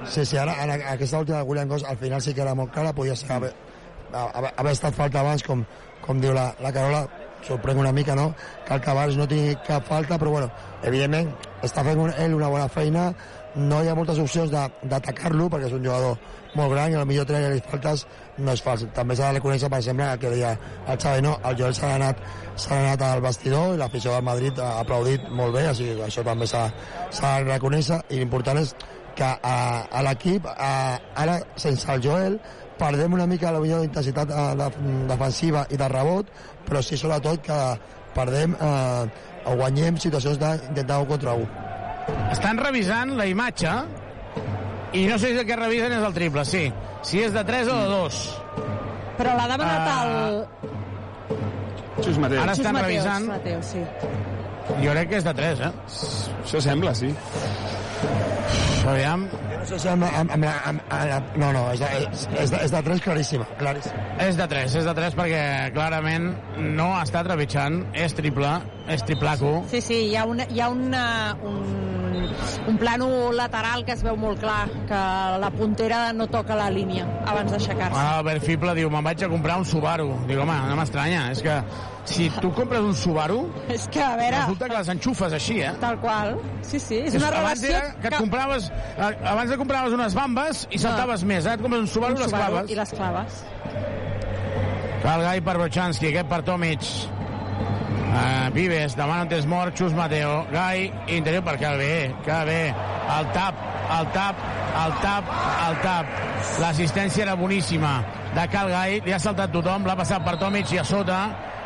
Sí, sí, ara, ara aquesta última de William Goss al final sí que era molt clara, podia ser haver, haver, haver estat falta abans, com, com diu la, la Carola, sorprèn una mica, no?, que el Tavares no tingui cap falta, però bueno, evidentment està fent un, ell una bona feina, no hi ha moltes opcions d'atacar-lo, perquè és un jugador molt gran i potser treure-li faltes no és fàcil. També s'ha de reconèixer, per exemple, el que deia el Xavi, no? el Joel s'ha anat, anat al vestidor i l'afició del Madrid ha aplaudit molt bé, sigui que això també s'ha de reconèixer i l'important és que a, a l'equip, a- ara sense el Joel, perdem una mica la millor d'intensitat eh, de, defensiva i de rebot, però sí sobretot que perdem eh, o guanyem situacions d'intentar un contra un. Estan revisant la imatge i no sé si el que revisen és el triple, sí. Si és de 3 o de 2. Però l'ha demanat Ah. el... Xus Mateu. Ara estan Xus Mateus, revisant. Mateus, sí. Jo crec que és de 3, eh? Això sembla, sí. Aviam. No sé si amb, amb, amb, amb, amb, no, no, és de, és, és, de, és de 3 claríssima, claríssima. És de 3, és de 3 perquè clarament no està trepitjant, és triple, és triplaco. Sí, sí, hi ha, una, hi ha una, un, un plano lateral que es veu molt clar, que la puntera no toca la línia abans d'aixecar-se. Ah, Albert Fible diu, me'n vaig a comprar un Subaru. Dic, home, no m'estranya, és que si tu compres un Subaru, És que, a veure... resulta que les enxufes així, eh? Tal qual. Sí, sí, és una abans relació... era que et compraves, abans de compraves unes bambes i saltaves més, eh? Et compres un Subaru, Un i les Subaru claves. I les claves. Calgai per Brochanski, aquest per Tomic. Uh, Vives, demana un temps mort, Xus Mateo. Gai, interior per Calvé. Calvé, el tap, el tap, el tap, el tap. L'assistència era boníssima de Calgai, li ha saltat tothom, l'ha passat per Tomic i a sota,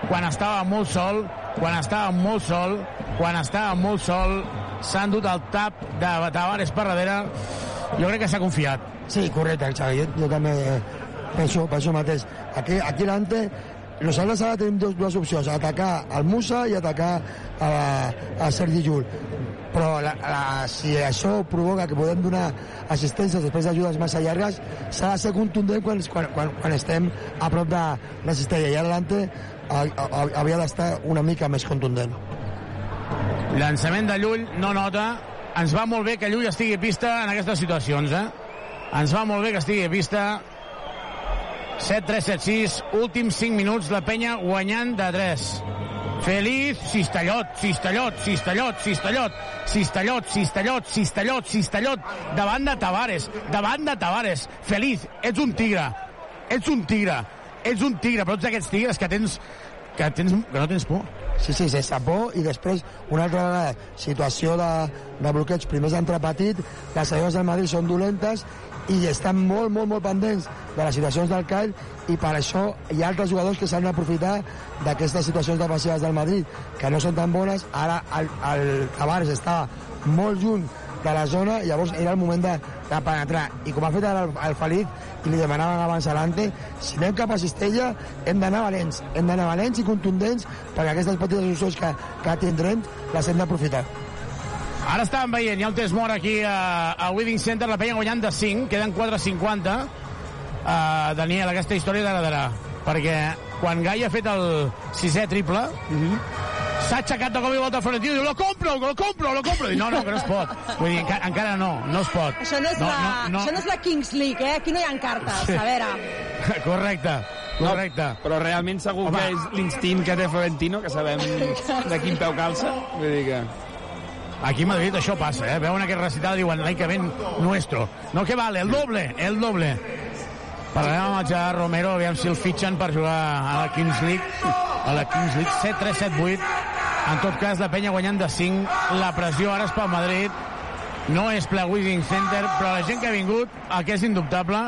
quan estava molt sol, quan estava molt sol, quan estava molt sol, s'ha endut el tap de Tavares per darrere. Jo crec que s'ha confiat. Sí, correcte, Xavi, jo, jo també eh, penso, penso el mateix. Aquí, aquí l'Ante, nosaltres ara tenim dos, dues opcions, atacar al Musa i atacar a, a Sergi Llull. Però la, la, si això provoca que podem donar assistències després d'ajudes massa llargues, s'ha de ser contundent quan, quan, quan, quan estem a prop de la cistella. I ara l'Ante ha- ha- havia d'estar una mica més contundent. Llançament de Llull, no nota. Ens va molt bé que Llull estigui a pista en aquestes situacions, eh? Ens va molt bé que estigui a pista. 7-3-7-6, últims 5 minuts, la penya guanyant de 3. Feliz, Cistellot, Cistellot, Cistellot, Cistellot, Cistellot, Cistellot, Cistellot, Cistellot, davant de Tavares, davant de Tavares. Feliz, ets un tigre, ets un tigre, ets un tigre, però ets d'aquests tigres que tens, que tens, que no tens por. Sí, sí, sense por i després una altra vegada situació de, de bloqueig. Primers d'entrar petit les segones del Madrid són dolentes i estan molt, molt, molt pendents de les situacions del CAI i per això hi ha altres jugadors que s'han d'aprofitar d'aquestes situacions defensives del Madrid que no són tan bones. Ara el, el Tavares estava molt lluny de la zona i llavors era el moment de, de penetrar. I com ha fet el, el Felip i li demanaven abans a l'Ante si anem cap a Cistella hem d'anar valents. Hem d'anar valents i contundents perquè aquestes petites opcions que, que tindrem les hem d'aprofitar. Ara estàvem veient, hi ha un test mort aquí a, a Wedding Center, la penya guanyant de 5, queden 4.50. Uh, Daniel, aquesta història t'agradarà, perquè quan Gai ha fet el sisè triple, s'ha aixecat de cop i volta Florentino i diu, lo compro, lo compro, lo compro. I no, no, que no es pot. Vull dir, encara, encara no, no es pot. Això no és, no, la, no, no. Això no és la Kings League, eh? Aquí no hi ha cartes, Sí. a veure. Correcte, correcte. No, però realment segur Home. que és l'instint que té Florentino, que sabem de quin peu calça. Vull dir que... Aquí a Madrid això passa, eh? Veuen aquest recital i diuen l'any que ven nuestro. No, que vale, el doble, el doble. Parlarem amb el Gerard Romero, aviam si el fitxen per jugar a la Kings League. A la Kings League, 7-3-7-8. En tot cas, la penya guanyant de 5. La pressió ara és pel Madrid. No és ple Wizzing Center, però la gent que ha vingut, el que és indubtable,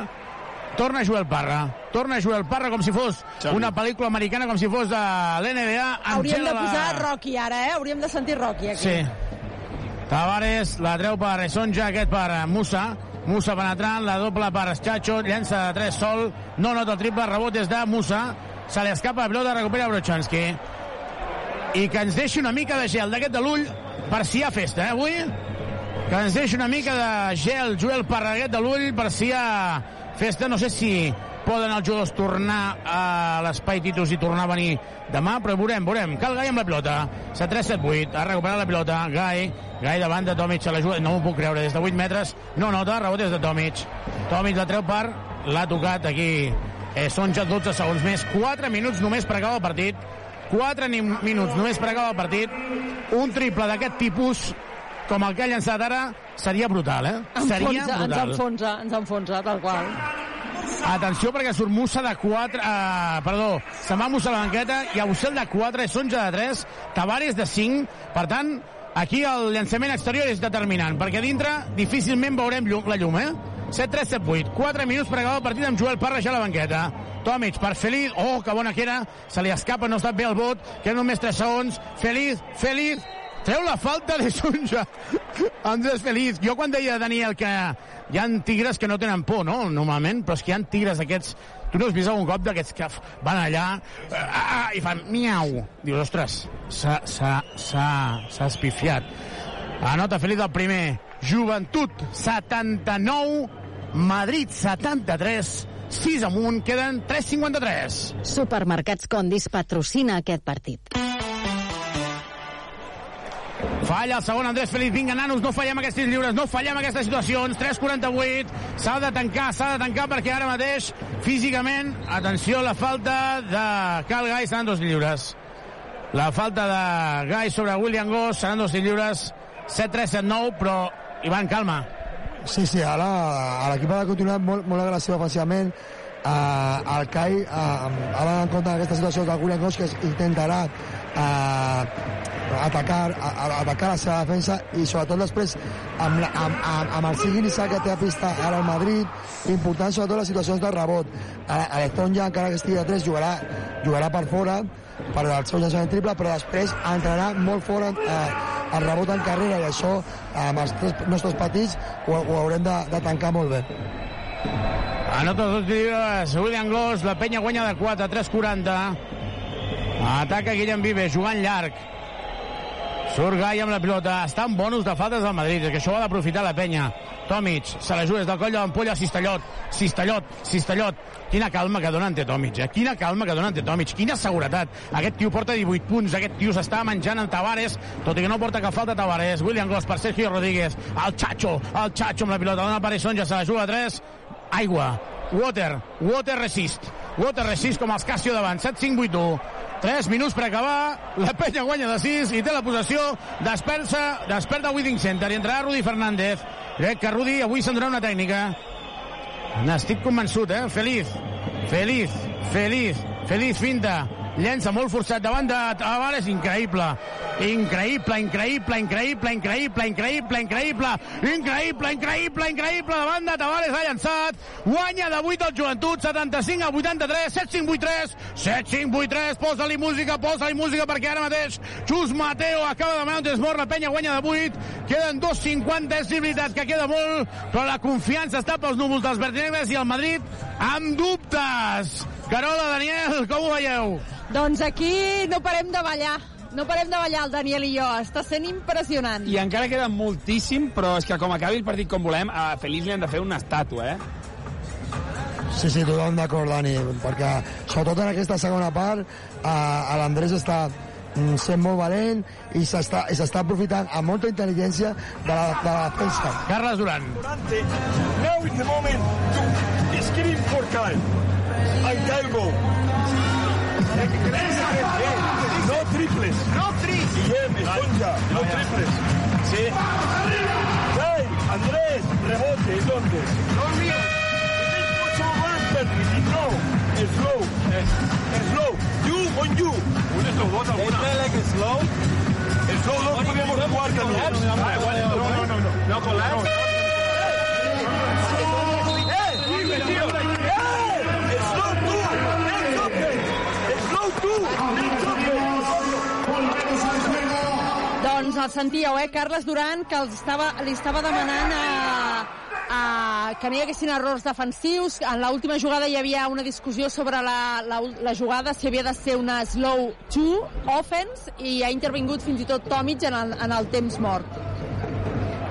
torna Joel Parra. Torna Joel Parra com si fos una pel·lícula americana, com si fos de l'NBA. Hauríem de posar Rocky ara, eh? Hauríem de sentir Rocky aquí. Sí. Tavares, la treu per Esonja, aquest per Musa. Musa penetrant, la doble per Chacho, llença de 3 sol, no nota el triple, rebot des de Musa, se li escapa la pilota, recupera Brochanski. I que ens deixi una mica de gel d'aquest de l'ull per si hi ha festa, eh, avui? Que ens deixi una mica de gel, Joel Parraguet de l'ull, per si hi ha festa. No sé si poden els jugadors tornar a l'espai Titus i tornar a venir demà, però veurem, veurem. Cal Gai amb la pilota. 7-3-7-8, ha recuperat la pilota. Gai, Gai davant de Tomic, se l'ajuda. No m'ho puc creure, des de 8 metres. No nota, rebot des de Tomic. Tomic la treu per, l'ha tocat aquí. Eh, són ja 12 segons més. 4 minuts només per acabar el partit. 4 ni- minuts només per acabar el partit. Un triple d'aquest tipus com el que ha llançat ara seria brutal, eh? Seria Enfonsa, ens brutal. enfonsa, ens enfonsa, tal qual. Atenció perquè surt Musa de 4, eh, perdó, se'n va Musa a la banqueta, i Auxel de 4, Sonja de 3, Tavares de 5, per tant, aquí el llançament exterior és determinant, perquè dintre difícilment veurem llum, la llum, eh? 7-3, 7-8. 4 minuts per acabar el partit amb Joel Parra ja a la banqueta. Tomic per Feliz. Oh, que bona que era. Se li escapa, no està bé el vot. Queden només 3 segons. Feliz, Feliz. Treu la falta de Sunja. Andrés Feliz. Jo quan deia, Daniel, que hi han tigres que no tenen por, no? Normalment, però és que hi han tigres d'aquests... Tu no has vist algun cop d'aquests que van allà eh, ah, i fan miau. Dius, ostres, s'ha- espifiat. Anota Feliz del primer. Joventut 79, Madrid 73, 6 amunt, queden 3,53. Supermercats Condis patrocina aquest partit. Falla el segon Andrés Feliz. Vinga, nanos, no fallem aquests tirs lliures, no fallem aquestes situacions. 3'48, s'ha de tancar, s'ha de tancar perquè ara mateix, físicament, atenció, la falta de Cal Gai seran dos lliures. La falta de Gai sobre William Goss seran dos lliures. 7-3, 7-9, però Ivan, calma. Sí, sí, ara a l'equip ha de continuar molt, molt agressiu ofensivament. Uh, el CAI uh, ha d'anar en compte d'aquesta situació de William Goss que es- intentarà uh, atacar, a, a, atacar la seva defensa i sobretot després amb, la, amb, amb, amb el Sigui Nissa que té a pista ara al Madrid important sobretot les situacions de rebot Electron ja encara que estigui a 3 jugarà, jugarà per fora per al seu llançament triple però després entrarà molt fora eh, el rebot en carrera i això amb els tres nostres petits ho, ho haurem de, de tancar molt bé Anota dos lliures. William Goss, la penya guanya de 4, 3'40. Ataca Guillem Vives, jugant llarg. Surt Gai amb la pilota. Estan bonus de faltes del Madrid. Que això ho ha d'aprofitar la penya. Tomic, se la juga des del coll de l'ampolla Cistellot. Cistellot, Cistellot. Quina calma que dona ante Tomic, eh? Quina calma que dona ante Tomic. Quina seguretat. Aquest tio porta 18 punts. Aquest tio s'està menjant en Tavares, tot i que no porta cap falta Tavares. William Goss per Sergio Rodríguez. El Chacho, el Chacho amb la pilota. Dona per Sonja, se la juga a 3. Aigua. Water. Water resist. Water resist com els Casio davant. 7-5-8-1. 3 minuts per acabar. La penya guanya de 6 i té la possessió. Despersa, desperta Withing Center i entrarà Rudi Fernández. Crec que Rudi avui se'n donarà una tècnica. N'estic convençut, eh? Feliz. Feliz. Feliz. Feliz finta. Llença molt forçat davant de Tavares. Increïble. Increïble, increïble, increïble, increïble, increïble, increïble, increïble, increïble, increïble. Davant de Tavares ha llançat. Guanya de 8 el joventut, 75 a 83, 7-5-8-3, 7-5-8-3. Posa-li música, posa-li música perquè ara mateix Xus Mateo acaba de demanar un temps mort, la penya guanya de 8. Queden 2.50, és veritat que queda molt, però la confiança està pels núvols dels vertinegres i el Madrid amb dubtes. Carola, Daniel, com ho veieu? Doncs aquí no parem de ballar. No parem de ballar, el Daniel i jo. Està sent impressionant. I encara queda moltíssim, però és que com acabi el partit com volem, a Feliç li han de fer una estàtua, eh? Sí, sí, totalment d'acord, Dani, perquè sobretot en aquesta segona part eh, l'Andrés està mm, sent molt valent i s'està i s'està aprofitant amb molta intel·ligència de la, de la defensa. Carles Duran. Now is the moment to scream for Kyle. And Kyle go. No triples. No triples. Guillem, Esponja, no triples. Sí. Kyle, Andrés, rebote, ¿dónde? No, slow. Slow. You on you. Un slow bot alguna. like slow? Slow no podemos jugar también. No, no, no, no. No collapse. Doncs el sentíeu, eh? Carles Duran, que els estava, li estava demanant a, a, que no hi haguessin errors defensius. En l'última jugada hi havia una discussió sobre la, la, la jugada, si havia de ser una slow two offense, i ha intervingut fins i tot Tomic en el, en el temps mort.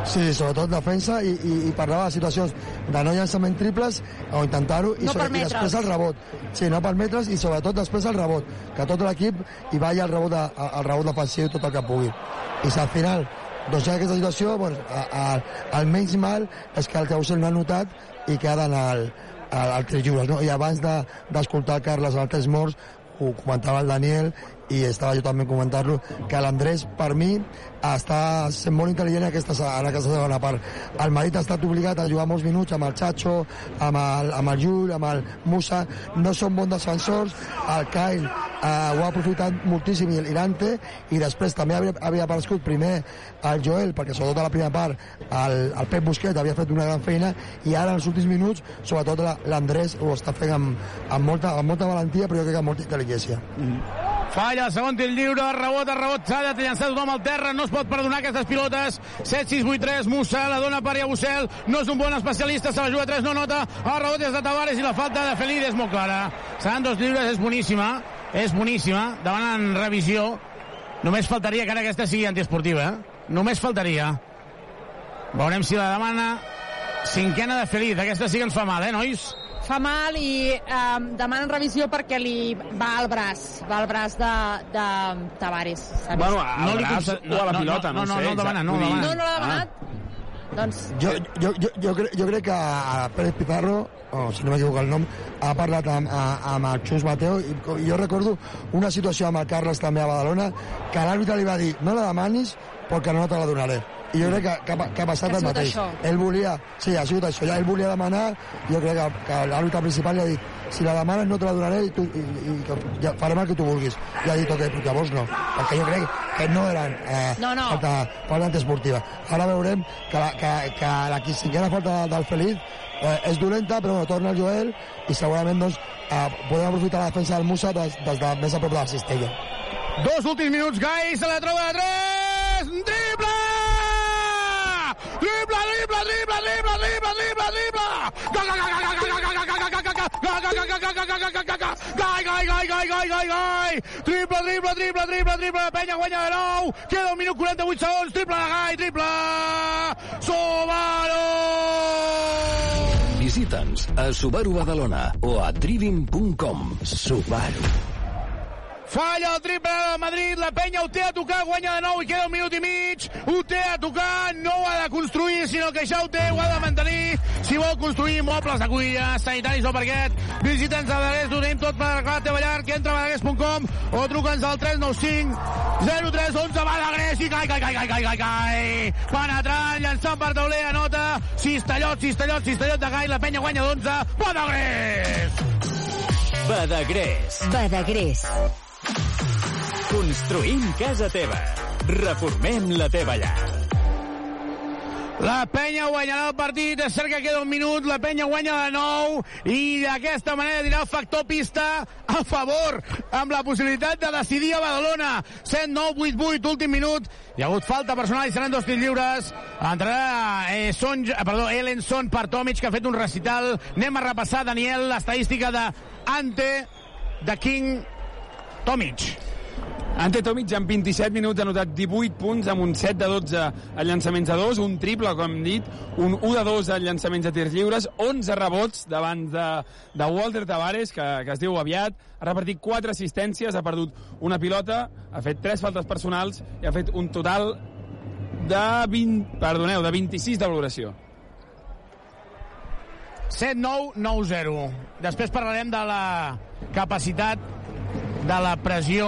Sí, sobretot defensa i, i, i parlava de situacions de no llançament triples o intentar-ho i, No sobre, i després el rebot. Sí, no permetre's i sobretot després el rebot. Que tot l'equip hi vagi al rebot, de, al rebot defensiu tot el que pugui. I si al final doncs hi ha aquesta situació, doncs, a, a, el menys mal és que el Causel no ha notat i queda en el, al, al tres lliures. No? I abans de- d'escoltar de, Carles al tres morts, ho comentava el Daniel, i estava jo també comentant-lo, que l'Andrés, per mi, està sent molt intel·ligent en aquesta, en aquesta segona part. El Madrid ha estat obligat a jugar molts minuts amb el Chacho, amb el, amb el Llull, amb el Musa, no són bons defensors, el Kyle eh, ho ha aprofitat moltíssim i l'Irante, i després també havia, havia aparegut primer el Joel, perquè sobretot a la primera part el, el Pep Busquets havia fet una gran feina, i ara en els últims minuts, sobretot la- l'Andrés ho està fent amb, amb, molta, amb molta valentia, però jo crec que amb molta intel·ligència. Falla el segon tir lliure, rebot a rebot, s'ha de llançar tothom al terra, no es pot perdonar aquestes pilotes. 7, 6, 8, 3, Musa, la dona per Iabusel, no és un bon especialista, se la juga a 3, no nota, el rebot és de Tavares i la falta de Felid és molt clara. Seran dos lliures, és boníssima, és boníssima, demanen revisió. Només faltaria que ara aquesta sigui antiesportiva, eh? Només faltaria. Veurem si la demana cinquena de Felid, aquesta sí que ens fa mal, eh, nois? Fa mal i eh, demanen revisió perquè li va al braç, va al braç de, de Tavares. Saps? Bueno, al No li braç conce- o a la no, no, pilota, no, no, no, sé. no el demana, no demana. No, no l'ha demanat. Doncs Jo, jo, jo, jo, crec, jo crec que a Pérez Pizarro, o si no m'equivoco el nom, ha parlat amb, a- amb el Xus Mateo i jo recordo una situació amb el Carles també a Badalona que l'àrbitre li va dir no la demanis perquè no te la donaré. I jo crec que, que, que ha passat Que ha el mateix. això. Ell volia, sí, ha sigut això, ja ell volia demanar, jo crec que, que l'àrbitre principal li ha dit si la demanes no te la donaré i, tu, i, i que ja farem el que tu vulguis. I ha dit, ok, però llavors no, perquè jo crec que no eren eh, No, no. falta, falta antiesportiva. Ara veurem que la, que, que la cinquena falta del Feliz eh, és dolenta, però bueno, torna el Joel i segurament doncs, eh, podem aprofitar la defensa del Musa des, des de més a prop de la cistella. Dos últims minuts, Gai, se la troba de tres! Triple! dribla, dribla, dribla, dribla, dribla, dribla, dribla. Gol, gol, gol, gol, gol, gol, gol, gol, Triple, triple, triple, triple, triple, la penya guanya de nou, queda un minut 48 segons, triple de Gai, triple, Subaru! Visita'ns a Subaru Badalona o a driving.com. Subaru. Falla el triple del Madrid, la penya ho té a tocar, guanya de nou i queda un minut i mig, ho té a tocar, no ho ha de construir, sinó que ja ho té, ho ha de mantenir, si vol construir mobles de cuina, sanitaris o parquet, visita'ns a Badagués, ho tenim tot per arreglar la teva llar, que entra a badagués.com o truca'ns al 395 03 11 Badagrés i cai, cai, cai, cai, cai, cai, cai, penetrant, llançant per tauler, anota, cistellot, cistellot, cistellot de gai, la penya guanya d'11, Badagrés! Badagrés. Badagrés. Construïm casa teva. Reformem la teva llar. La penya guanyarà el partit, és cert que queda un minut, la penya guanya de nou i d'aquesta manera dirà el factor pista a favor, amb la possibilitat de decidir a Badalona. 7, 9, 8, 8, últim minut. Hi ha hagut falta personal i seran dos tirs lliures. Entrarà eh, Son, perdó, Ellenson per Tomic, que ha fet un recital. Anem a repassar, Daniel, l'estadística de Ante, de King, Tomic. Ante Tomic en 27 minuts ha anotat 18 punts amb un 7 de 12 a llançaments a 2, un triple, com hem dit, un 1 de 2 a llançaments a tirs lliures, 11 rebots davant de, de Walter Tavares, que, que es diu aviat, ha repartit 4 assistències, ha perdut una pilota, ha fet 3 faltes personals i ha fet un total de 20, perdoneu, de 26 de valoració. 7-9-9-0. Després parlarem de la capacitat, de la pressió,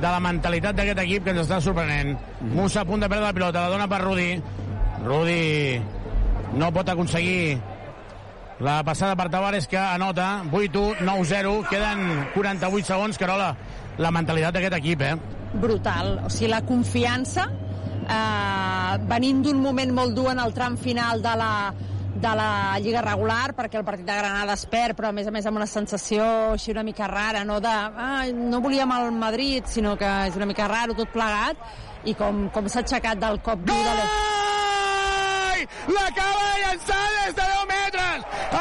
de la mentalitat d'aquest equip que ens està sorprenent. Musa a punt de perdre la pilota, la dona per Rudi. Rudi no pot aconseguir la passada per Tavares que anota 8-1, 9-0, queden 48 segons, Carola. La mentalitat d'aquest equip, eh? brutal. O sigui, la confiança, eh, venint d'un moment molt dur en el tram final de la, de la Lliga regular, perquè el partit de Granada es perd, però a més a més amb una sensació així una mica rara, no de ah, no volíem el Madrid, sinó que és una mica raro tot plegat, i com, com s'ha aixecat del cop dur de l'E-! L'acaba de llançar des de 10 metres!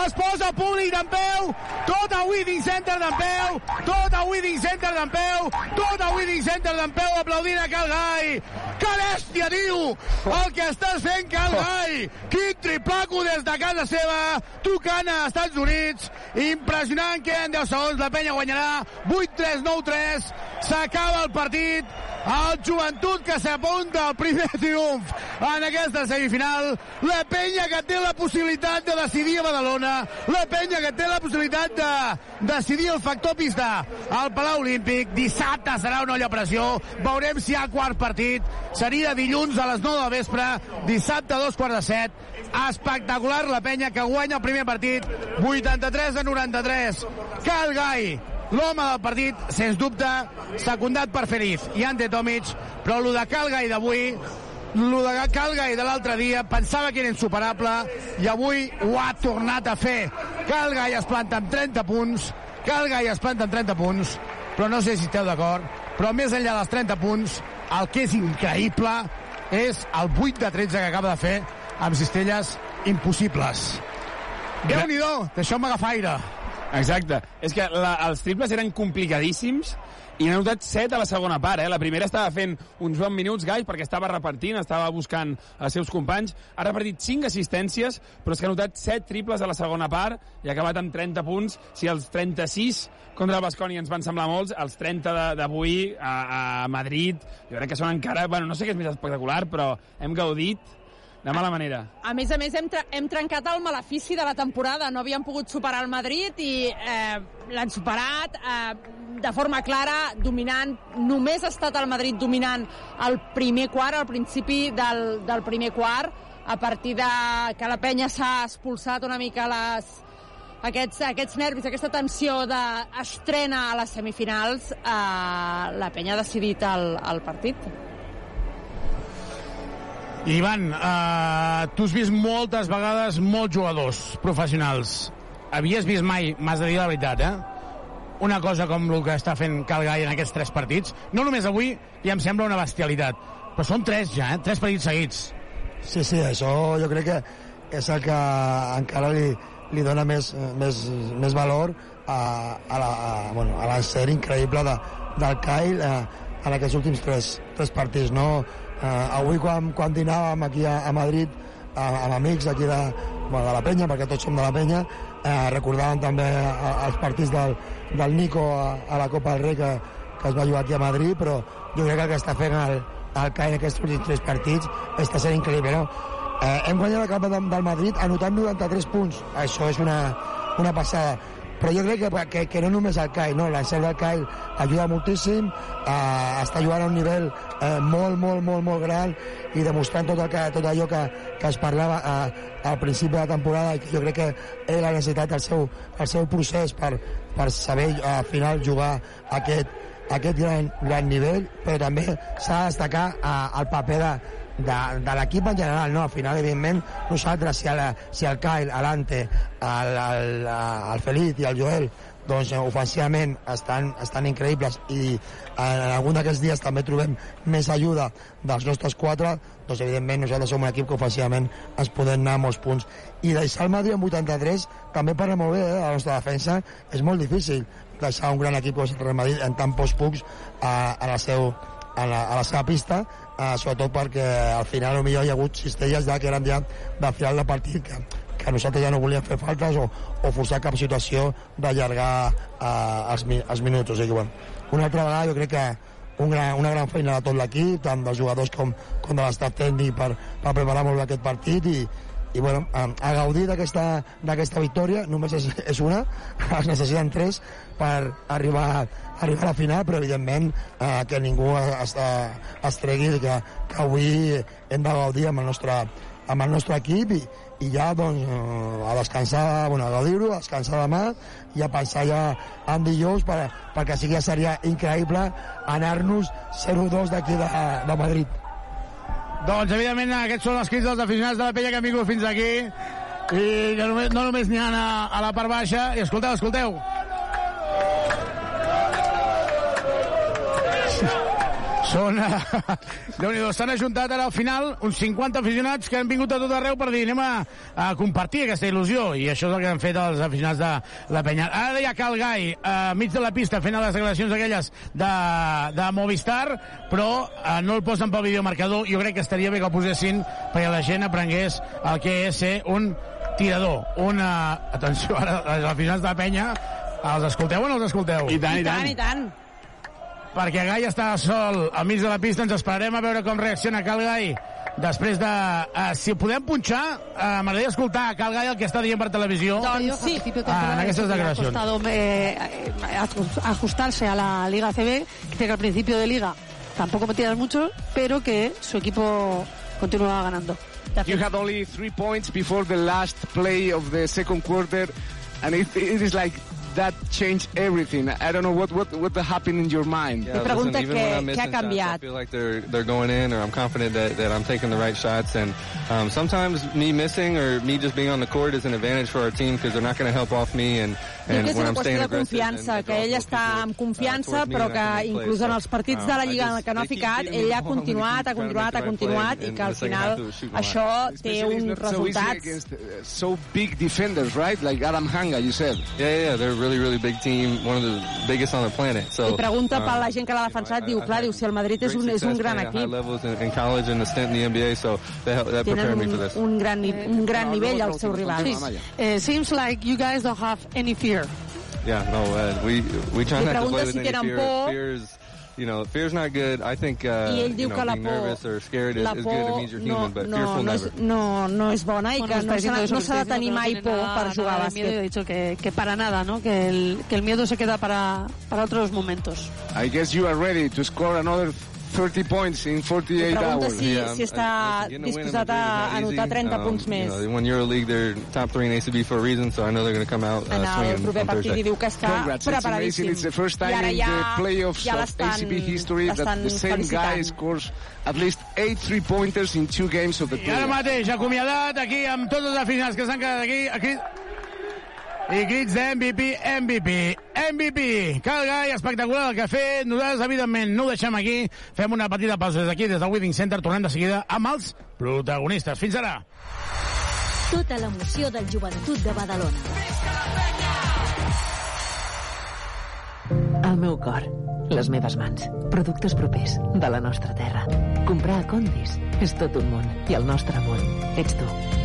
Es posa públic d'en peu, tot a Weeding Center d'en peu, tot a Weeding Center d'en peu, tot a Weeding Center d'en peu aplaudint a Cal Gai! Que bèstia, tio! El que estàs fent, Cal Gai! Quin triplaco des de casa seva, tocant a Estats Units. Impressionant, queden 10 segons, la penya guanyarà 8-3, 9-3, s'acaba el partit, el joventut que s'apunta al primer triomf en aquesta semifinal, la penya que té la possibilitat de decidir a Badalona, la penya que té la possibilitat de decidir el factor pista. Al Palau Olímpic, dissabte serà una olla pressió, veurem si hi ha quart partit, seria dilluns a les 9 del vespre, dissabte a dos quarts de set, espectacular la penya que guanya el primer partit, 83 a 93, Cal Gai, l'home del partit, sens dubte, secundat per Feliz. I Ante Tomic, però el de Calgai d'avui, el de de l'altre dia, pensava que era insuperable i avui ho ha tornat a fer. Calgai es planta amb 30 punts, Calgai es planta amb 30 punts, però no sé si esteu d'acord, però més enllà dels 30 punts, el que és increïble és el 8 de 13 que acaba de fer amb cistelles impossibles. Déu-n'hi-do, deixeu-me agafar aire. Exacte. És que la, els triples eren complicadíssims i n'ha notat 7 a la segona part. Eh? La primera estava fent uns bons minuts, Gai, perquè estava repartint, estava buscant els seus companys. Ha repartit 5 assistències, però és que ha notat 7 triples a la segona part i ha acabat amb 30 punts. Si els 36 contra el Basconi ens van semblar molts, els 30 de- d'avui a, a Madrid, jo crec que són encara... Bueno, no sé què és més espectacular, però hem gaudit de mala manera. A més a més, hem, hem trencat el malefici de la temporada. No havíem pogut superar el Madrid i eh, l'han superat eh, de forma clara, dominant. Només ha estat el Madrid dominant el primer quart, al principi del, del primer quart, a partir de que la penya s'ha expulsat una mica les, aquests, aquests nervis, aquesta tensió d'estrena a les semifinals, eh, la penya ha decidit el, el partit. Ivan, uh, tu has vist moltes vegades molts jugadors professionals. Havies vist mai, m'has de dir la veritat, eh? Una cosa com el que està fent Calgai en aquests tres partits. No només avui, ja em sembla una bestialitat, però són tres ja, eh? Tres partits seguits. Sí, sí, això jo crec que és el que encara li, li dona més, més, més valor a, a la, a, bueno, a l'encert increïble de, del Kyle eh, en aquests últims tres, tres partits. No? Eh, avui quan, quan dinàvem aquí a, a Madrid eh, amb amics aquí de, bueno, de la penya, perquè tots som de la penya, eh, recordàvem també eh, els partits del, del Nico a, a la Copa del Rei que, que es va jugar aquí a Madrid, però jo crec que el que està fent el, el CAI en aquests últims tres partits està sent increïble, no? Eh, hem guanyat la Copa del del Madrid anotant 93 punts. Això és una, una passada. Però jo crec que, que, que no només el CAI, no? l'encert del CAI ajuda moltíssim, eh, està jugant a un nivell eh, molt, molt, molt, molt gran i demostrant tot, el que, tot allò que, que es parlava eh, al principi de la temporada jo crec que ell ha necessitat el seu, el seu procés per, per saber eh, al final jugar aquest, aquest gran, gran nivell, però també s'ha de destacar eh, el paper de, de, de l'equip en general, no? Al final, evidentment, nosaltres, si el, si el Kyle, l'Ante, el, el, el Feliz i el Joel doncs eh, ofensivament estan, estan increïbles i en algun d'aquests dies també trobem més ajuda dels nostres quatre, doncs evidentment nosaltres som un equip que ofensivament ens podem anar a molts punts. I deixar el Madrid en 83 també parla molt bé eh, la nostra defensa, és molt difícil deixar un gran equip com el Real Madrid en tan pocs punts a, a, la, seu, a, la, a la seva pista, eh, sobretot perquè al final potser hi ha hagut cistelles ja que eren ja de final de partit que, que nosaltres ja no volíem fer faltes o, o forçar cap situació d'allargar eh, els, els minuts. O sigui, bueno, una altra vegada jo crec que un gran, una gran feina de tot l'equip, tant dels jugadors com, com de l'estat tècnic per, per preparar molt bé aquest partit i, i bueno, a, a gaudir d'aquesta victòria, només és, és una, es necessiten tres per arribar, arribar a la final, però evidentment eh, que ningú es, es tregui que, que avui hem de gaudir amb el nostre, amb el nostre equip i, i ja doncs, eh, a descansar, bueno, a gaudir-ho, a descansar demà i a pensar ja en dijous per, perquè sí que seria increïble anar-nos 0-2 d'aquí de, de Madrid. Doncs, evidentment, aquests són els crits dels aficionats de la penya que han vingut fins aquí i que no només n'hi ha a, a la part baixa. I escolteu, escolteu. Són... eh, Déu-n'hi-do, s'han ajuntat ara al final uns 50 aficionats que han vingut a tot arreu per dir anem a, a compartir aquesta il·lusió i això és el que han fet els aficionats de la penya. Ara ja Cal Gai, a mig de la pista, fent les declaracions aquelles de, de Movistar, però eh, no el posen pel videomarcador. Jo crec que estaria bé que el posessin perquè la gent aprengués el que és ser un tirador. Una... Atenció, ara, els aficionats de la penya, els escolteu o no els escolteu? I tant, I tant, i tant. Perquè Gai està sol al mig de la pista. Ens esperarem a veure com reacciona Cal Gai després de... Uh, si podem punxar, uh, m'agradaria escoltar a Cal Gai el que està dient per televisió Doncs sí. ah, en aquestes Le ha declaracions. costado eh, ajustarse a la Liga CB, que al principio de Liga tampoco metías mucho, pero que su equipo continúa ganando. You had only three points before the last play of the second quarter, and it, it is like that changed everything. I don't know what what what happened in your mind. Yeah, listen, even when I'm missing shots, I feel like they're they're going in, or I'm confident that, that I'm taking the right shots. And um, sometimes me missing or me just being on the court is an advantage for our team because they're not going to help off me. And Diu and que és una qüestió de confiança, que ell està amb confiança, towards me però que inclús en els partits de la um, I Lliga en què no ha ficat, ell ha continuat, ha continuat, ha the continuat, i que al the final això té so resultats. against uh, so big defenders, right? Like Adam Hanga, you said. Yeah, yeah, they're a really, really big team, one of the biggest on the planet. So, I pregunta per um, la gent que l'ha defensat, diu, clar, diu, si el Madrid és un, és un gran equip, in, college and a stint in the NBA, so that, that prepared tenen me for un, this. un gran, ni- un gran nivell als seus rivals. Eh, seems like you guys don't have any fear. Yeah, no, uh, we we try not to play with si any fear. por. Fear is, you know, fear's not good. I think, uh, I you know, being por, nervous or scared is, is good. It means you're no, human, but no, fearful no, never. és, no, no és bona i Bueno, que no eso, no que s'ha de tenir mai no por nada- jugar a miedo. He dicho que, que para nada, ¿no? Que el, que el miedo se queda para, para otros momentos. I guess you are ready to score another 30 points in 48 Pregunta hours. si, Yeah, si està win in disposat a not anotar easy. 30 Um, punts més. You know, when you're a league, they're top three in ACB for a reason, so I know they're going to come out uh, En el swinging proper on partit Thursday. i diu que està Congrats, preparadíssim. It's the first I time ara in ja, the playoffs ja of ACB history that the same guy scores at least eight three-pointers in two games of the I ara playoffs. mateix, acomiadat aquí amb tots els aficionats que s'han quedat aquí, aquí i crits de MVP, MVP, MVP. Cal Gai, espectacular el que ha fet. Nosaltres, evidentment, no ho deixem aquí. Fem una petita pausa des d'aquí, des del Wedding Center. Tornem de seguida amb els protagonistes. Fins ara. Tota l'emoció del joventut de Badalona. El meu cor, les meves mans, productes propers de la nostra terra. Comprar a Condis és tot un món i el nostre món ets tu.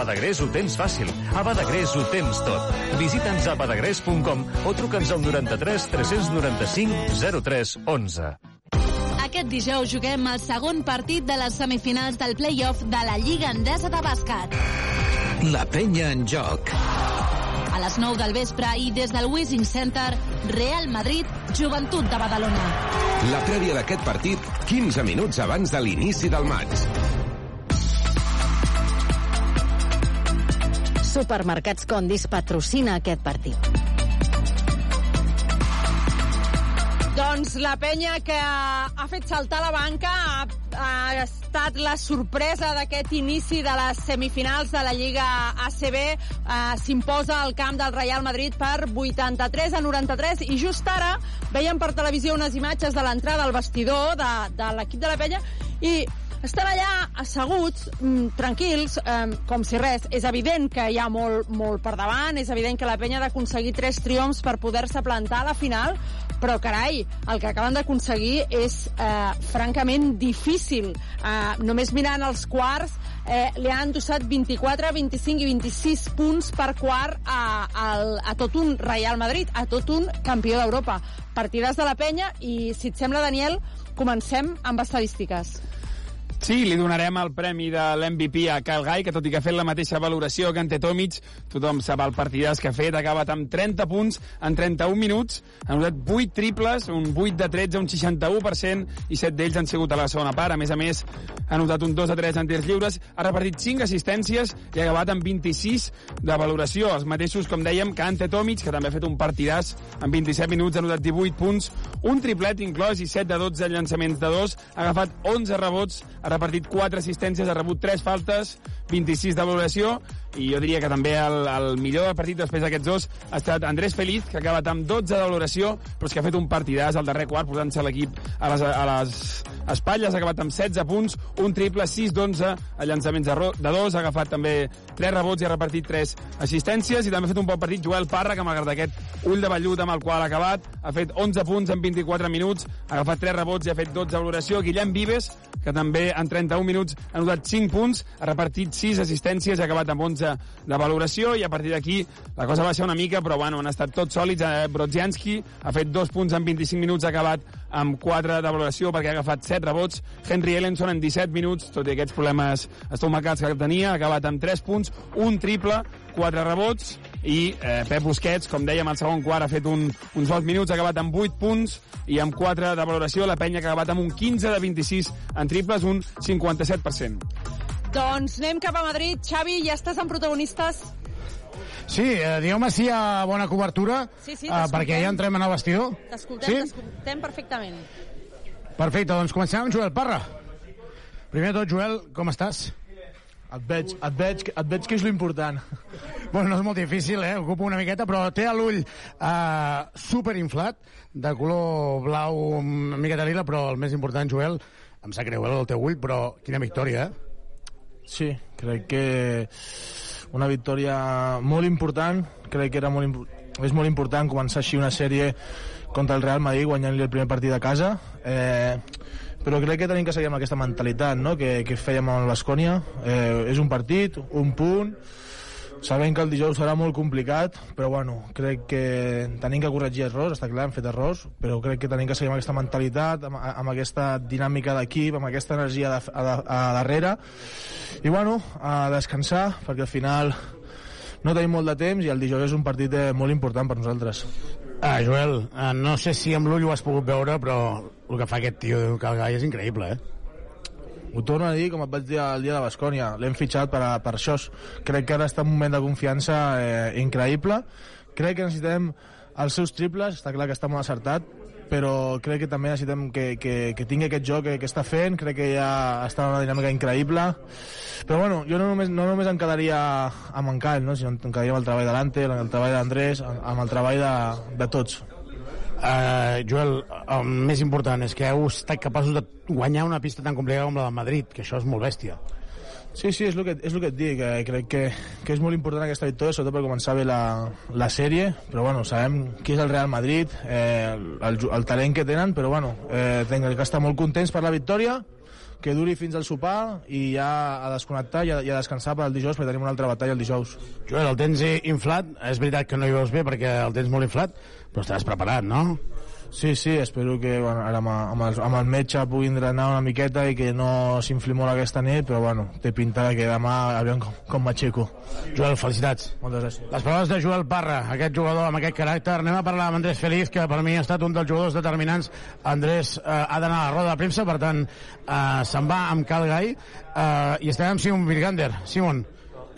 Badagrés. Ho tens fàcil. A Badagrés ho tens tot. Visita'ns a badagrés.com o truca'ns al 93 395 03 11. Aquest dijous juguem el segon partit de les semifinals del play-off de la Lliga Endesa de Bàsquet. La penya en joc. A les 9 del vespre i des del Wishing Center, Real Madrid, Joventut de Badalona. La prèvia d'aquest partit, 15 minuts abans de l'inici del maig. Supermercats Condis patrocina aquest partit. Doncs la penya que ha fet saltar la banca ha, ha estat la sorpresa d'aquest inici de les semifinals de la Lliga ACB. Eh, S'imposa al camp del Real Madrid per 83 a 93 i just ara veiem per televisió unes imatges de l'entrada al vestidor de, de l'equip de la penya i estan allà asseguts, mm, tranquils, eh, com si res. És evident que hi ha molt, molt per davant, és evident que la penya ha d'aconseguir tres triomfs per poder-se plantar a la final, però carai, el que acaben d'aconseguir és eh, francament difícil. Eh, només mirant els quarts, eh, li han endossat 24, 25 i 26 punts per quart a, a, a tot un Real Madrid, a tot un campió d'Europa. Partides de la penya i, si et sembla, Daniel, comencem amb estadístiques. Sí, li donarem el premi de l'MVP a Kyle Guy, que tot i que ha fet la mateixa valoració que Ante Tomic, tothom sap el partidàs que ha fet, ha acabat amb 30 punts en 31 minuts, ha anotat 8 triples, un 8 de 13, un 61%, i 7 d'ells han sigut a la segona part. A més a més, ha anotat un 2 de 3 en tirs lliures, ha repartit 5 assistències i ha acabat amb 26 de valoració. Els mateixos, com dèiem, que Ante Tomic, que també ha fet un partidàs en 27 minuts, ha anotat 18 punts, un triplet inclòs i 7 de 12 llançaments de 2, ha agafat 11 rebots, ha repartit 4 assistències, ha rebut 3 faltes, 26 de valoració, i jo diria que també el, el millor del partit després d'aquests dos ha estat Andrés Feliz, que ha acabat amb 12 de valoració, però és que ha fet un partidàs al darrer quart, posant-se l'equip a, les, a les espatlles, ha acabat amb 16 punts, un triple, 6 d'11 a llançaments de, 2, ha agafat també 3 rebots i ha repartit 3 assistències, i també ha fet un bon partit Joel Parra, que malgrat aquest ull de vellut amb el qual ha acabat, ha fet 11 punts en 24 minuts, ha agafat 3 rebots i ha fet 12 de valoració. Guillem Vives, que també en 31 minuts ha anotat 5 punts, ha repartit 6 assistències ha acabat amb 11 de valoració i a partir d'aquí la cosa va ser una mica, però bueno, han estat tots sòlids. Eh, Brodzianski ha fet 2 punts en 25 minuts, ha acabat amb 4 de valoració perquè ha agafat 7 rebots. Henry Ellenson en 17 minuts, tot i aquests problemes estomacats que tenia, ha acabat amb 3 punts, un triple, 4 rebots i eh, Pep Busquets, com dèiem, al segon quart ha fet un, uns bons minuts, ha acabat amb 8 punts i amb 4 de valoració. La penya que ha acabat amb un 15 de 26 en triples, un 57%. Doncs anem cap a Madrid. Xavi, ja estàs amb protagonistes? Sí, eh, digueu-me si hi ha bona cobertura, Sí, sí, eh, perquè ja entrem en el vestidor. T'escoltem, Sí? t'escoltem perfectament. Perfecte, doncs comencem amb Joel Parra. Primer de tot, Joel, com estàs? Et veig, et veig, et veig que és l'important. Bueno, no és molt difícil, eh? Ocupa una miqueta, però té l'ull eh, superinflat, de color blau una miqueta lila, però el més important, Joel, em sap greu eh, el teu ull, però quina victòria, eh? Sí, crec que una victòria molt important, crec que era molt, és molt important començar així una sèrie contra el Real Madrid guanyant-li el primer partit a casa eh, però crec que tenim que seguir amb aquesta mentalitat no? que, que fèiem amb el Bascònia eh, és un partit, un punt sabem que el dijous serà molt complicat, però bueno, crec que tenim que corregir errors, està clar, hem fet errors, però crec que tenim que seguir amb aquesta mentalitat, amb, amb aquesta dinàmica d'equip, amb aquesta energia de, a, a, darrere, i bueno, a descansar, perquè al final no tenim molt de temps i el dijous és un partit eh, molt important per nosaltres. Ah, Joel, eh, no sé si amb l'ull ho has pogut veure, però el que fa aquest tio de Calgai és increïble, eh? Ho torno a dir, com et vaig dir el dia de Bascònia, l'hem fitxat per, a, per això. Crec que ara està en un moment de confiança eh, increïble. Crec que necessitem els seus triples, està clar que està molt acertat, però crec que també necessitem que, que, que tingui aquest joc que, que està fent, crec que ja està en una dinàmica increïble. Però bueno, jo no només, no només em quedaria amb en Kyle, no? sinó em quedaria amb el treball de l'Ante, amb el treball d'Andrés, amb el treball de, de tots. Uh, Joel, el més important és que heu estat capaços de guanyar una pista tan complicada com la de Madrid, que això és molt bèstia. Sí, sí, és el que, és el que et dic. Eh, crec que, que és molt important aquesta victòria, sobretot per començar bé la, la sèrie, però bueno, sabem qui és el Real Madrid, eh, el, el talent que tenen, però bueno, eh, tinc que estar molt contents per la victòria, que duri fins al sopar i ja a desconnectar i a, i a descansar per al dijous, perquè tenim una altra batalla el dijous. Joel, el tens inflat, és veritat que no hi veus bé perquè el tens molt inflat, però estaràs preparat, no? Sí, sí, espero que bueno, ara amb, amb, el, amb el metge pugui entrenar una miqueta i que no s'infli molt aquesta nit, però bueno, té pinta que demà aviam com, com m'aixeco. Joel, felicitats. Moltes gràcies. Les paraules de Joel Parra, aquest jugador amb aquest caràcter. Anem a parlar amb Andrés Feliz, que per mi ha estat un dels jugadors determinants. Andrés eh, ha d'anar a la roda de premsa, per tant, eh, se'n va amb Calgai. Eh, I estem amb Simon Virgander. Simon,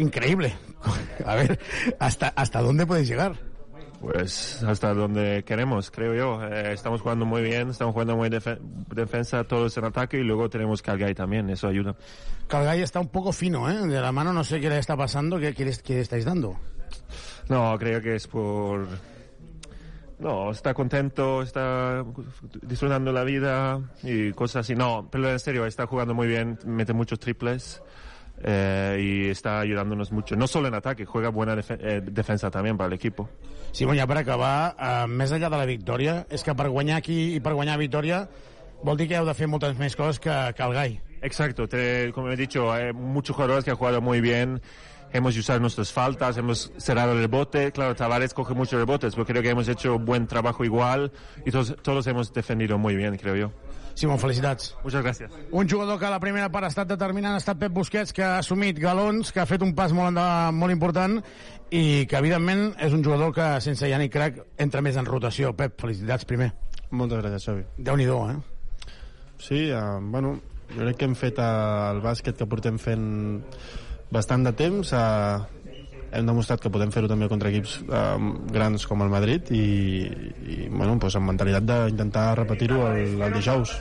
increíble. A ver, ¿hasta, ¿hasta dónde puedes llegar? Pues hasta donde queremos, creo yo. Eh, estamos jugando muy bien, estamos jugando muy defe- defensa, todos en ataque y luego tenemos Calgay también, eso ayuda. Calgai está un poco fino, ¿eh? De la mano no sé qué le está pasando, qué, qué, qué le estáis dando. No, creo que es por... No, está contento, está disfrutando la vida y cosas así. No, pero en serio, está jugando muy bien, mete muchos triples eh, y está ayudándonos mucho. No solo en ataque, juega buena defe- eh, defensa también para el equipo. Simon, ja per acabar, eh, més enllà de la victòria, és que per guanyar aquí i per guanyar Vitoria vol dir que heu de fer moltes més coses que, que el Gai. Exacto, te- como he dicho, hay muchos jugadores que han jugado muy bien. Hemos usado nuestras faltas, hemos cerrado el rebote. Claro, Tavares coge muchos rebotes, pero creo que hemos hecho buen trabajo igual y todos, todos hemos defendido muy bien, creo yo. Simon, felicitats. Muchas gracias. Un jugador que a la primera part ha estat determinant ha estat Pep Busquets, que ha assumit galons, que ha fet un pas molt, endavant, molt important i que, evidentment, és un jugador que, sense Yannick Crac, entra més en rotació. Pep, felicitats primer. Moltes gràcies, Xavi. Déu-n'hi-do, eh? Sí, uh, bueno, jo crec que hem fet uh, el bàsquet que portem fent bastant de temps. Uh, hem demostrat que podem fer-ho també contra equips uh, grans com el Madrid i, i bueno, doncs amb mentalitat d'intentar repetir-ho el, el dijous.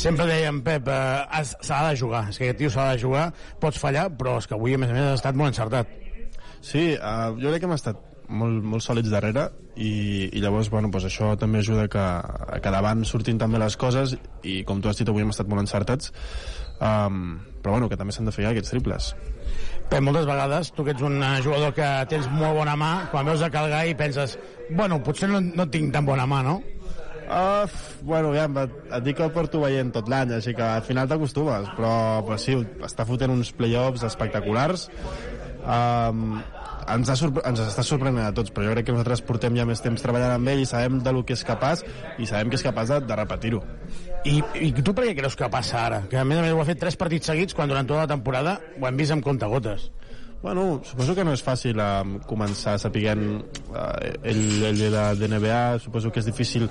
Sempre dèiem, Pep, eh, s'ha de jugar. És que aquest tio s'ha de jugar, pots fallar, però és que avui, a més a més, has estat molt encertat. Sí, uh, jo crec que hem estat molt, molt sòlids darrere i, i llavors bueno, doncs això també ajuda que, que davant surtin també les coses i com tu has dit avui hem estat molt encertats um, però bueno, que també s'han de fer aquests triples Pep, moltes vegades, tu que ets un eh, jugador que tens molt bona mà, quan veus a Calgai penses, bueno, potser no, no tinc tan bona mà, no? Uh, bueno, ja, et, et dic que el porto veient tot l'any, així que al final t'acostumes, però, però sí, està fotent uns play-offs espectaculars. Um, ens, ha ens està sorprenent a tots, però jo crec que nosaltres portem ja més temps treballant amb ell i sabem de lo que és capaç i sabem que és capaç de, de repetir-ho. I, I tu per què creus que passa ara? Que a més a més ho ha fet tres partits seguits quan durant tota la temporada ho hem vist amb comptagotes. Bueno, suposo que no és fàcil um, començar sapiguent uh, ell, ell de, de NBA, suposo que és difícil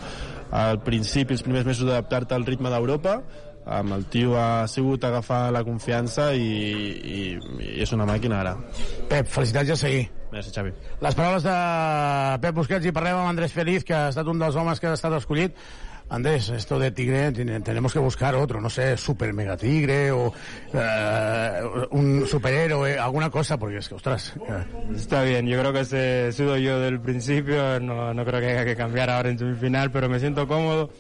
al principi, els primers mesos d'adaptar-te al ritme d'Europa, um, el tio ha sigut agafar la confiança i, i, i és una màquina ara. Pep, felicitats a seguir. Merci, Xavi. Les paraules de Pep Busquets i parlem amb Andrés Feliz, que ha estat un dels homes que ha estat escollit. Andrés, esto de tigre tenemos que buscar otro, no sé, super mega tigre o eh, un superhéroe, alguna cosa, porque es que, ostras, eh, Está bien, yo creo que ese he sido yo del principio, no, no creo que haya que cambiar ahora en semifinal, pero me siento cómodo.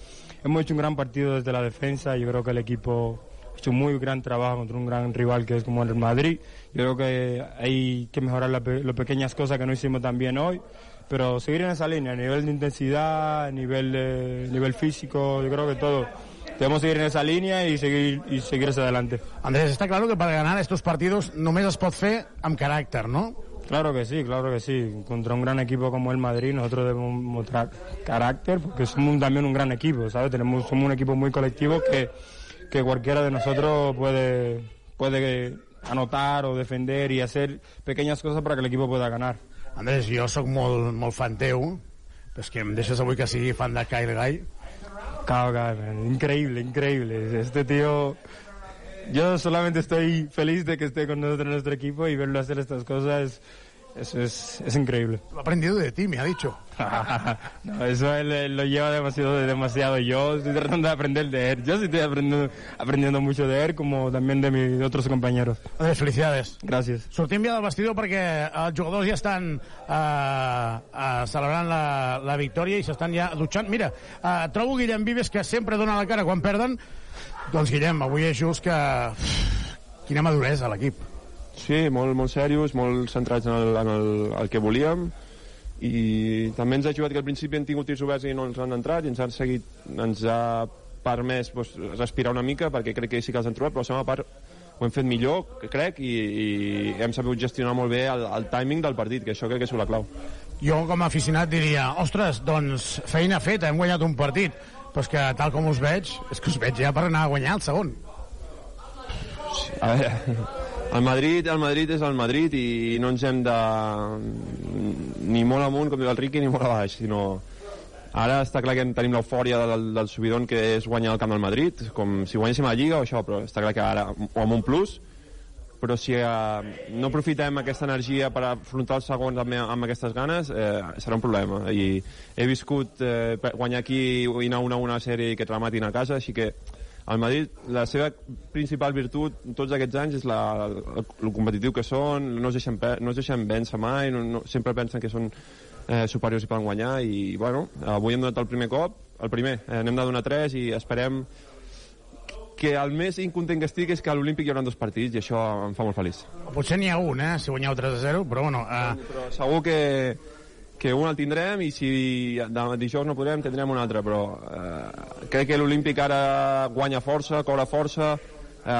Hemos hecho un gran partido desde la defensa, yo creo que el equipo ha hecho muy gran trabajo contra un gran rival que es como el Madrid. Yo creo que hay que mejorar las las pequeñas cosas que no hicimos tan bien hoy, pero seguir en esa línea, a nivel de intensidad, a nivel, de, nivel físico, yo creo que todo. Debemos seguir en esa línea y seguir, y seguir hacia adelante. Andrés, está claro que para ganar estos partidos només es pot fer amb caràcter, no? Claro que sí, claro que sí. Contra un gran equipo como el Madrid nosotros debemos mostrar carácter porque somos también un gran equipo, ¿sabes? Tenemos, somos un equipo muy colectivo que, que cualquiera de nosotros puede, puede anotar o defender y hacer pequeñas cosas para que el equipo pueda ganar. Andrés, jo sóc molt, molt fan teu, però és que em deixes avui que sigui fan de Kyle Guy. Man. Increíble, increíble. Este tío... Yo solamente estoy feliz de que esté con nosotros en nuestro equipo y verlo hacer estas cosas es, es, es increíble. Lo he aprendido de ti, me ha dicho. no, eso él, él lo lleva demasiado, demasiado. Yo estoy tratando de aprender de él. Yo sí estoy aprendiendo, aprendiendo mucho de él, como también de mis otros compañeros. Andrés, felicidades. Gràcies. Sortim ja del vestidor perquè els jugadors ja estan eh, eh, celebrant la, la victòria i s'estan ja dutxant. Mira, eh, trobo Guillem Vives que sempre dona la cara quan perden. Doncs Guillem, avui és just que... Quina maduresa a l'equip. Sí, molt, molt serios, molt centrats en el, en el, el que volíem i també ens ha ajudat que al principi hem tingut tirs oberts i no ens han entrat i ens han seguit, ens ha permès doncs, respirar una mica perquè crec que sí que els han trobat, però la segona part ho hem fet millor, crec, i, i hem sabut gestionar molt bé el, el timing del partit, que això crec que és la clau. Jo, com a aficionat, diria, ostres, doncs feina feta, hem guanyat un partit. Però és que, tal com us veig, és que us veig ja per anar a guanyar el segon. A veure, el Madrid, el Madrid és el Madrid i no ens hem de ni molt amunt, com diu el Riqui, ni molt a baix, sinó ara està clar que tenim l'eufòria del, del subidon que és guanyar el camp del Madrid, com si guanyéssim la Lliga o això, però està clar que ara, o amb un plus, però si eh, no aprofitem aquesta energia per afrontar el segon amb, amb aquestes ganes, eh, serà un problema. I he viscut eh, guanyar aquí i anar una a una sèrie i que et rematin a casa, així que el Madrid, la seva principal virtut tots aquests anys és la, el, el competitiu que són, no es deixen, no es deixen vèncer mai, no, no, sempre pensen que són eh, superiors i poden guanyar i bueno, avui hem donat el primer cop, el primer, eh, n'hem de donar tres i esperem que el més incontent que estic és que a l'Olímpic hi haurà dos partits i això em fa molt feliç. Potser n'hi ha un, eh, si guanyeu 3 a 0, però bueno... Eh... Però segur que, que un el tindrem i si dijous no podrem tindrem un altre, però eh, crec que l'Olímpic ara guanya força, cobra força, eh,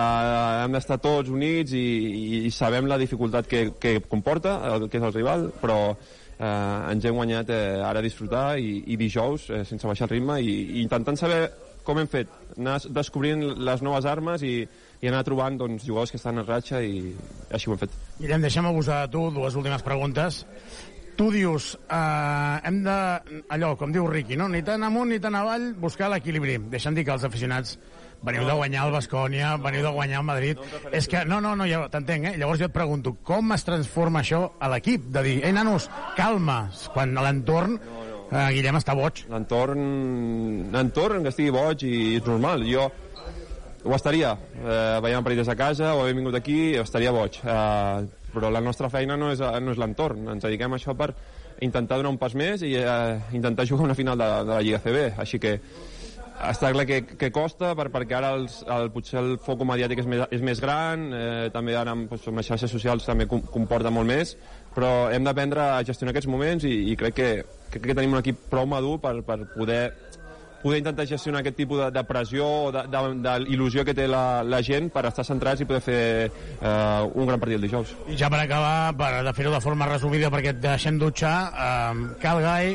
hem d'estar tots units i, i sabem la dificultat que, que comporta, el, que és el rival, però eh, ens hem guanyat eh, ara a disfrutar i, i dijous, eh, sense baixar el ritme, i, i intentant saber com hem fet? Anar descobrint les noves armes i, i anar trobant doncs, jugadors que estan en ratxa i així ho hem fet. Guillem, deixem abusar de tu dues últimes preguntes. Tu dius, eh, hem de, allò, com diu Riqui, no? ni tan amunt ni tan avall, buscar l'equilibri. Deixa'm dir que els aficionats veniu de guanyar el Bascònia, veniu de guanyar el Madrid. És que, no, no, no, ja t'entenc, eh? Llavors jo et pregunto, com es transforma això a l'equip? De dir, ei, nanos, calma, quan a l'entorn eh, Guillem està boig. L'entorn, l'entorn que estigui boig i és normal. Jo ho estaria, eh, veient el partit des de casa o haver vingut aquí, estaria boig. Eh, però la nostra feina no és, no és l'entorn, ens dediquem a això per intentar donar un pas més i eh, intentar jugar una final de, de la Lliga CB, així que està clar que, que costa per, perquè ara els, el, potser el foc mediàtic és més, és més gran, eh, també ara amb, doncs, amb les xarxes socials també com, comporta molt més, però hem d'aprendre a gestionar aquests moments i, i crec, que, crec que tenim un equip prou madur per, per poder poder intentar gestionar aquest tipus de, de pressió o d'il·lusió que té la, la gent per estar centrats i poder fer eh, un gran partit el dijous. I ja per acabar, per de fer-ho de forma resumida perquè et deixem dutxar, eh, Calgai,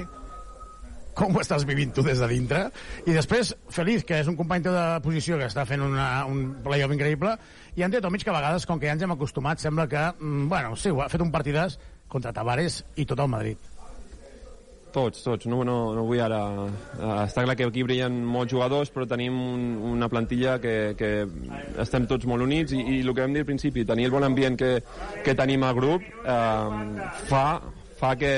com ho estàs vivint tu des de dintre? I després, Feliz, que és un company teu de posició que està fent una, un play-off increïble, i Ante Tomic, que a vegades, com que ja ens hem acostumat, sembla que, mm, bueno, sí, ha fet un partidàs contra Tavares i tot el Madrid. Tots, tots. No, no, no vull ara... Uh, està clar que aquí brillen molts jugadors, però tenim un, una plantilla que, que estem tots molt units i, i el que vam dir al principi, tenir el bon ambient que, que tenim al grup uh, fa, fa que,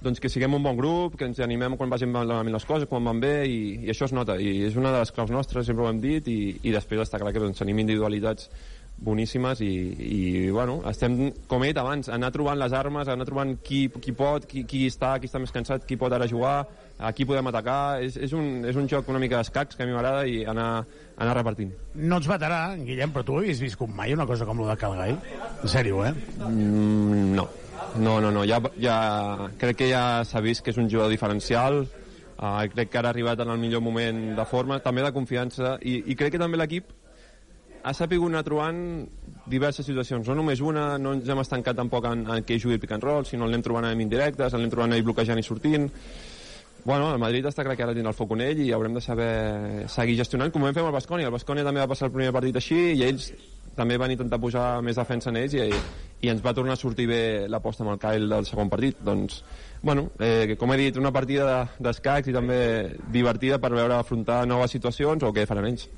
doncs que siguem un bon grup, que ens animem quan vagin malament les coses, quan van bé, i, i això es nota, i és una de les claus nostres, sempre ho hem dit, i, i després està clar que doncs, tenim individualitats boníssimes i, i bueno, estem, com he dit abans, anar trobant les armes, anar trobant qui, qui pot, qui, qui està, qui està més cansat, qui pot ara jugar, a qui podem atacar. És, és, un, és un joc una mica d'escacs que a mi m'agrada i anar, anar repartint. No ens batarà, Guillem, però tu havies viscut mai una cosa com la de Calgai? En sèrio, eh? Mm, no. No, no, no. Ja, ja, crec que ja s'ha vist que és un jugador diferencial, uh, crec que ara ha arribat en el millor moment de forma, també de confiança, i, i crec que també l'equip ha sapigut anar trobant diverses situacions, no només una, no ens hem estancat tampoc en, en que jugui el pick and roll, sinó l'anem trobant en indirectes, l'anem trobant ahí bloquejant i sortint. Bueno, el Madrid està clar que ara tindrà el foc ell i haurem de saber seguir gestionant, com ho vam fer amb el Bascònia. El Bascònia també va passar el primer partit així i ells també van intentar posar més defensa en ells i, i ens va tornar a sortir bé l'aposta amb el Kyle del segon partit. Doncs, bueno, eh, com he dit, una partida d'escacs i també divertida per veure afrontar noves situacions o què faran ells.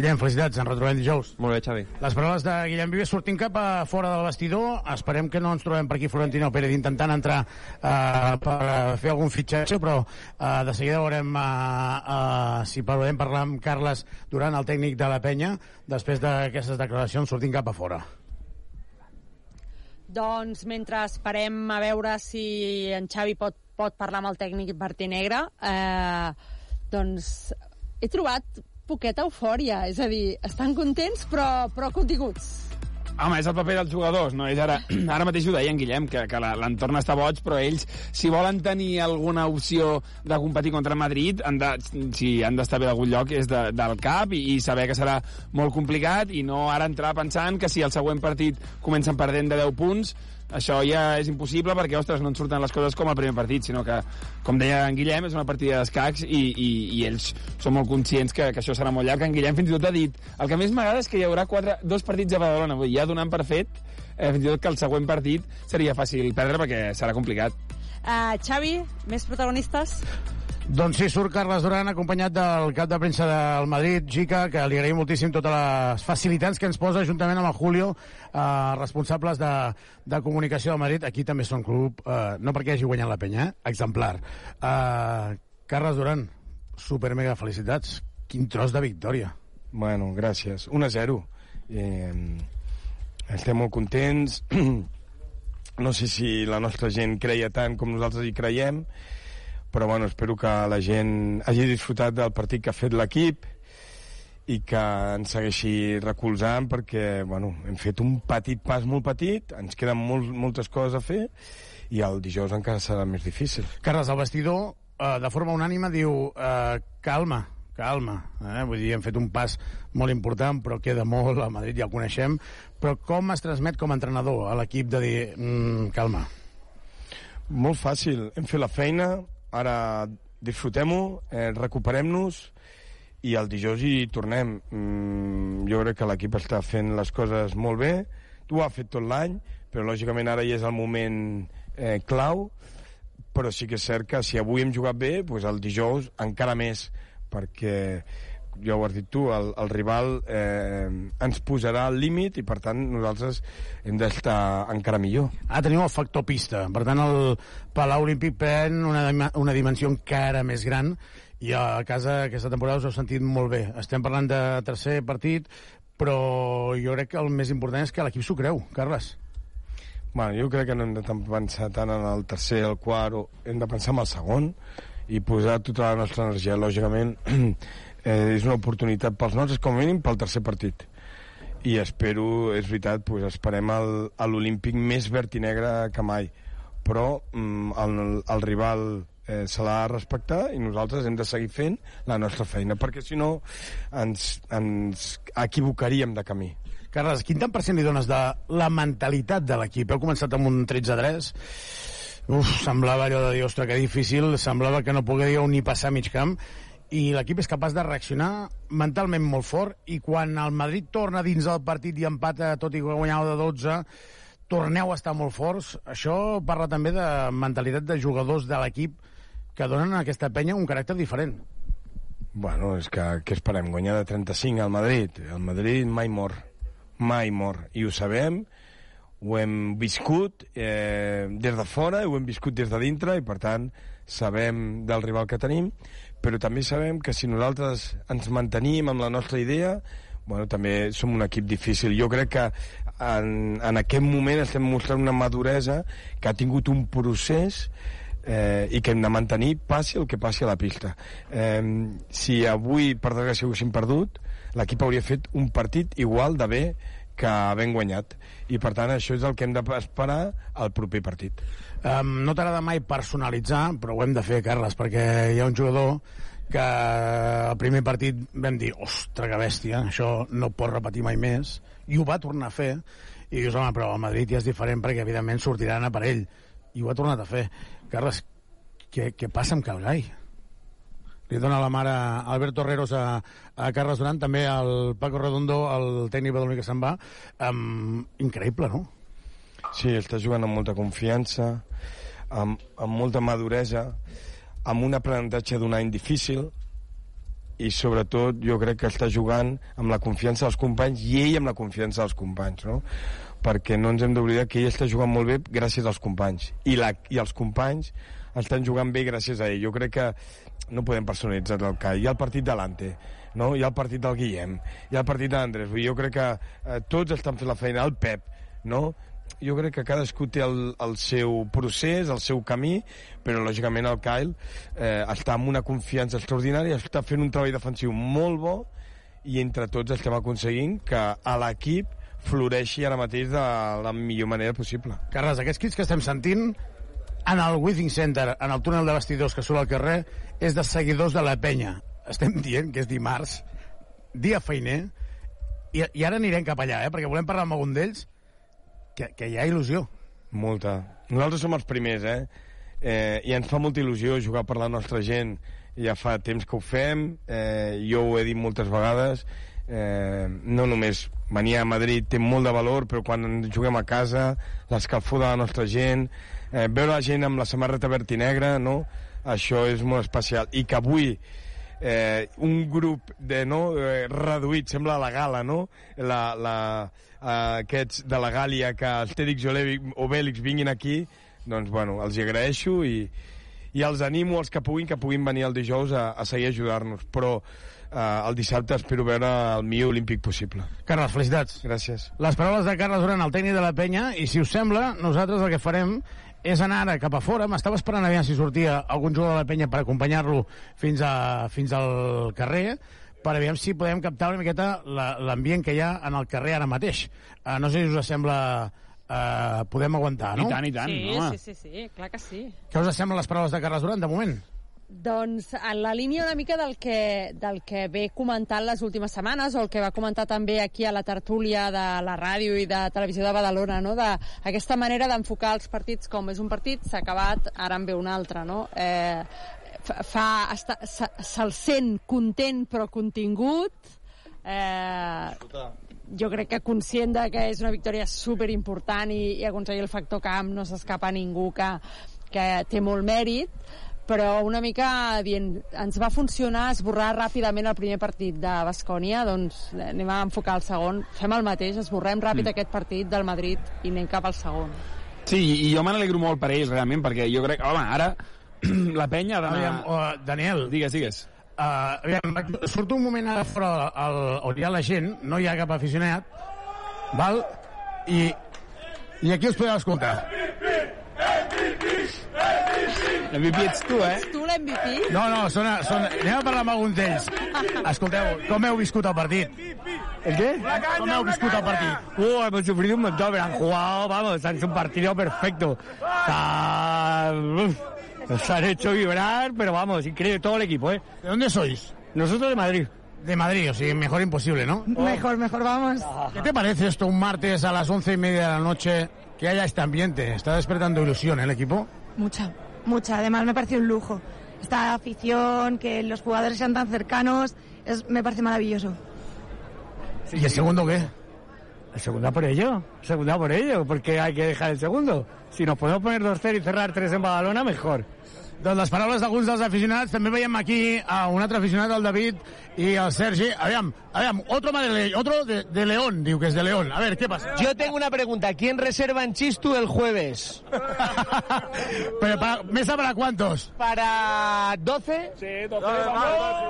Guillem, felicitats, ens retrobem dijous. Molt bé, Xavi. Les paraules de Guillem Vives sortint cap a fora del vestidor. Esperem que no ens trobem per aquí Florentino Pérez intentant entrar eh, per fer algun fitxatge, però eh, de seguida veurem eh, eh, si podem parlar amb Carles Duran, el tècnic de la penya, després d'aquestes declaracions sortint cap a fora. Doncs mentre esperem a veure si en Xavi pot, pot parlar amb el tècnic Negre, eh, doncs he trobat poqueta eufòria, és a dir, estan contents però, però continguts. Home, és el paper dels jugadors, no? És ara, ara mateix ho deia en Guillem, que, que l'entorn està boig, però ells, si volen tenir alguna opció de competir contra Madrid, han de, si han d'estar bé d'algun lloc, és de, del cap i, i saber que serà molt complicat i no ara entrar pensant que si el següent partit comencen perdent de 10 punts, això ja és impossible perquè, ostres, no en surten les coses com al primer partit, sinó que, com deia en Guillem, és una partida d'escacs i, i, i ells són molt conscients que, que això serà molt llarg. En Guillem fins i tot ha dit el que més m'agrada és que hi haurà quatre, dos partits a Badalona, vull dir, ja donant per fet eh, fins i tot que el següent partit seria fàcil perdre perquè serà complicat. Uh, Xavi, més protagonistes? Doncs sí, surt Carles Duran acompanyat del cap de premsa del Madrid, Gica, que li agraïm moltíssim totes les facilitats que ens posa juntament amb el Julio, eh, responsables de, de comunicació del Madrid. Aquí també són club, eh, no perquè hagi guanyat la penya, eh? exemplar. Eh, Carles Duran, super mega felicitats. Quin tros de victòria. Bueno, gràcies. 1 a 0. Eh, estem molt contents. no sé si la nostra gent creia tant com nosaltres hi creiem, però bueno, espero que la gent hagi disfrutat del partit que ha fet l'equip i que ens segueixi recolzant perquè bueno, hem fet un petit pas molt petit, ens queden molt, moltes coses a fer i el dijous encara serà més difícil. Carles, el vestidor, eh, de forma unànima, diu eh, calma, calma. Eh? Vull dir, hem fet un pas molt important, però queda molt, a Madrid ja el coneixem. Però com es transmet com a entrenador a l'equip de dir mm, calma? Molt fàcil. Hem fet la feina, ara disfrutem-ho, eh, recuperem-nos i el dijous hi tornem. Mm, jo crec que l'equip està fent les coses molt bé, ho ha fet tot l'any, però lògicament ara ja és el moment eh, clau, però sí que és cert que si avui hem jugat bé, doncs el dijous encara més, perquè ja ho has dit tu, el, el rival eh, ens posarà al límit i per tant nosaltres hem d'estar encara millor. Ara tenim el factor pista, per tant el Palau Olímpic pren una, una dimensió encara més gran i a casa aquesta temporada us heu sentit molt bé. Estem parlant de tercer partit, però jo crec que el més important és que l'equip s'ho creu, Carles. Bueno, jo crec que no hem de pensar tant en el tercer, el quart, o hem de pensar en el segon i posar tota la nostra energia. Lògicament, eh, és una oportunitat pels nostres, com a mínim pel tercer partit. I espero, és veritat, pues, esperem l'Olímpic més verd i negre que mai. Però mm, el, el rival eh, se l'ha de respectar i nosaltres hem de seguir fent la nostra feina, perquè si no ens, ens equivocaríem de camí. Carles, quin tant per cent li dones de la mentalitat de l'equip? Heu començat amb un 13-3, Uf, semblava allò de dir, ostres, que difícil, semblava que no poguéieu ni passar mig camp, i l'equip és capaç de reaccionar mentalment molt fort, i quan el Madrid torna dins del partit i empata, tot i que guanyau de 12, torneu a estar molt forts. Això parla també de mentalitat de jugadors de l'equip que donen a aquesta penya un caràcter diferent. Bueno, és que què esperem? Guanyar de 35 al Madrid. El Madrid mai mor. Mai mor. I ho sabem, ho hem viscut eh, des de fora, ho hem viscut des de dintre, i per tant sabem del rival que tenim, però també sabem que si nosaltres ens mantenim amb la nostra idea, bueno, també som un equip difícil. Jo crec que en, en aquest moment estem mostrant una maduresa que ha tingut un procés i que hem de mantenir passi el que passi a la pista. Eh, si avui, per desgràcia, haguéssim perdut, l'equip hauria fet un partit igual de bé que havent guanyat. I, per tant, això és el que hem d'esperar al proper partit. Um, no t'agrada mai personalitzar, però ho hem de fer, Carles, perquè hi ha un jugador que al primer partit vam dir, ostres, que bèstia, això no pot repetir mai més, i ho va tornar a fer, i dius, home, però el Madrid ja és diferent perquè, evidentment, sortiran a per ell, i ho ha tornat a fer. Carles, què, què passa amb Calgai? Li dona la mare Alberto Herreros a, a Carles Duran, també al Paco Redondo, el tècnic badaloní que se'n va. Um, increïble, no? Sí, està jugant amb molta confiança, amb, amb molta maduresa, amb un aprenentatge d'un any difícil, i sobretot jo crec que està jugant amb la confiança dels companys i ell amb la confiança dels companys, no? Perquè no ens hem d'oblidar que ell està jugant molt bé gràcies als companys i, la, i els companys estan jugant bé gràcies a ell. Jo crec que no podem personalitzar el CAI. Hi ha el partit d'Alante, no? hi ha el partit del Guillem, hi ha el partit d'Andrés. Jo crec que eh, tots estan fent la feina. El Pep, no? Jo crec que cadascú té el, el seu procés, el seu camí, però lògicament el Kyle eh, està amb una confiança extraordinària, està fent un treball defensiu molt bo i entre tots estem aconseguint que a l'equip floreixi ara mateix de la millor manera possible. Carles, aquests crits que estem sentint en el Withing Center, en el túnel de vestidors que surt al carrer, és de seguidors de la penya. Estem dient que és dimarts, dia feiner, i, i ara anirem cap allà, eh? perquè volem parlar amb algun d'ells, que, que hi ha il·lusió. Molta. Nosaltres som els primers, eh? eh? I ens fa molta il·lusió jugar per la nostra gent. Ja fa temps que ho fem, eh, jo ho he dit moltes vegades, eh, no només venir a Madrid té molt de valor, però quan juguem a casa, l'escalfor de la nostra gent, eh, veure la gent amb la samarreta verd i negra, no? això és molt especial. I que avui eh, un grup de, no, eh, reduït, sembla la gala, no? La, la, eh, aquests de la Gàlia, que Astèrix o Obèlix- Obèlix vinguin aquí, doncs, bueno, els agraeixo i, i els animo, els que puguin, que puguin venir el dijous a, a seguir ajudar-nos. Però eh, el dissabte espero veure el millor olímpic possible. Carles, felicitats. Gràcies. Les paraules de Carles Duran, el tècnic de la penya, i si us sembla, nosaltres el que farem és anar ara cap a fora. M'estava esperant aviam si sortia algun jugador de la penya per acompanyar-lo fins, a, fins al carrer, per aviam si podem captar una miqueta la- l'ambient que hi ha en el carrer ara mateix. Uh, no sé si us sembla... Uh, podem aguantar, no? I tant, i tant, sí, home. sí, sí, sí, clar que sí. Què us semblen les paraules de Carles Duran, de moment? Doncs en la línia una mica del que, del que ve comentant les últimes setmanes o el que va comentar també aquí a la tertúlia de la ràdio i de Televisió de Badalona, no? d'aquesta manera d'enfocar els partits com és un partit, s'ha acabat, ara en ve un altre. No? Eh, fa, fa està, se- se'l sent content però contingut. Eh, jo crec que conscient de que és una victòria super important i, i aconseguir el factor camp no s'escapa a ningú que, que té molt mèrit però una mica dient, ens va funcionar esborrar ràpidament el primer partit de Bascònia, doncs anem a enfocar el segon, fem el mateix, esborrem ràpid mm. aquest partit del Madrid i anem cap al segon. Sí, i jo me n'alegro molt per ells, realment, perquè jo crec... Home, ara la penya ha d'anar... Aviam, uh, Daniel. Digues, digues. Uh, aviam, surt un moment ara fora el, on hi ha la gent, no hi ha cap aficionat, val? I, i aquí us podeu escoltar. L'MVP ets tu, eh? Tu l'MVP? No, no, són, són... anem a parlar amb algun d'ells. Escolteu, com heu viscut el partit? ¿El qué? ¿Cómo heu viscut el partit? Uh, hemos sufrido un montón, pero han jugado, vamos, han hecho un partido perfecto. Sea, uf, se han hecho vibrar, pero vamos, increíble todo el equipo, ¿eh? ¿De dónde sois? Nosotros de Madrid. De Madrid, o sea, mejor imposible, ¿no? Mejor, mejor, vamos. ¿Qué te parece esto un martes a las once y media de la noche que haya este ambiente? ¿Está despertando ilusión el equipo? Mucha, mucha. Además, me parece un lujo. Esta afición, que los jugadores sean tan cercanos, es, me parece maravilloso. ¿Y el segundo qué? El segundo por ello, el segundo por ello, porque hay que dejar el segundo. Si nos podemos poner 2-0 y cerrar 3 en Badalona, mejor. Doncs les paraules d'alguns dels aficionats. També veiem aquí a un altre aficionat, el David i el Sergi. Aviam, aviam, otro, de, otro de, de León, diu que és de León. A ver, ¿qué pasa? Yo tengo una pregunta. ¿Quién reserva en Chistu el jueves? Pero para, ¿Mesa para cuántos? ¿Para 12? Sí, 12.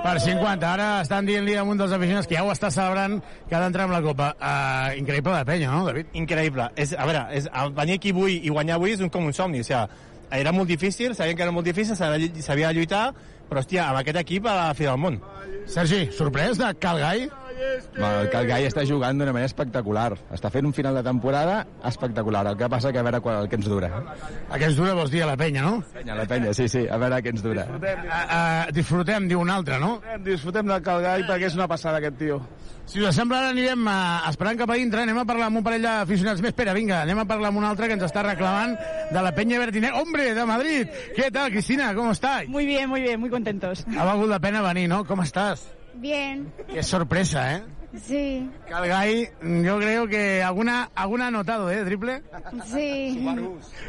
Per 50. Ara estan dient-li a un dels aficionats que ja ho està celebrant que ha d'entrar amb la Copa. Uh, increïble de penya, no, David? Increïble. És, a veure, és, venir aquí avui i guanyar avui és un, com un somni. O sigui, era molt difícil, sabien que era molt difícil, s'havia de lluitar, però, hòstia, amb aquest equip a la fi del món. Sergi, sorprès de Calgai? El Calgai està jugant d'una manera espectacular. Està fent un final de temporada espectacular. El que passa que a veure quan, el que ens dura. El que ens dura vols dir a la penya, no? Penya, la penya, sí, sí. A veure què ens dura. Uh, uh, disfrutem, diu un altre, no? Disfrutem del Calgai perquè és una passada aquest tio. Si us sembla, ara anirem uh, esperant cap a dintre, anem a parlar amb un parell d'aficionats més. Espera, vinga, anem a parlar amb un altre que ens està reclamant de la penya Bertiner. ¡Hombre, de Madrid! ¿Qué tal, Cristina? ¿Cómo estás? Muy bien, muy bien, muy contentos. Ha valgut la pena venir, ¿no? ¿Cómo estás? Bien, Qué sorpresa, ¿eh? sí, Calgai, yo creo que alguna, alguna ha notado, ¿eh? Triple. sí.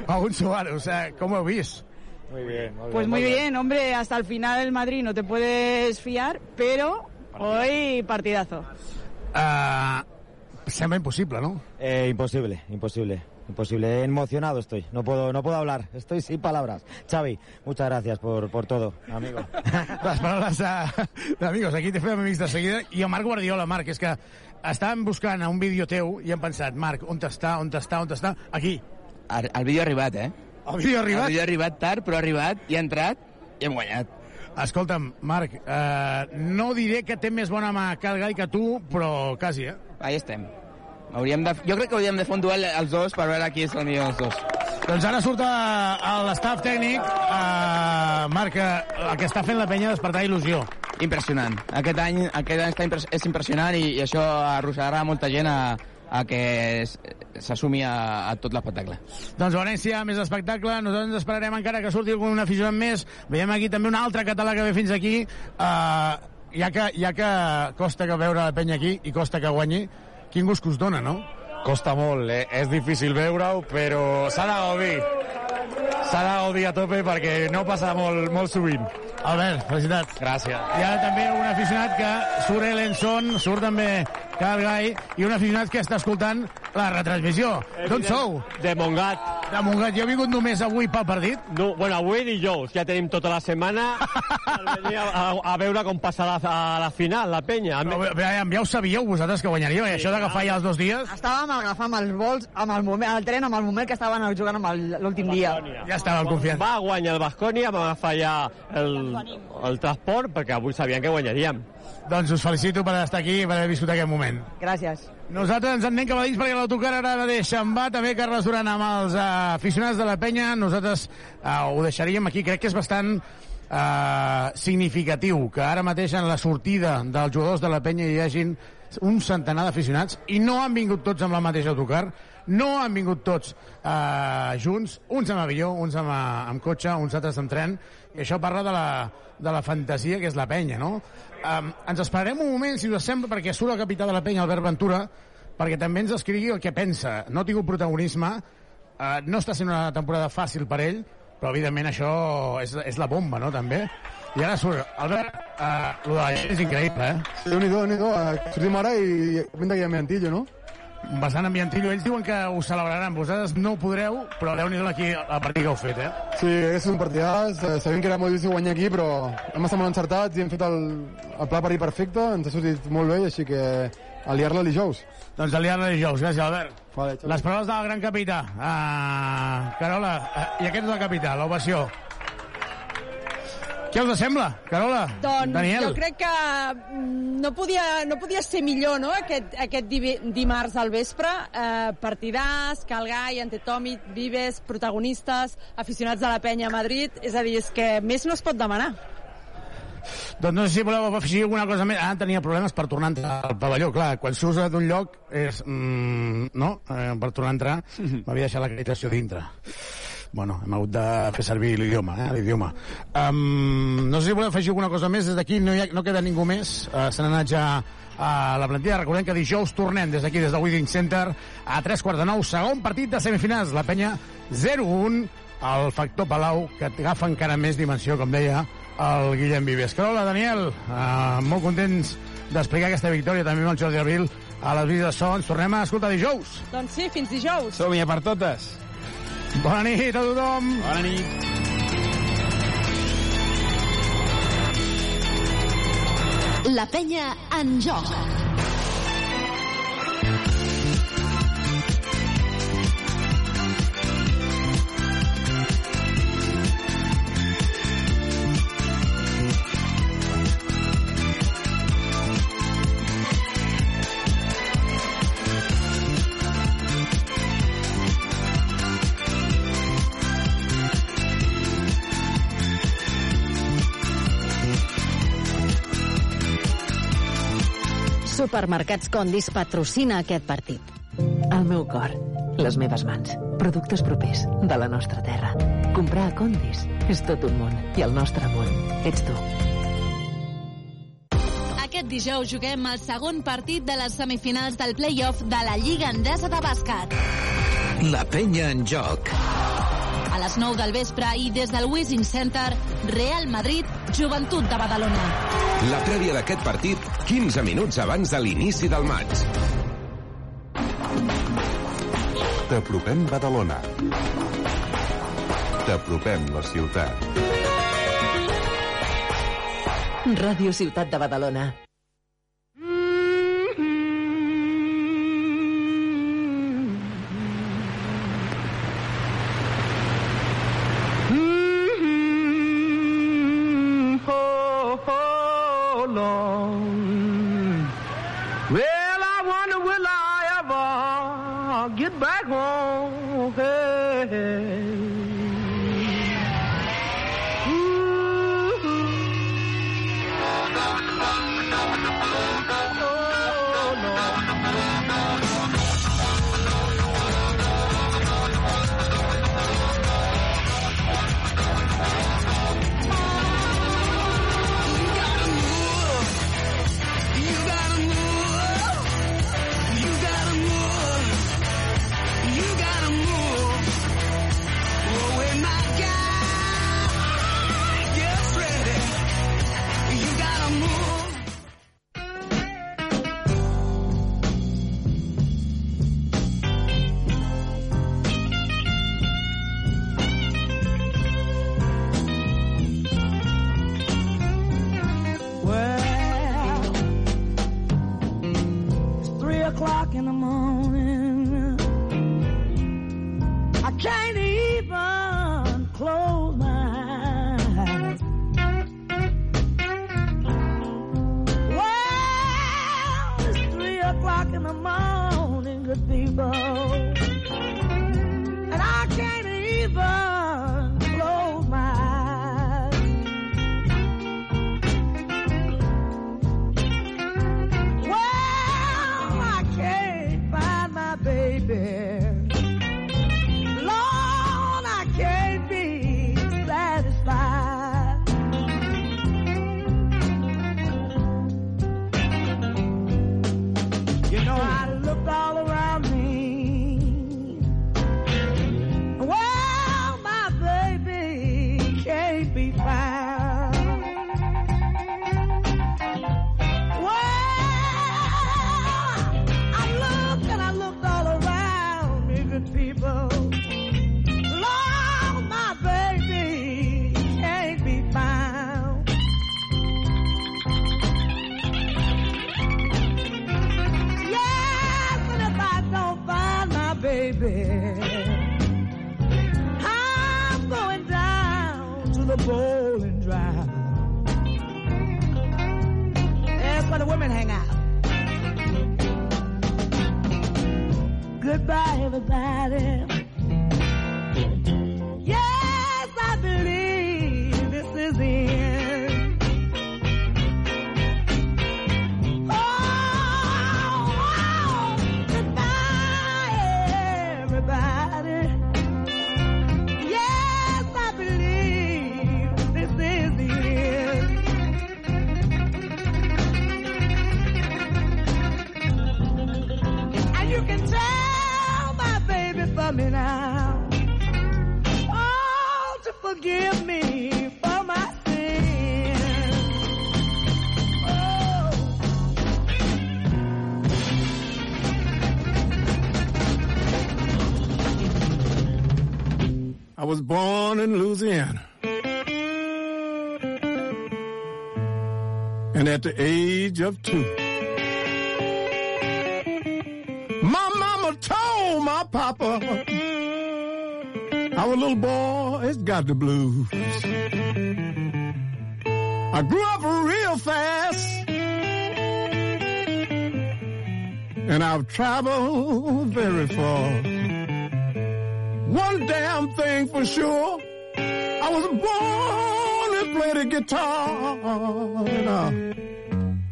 Algún Subaru, o sea, ¿cómo visto? Muy bien, muy Pues muy bien, hombre, hasta el final el Madrid no te puedes fiar, pero hoy partidazo. Uh, sembla impossible, ¿no? Eh, imposible, imposible. Imposible, emocionado estoy, no puedo, no puedo hablar, estoy sin palabras. Xavi, muchas gracias por, por todo, amigo. Les paraules de- d'amigos, aquí te fem amics de seguida. I el Marc Guardiola, Marc, és que estàvem buscant un vídeo teu i hem pensat, Marc, on està, on està, on està? Aquí. El, el vídeo ha arribat, eh? El vídeo ha arribat? El vídeo ha arribat tard, però ha arribat, i ha entrat, i hem guanyat. Escolta'm, Marc, eh, no diré que té més bona mà Calgai que tu, però quasi, eh? Ahí estem. Hauríem de, jo crec que hauríem de fer un duel els dos per veure qui és el millor dels dos. Doncs ara surt l'estaf tècnic, eh, Marc, eh, el que està fent la penya despertar il·lusió. Impressionant. Aquest any, aquest any està impres és impressionant i, i això arrossegarà molta gent a, a que s'assumi a, a tot l'espectacle. Doncs ha més espectacle. Nosaltres ens esperarem encara que surti algun aficionat més. Veiem aquí també un altre català que ve fins aquí. Uh, ja, que, ja que costa que veure la penya aquí i costa que guanyi, quin gust que us dona, no? Costa molt, eh? és difícil veure-ho, però s'ha de gaudir. S'ha de gaudir a tope perquè no passa molt, molt sovint. Albert, felicitats. Gràcies. Hi ha també un aficionat que surt Elenson, surt també Calgai, i un aficionat que està escoltant la retransmissió. D'on sou? De Montgat. De Montgat. Jo he vingut només avui pel partit? No, bueno, avui dijous, ja tenim tota la setmana per venir a, a, a veure com passa la, a la final, la penya. Però, però, ja ho sabíeu vosaltres que guanyaríeu, i això d'agafar ja els dos dies? Estàvem agafant els vols amb el, moment, el tren amb el moment que estaven jugant l'últim dia. Ja estava confiant. Va guanyar el Bascònia, vam agafar ja el, el transport, perquè avui sabíem que guanyaríem. Doncs us felicito per estar aquí i per haver viscut aquest moment. Gràcies. Nosaltres ens en anem cap a dins perquè l'autocar ara mateix se'n va, també Carles Duran amb els uh, aficionats de la penya. Nosaltres uh, ho deixaríem aquí. Crec que és bastant uh, significatiu que ara mateix en la sortida dels jugadors de la penya hi hagin un centenar d'aficionats i no han vingut tots amb la mateixa autocar. no han vingut tots eh, junts, uns amb avió, uns amb, eh, amb cotxe, uns altres amb tren, i això parla de la, de la fantasia que és la penya, no? Um, ens esperarem un moment, si us sembla, perquè surt el capità de la penya, Albert Ventura, perquè també ens escrigui el que pensa. No ha tingut protagonisme, uh, no està sent una temporada fàcil per ell, però evidentment això és, és la bomba, no?, també. I ara surt, Albert, uh, lo de la gent és increïble, eh? Sí, Déu-n'hi-do, déu nhi uh, sortim ara i pinta que hi ha ambientillo, no? Bastant ambientillo. Ells diuen que ho celebraran. Vosaltres no ho podreu, però déu nhi aquí el partit que heu fet, eh? Sí, és un partidàs, eh, sabem que era molt difícil guanyar aquí, però hem estat molt encertats i hem fet el, el pla per perfecte, ens ha sortit molt bé, així que aliar-la dijous. Doncs aliar-la dijous, gràcies, Albert. Vale. Les paraules del gran capità. Uh, Carola, uh, i aquest és el capità, l'ovació. Què us sembla, Carola? Doncs Daniel? jo crec que mm, no podia, no podia ser millor, no?, aquest, aquest dimarts al vespre. Eh, partidàs, Calgai, Antetomi, Vives, protagonistes, aficionats de la penya a Madrid. És a dir, és que més no es pot demanar. Doncs no sé si voleu afegir alguna cosa més. Ara tenia problemes per tornar a entrar al pavelló. Clar, quan surts d'un lloc és... Mm, no? Eh, per tornar a entrar m'havia deixat l'acreditació dintre. Bueno, hem hagut de fer servir l'idioma, eh, l'idioma. Um, no sé si voleu afegir alguna cosa més. Des d'aquí no, hi ha, no queda ningú més. Uh, Se n'ha anat ja a la plantilla. Recordem que dijous tornem des d'aquí, des del Withing Center, a tres quarts de nou. Segon partit de semifinals. La penya 0-1 el factor Palau, que agafa encara més dimensió, com deia el Guillem Vives. Carola, Daniel, eh, molt contents d'explicar aquesta victòria també amb el Jordi Arbil a les vides de so. Ens tornem a escoltar dijous. Doncs sí, fins dijous. Som-hi a per totes. Bona nit a tothom. Bona nit. La penya en joc. Supermercats Condis patrocina aquest partit. El meu cor, les meves mans, productes propers de la nostra terra. Comprar a Condis és tot un món i el nostre món ets tu. Aquest dijous juguem el segon partit de les semifinals del play-off de la Lliga Endesa de Bàsquet. La penya en joc. A les 9 del vespre i des del Wishing Center, Real Madrid, Joventut de Badalona. La prèvia d'aquest partit 15 minuts abans de l'inici del maig. T'apropem Badalona. T'apropem la ciutat. Ràdio Ciutat de Badalona. Get back home. Hey. people. Everybody. Forgive me for my sin. I was born in Louisiana. And at the age of two, my mama told my papa, our little boy has got the blues. I grew up real fast. And I've traveled very far. One damn thing for sure. I was born to play the guitar. And, uh,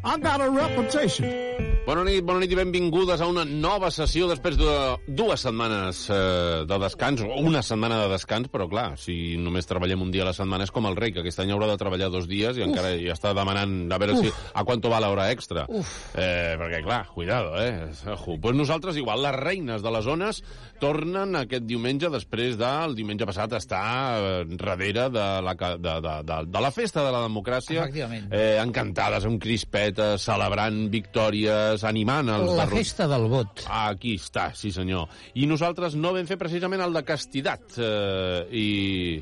I got a reputation. Bona nit, bona nit i benvingudes a una nova sessió després de dues setmanes eh, de descans, o una setmana de descans, però clar, si només treballem un dia a la setmana és com el rei, que aquest any haurà de treballar dos dies i Uf. encara ja està demanant a veure si, Uf. a quanto va l'hora extra. Uf. Eh, perquè clar, cuidado, eh? Ojo. Pues nosaltres igual, les reines de les zones tornen aquest diumenge després del diumenge passat estar eh, darrere de la, de, de, de, de la festa de la democràcia eh, encantades amb crispetes, celebrant victòries, animant els... La festa del vot. Aquí està, sí senyor. I nosaltres no vam fer precisament el de castidat. Eh, i...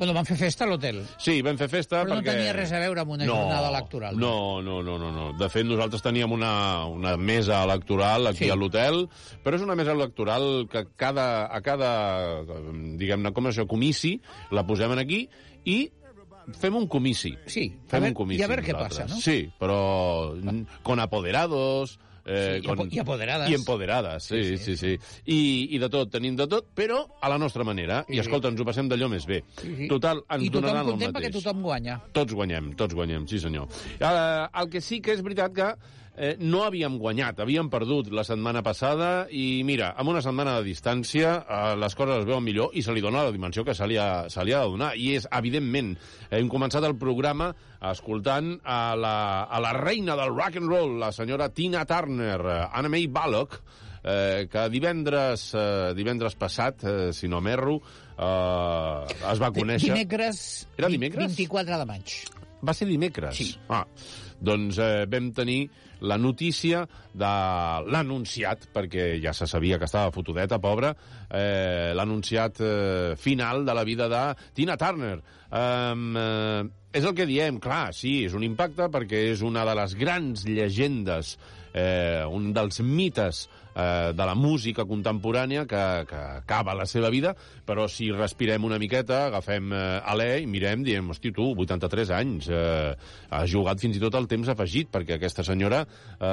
Bueno, van fer festa a l'hotel. Sí, vam fer festa Però no perquè... tenia res a veure amb una jornada electoral. No, no, no, no, no. De fet, nosaltres teníem una, una mesa electoral aquí Sí. a l'hotel, però és una mesa electoral que cada, a cada, diguem-ne, com és això, comici, la posem aquí i fem un comici. Sí, fem a veure- un comici i a veure què passa, no? Sí, però con apoderados... Eh, Sí, i apo- i apoderades. I empoderades, sí, sí, sí. sí. I, I de tot, tenim de tot, però a la nostra manera. I, Sí. escolta, ens ho passem d'allò més bé. Sí, sí. Total, ens I tothom donaran el content mateix. perquè tothom guanya. Tots guanyem, tots guanyem, sí senyor. Uh, el que sí que és veritat que eh, no havíem guanyat, havíem perdut la setmana passada i mira, amb una setmana de distància eh, les coses es veuen millor i se li dona la dimensió que se li ha, se li ha de donar. I és, evidentment, hem començat el programa escoltant a la, a la reina del rock and roll, la senyora Tina Turner, Anna May Ballock, eh, que divendres, eh, divendres passat, eh, si no m'erro, eh, es va conèixer... Dimecres, Era dimecres? 24 de maig. Va ser dimecres? Sí. Ah, doncs eh, vam tenir la notícia de l'anunciat, perquè ja se sabia que estava fotudeta, pobra, eh, l'anunciat eh, final de la vida de Tina Turner. Um, eh, és el que diem, clar, sí, és un impacte perquè és una de les grans llegendes, eh, un dels mites eh, de la música contemporània que, que acaba la seva vida, però si respirem una miqueta, agafem eh, alè i mirem, diem, hosti, tu, 83 anys, eh, ha jugat fins i tot el temps afegit, perquè aquesta senyora eh,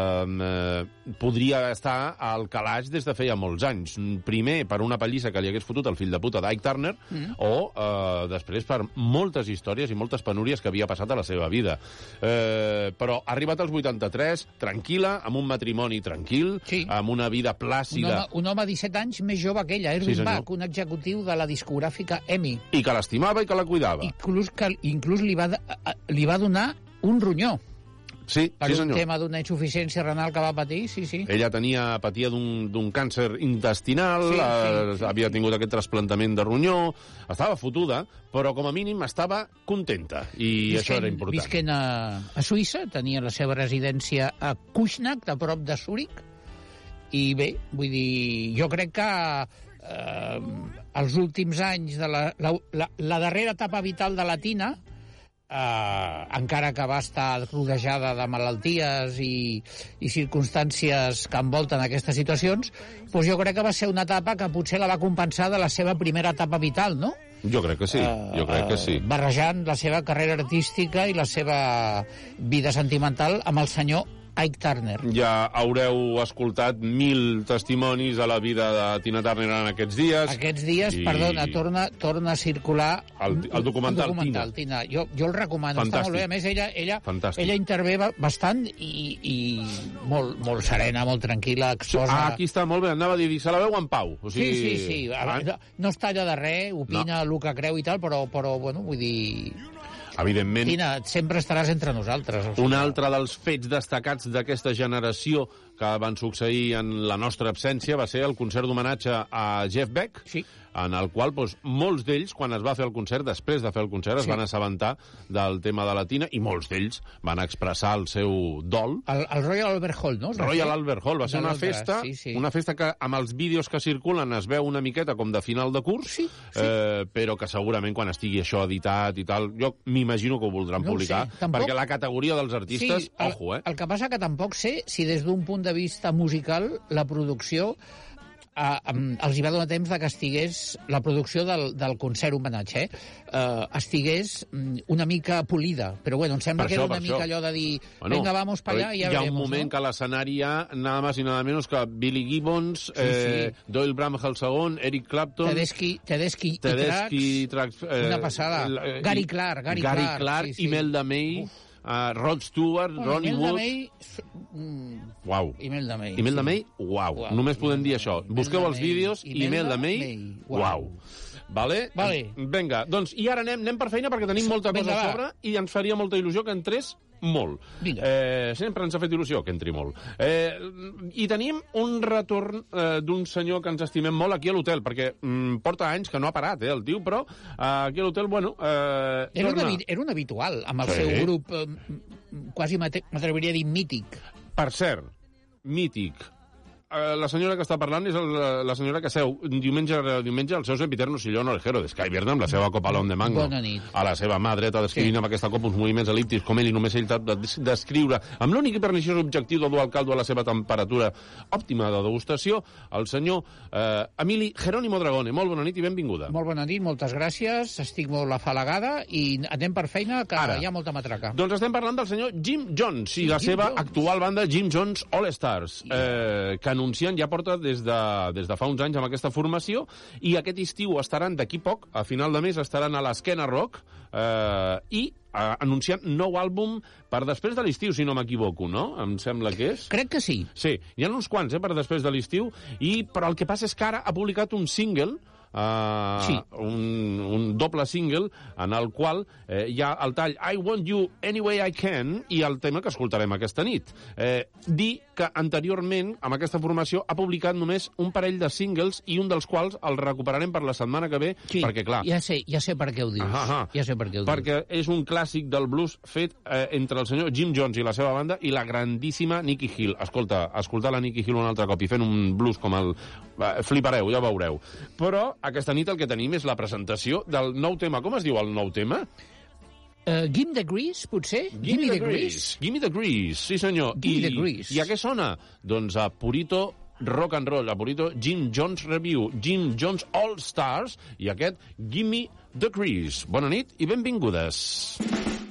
eh, podria estar al calaix des de feia molts anys. Primer, per una pallissa que li hagués fotut el fill de puta d'Ike Turner, Mm. o eh, després per moltes històries i moltes penúries que havia passat a la seva vida. Eh, però ha arribat als 83, tranquil·la, amb un matrimoni tranquil, sí. amb una vida Un plàcida, home, un home 17 anys més jove que ella, Erwin Sí, senyor. Bach, un executiu de la discogràfica EMI. i que l'estimava i que la cuidava. Inclús, que, inclús li, va, a- li va donar un ronyó Sí, per sí un senyor. tema d'una insuficiència renal que va patir, sí, sí. Ella tenia, patia d'un càncer intestinal, Sí, sí, sí, eh, sí, havia tingut aquest trasplantament de ronyó, estava fotuda, però com a mínim estava contenta, i això era important. Visquent a, a Suïssa, tenia la seva residència a Kušnach, de prop de Zúrich, i bé, vull dir, jo crec que eh, els últims anys de la, la, la, la darrera etapa vital de la Tina, eh, encara que va estar rodejada de malalties i, i circumstàncies que envolten aquestes situacions, doncs jo crec que va ser una etapa que potser la va compensar de la seva primera etapa vital, no? Jo crec que sí, jo crec que sí. Eh, barrejant la seva carrera artística i la seva vida sentimental amb el senyor Ike Turner. Ja haureu escoltat mil testimonis de la vida de Tina Turner en aquests dies. Aquests dies, I- perdona, torna, torna a circular El, el documental, el documental Tina. Jo, jo el recomano, està Fantàstic. molt bé. A més, ella, ella, Fantàstic. ella intervé ba- bastant i, i molt, molt serena, molt tranquil·la, exposa... Ah, aquí està, molt bé, anava a dir, se la veu en pau. O sigui, Sí, sí, sí. A Ah, veure, No es talla de res, opina el que creu i tal, però, però bueno, vull dir... Evidentment, Tina, sempre estaràs entre nosaltres. Un altre dels fets destacats d'aquesta generació que van succeir en la nostra absència va ser el concert d'homenatge a Jeff Beck, sí. En el qual doncs, molts d'ells, quan es va fer el concert, després de fer el concert, es Sí. van assabentar del tema de la Tina i molts d'ells van expressar el seu dol. El, el Royal Albert Hall, no? Es Royal? Albert Hall va ser una festa, sí, sí. una festa que amb els vídeos que circulen es veu una miqueta com de final de curs, sí, sí. Eh, però que segurament quan estigui això editat i tal, jo m'imagino que ho voldran No ho publicar, sé, tampoc- perquè la categoria dels artistes, Sí, el, ojo, eh? el que passa que tampoc sé si des d'un punt de vista musical la producció eh, els hi va donar temps de que estigués la producció del, del concert homenatge eh? Eh, estigués mm, una mica polida, però bueno, em sembla Per que això, era una mica això. allò de dir Bueno, venga, vamos para allá y hi ya ha veremos, un moment no? que a l'escenari hi ha nada más i nada menos que Billy Gibbons, eh, Doyle Bramhall II, Eric Clapton... Tedeschi, Tedeschi, i Tedeschi, Trax, Trax, una passada. eh, Gary i- Clark, Gary Gary Clark, Clark sí, sí. Imelda May, uh, Rod Stewart, Bueno, Ronnie Imelda Wood... May, mm, Uau. Imelda May. Imelda sí. May, uau. Només podem dir això. Busqueu els vídeos, Imelda Imelda May, uau. Vale? Vale. Vinga, doncs, i ara anem, anem per feina perquè tenim molta cosa a va. sobre i ens faria molta il·lusió que entrés molt. Vinga. Eh, sempre ens ha fet il·lusió que entri molt. Eh, I tenim un retorn eh, d'un senyor que ens estimem molt aquí a l'hotel, perquè mm, porta anys que no ha parat, eh, el tio, però eh, aquí a l'hotel, bueno... Eh, Era un, torna. habi- era un habitual, amb el Sí. seu grup, eh, quasi m'atreviria a dir mític. Per cert, mític. Eh, la senyora que està parlant és el, la senyora que seu diumenge rere diumenge al seu sempiterno sillón orejero de Sky Verde amb la seva copa l'on de mango. Bona nit. A la seva mà dreta descrivint sí. amb aquesta copa uns moviments elíptics com ell i només ell sap de- descriure amb l'únic i perniciós objectiu de dur al caldo a la seva temperatura òptima de degustació el senyor eh, Emili Jerónimo Dragone. Molt bona nit i benvinguda. Molt bona nit, moltes gràcies, estic molt afalagada i anem per feina, que Ara. hi ha molta matraca. Doncs estem parlant del senyor Jim Jones i la Jim seva Jones. actual banda Jim Jones All Stars, eh, que anuncien ja porta des de, des de fa uns anys amb aquesta formació i aquest estiu estaran d'aquí poc, a final de mes estaran a l'Esquena Rock eh, i eh, anunciant nou àlbum per després de l'estiu, si no m'equivoco, no? Em sembla que és. Crec que sí. Sí, hi ha uns quants, eh, per després de l'estiu, i però el que passa és que ara ha publicat un single Uh, Sí. un, un doble single en el qual eh, hi ha el tall I Want You Any Way I Can i el tema que escoltarem aquesta nit. Eh, dir que anteriorment, amb aquesta formació, ha publicat només un parell de singles i un dels quals el recuperarem per la setmana que ve, Sí, perquè, clar, ja sé, ja sé per què ho dius. Ah, ah. Ja sé per què ho dius. perquè és un clàssic del blues fet eh, entre el senyor Jim Jones i la seva banda i la grandíssima Nicky Hill. Escolta, escoltar la Nicky Hill un altre cop i fent un blues com el... Eh, flipareu, ja veureu. Però aquesta nit el que tenim és la presentació del nou tema. Com es diu el nou tema? Uh, Gimme the Grease, potser? Gimme the Grease. Gimme the Grease, sí senyor. Gimme I, the Grease. I a què sona? Doncs a Purito Rock and Roll, a Purito Jim Jones Review, Jim Jones All Stars i aquest Gimme the Grease. Bona nit i benvingudes. Oh,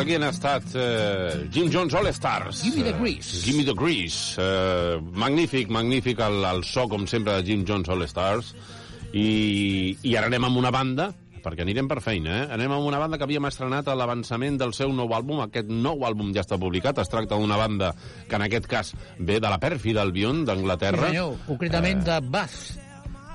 aquí han estat eh, Jim Jones All Stars. Gimme the grease. Eh, Gimme the Grease. Eh, magnífic, magnífic el, el so, com sempre, de Jim Jones All Stars. I, I ara anem amb una banda perquè anirem per feina, eh? Anem amb una banda que havíem estrenat a l'avançament del seu nou àlbum. Aquest nou àlbum ja està publicat. Es tracta d'una banda que en aquest cas ve de la pèrfida Albion d'Anglaterra. Sí, senyor, concretament de Bath,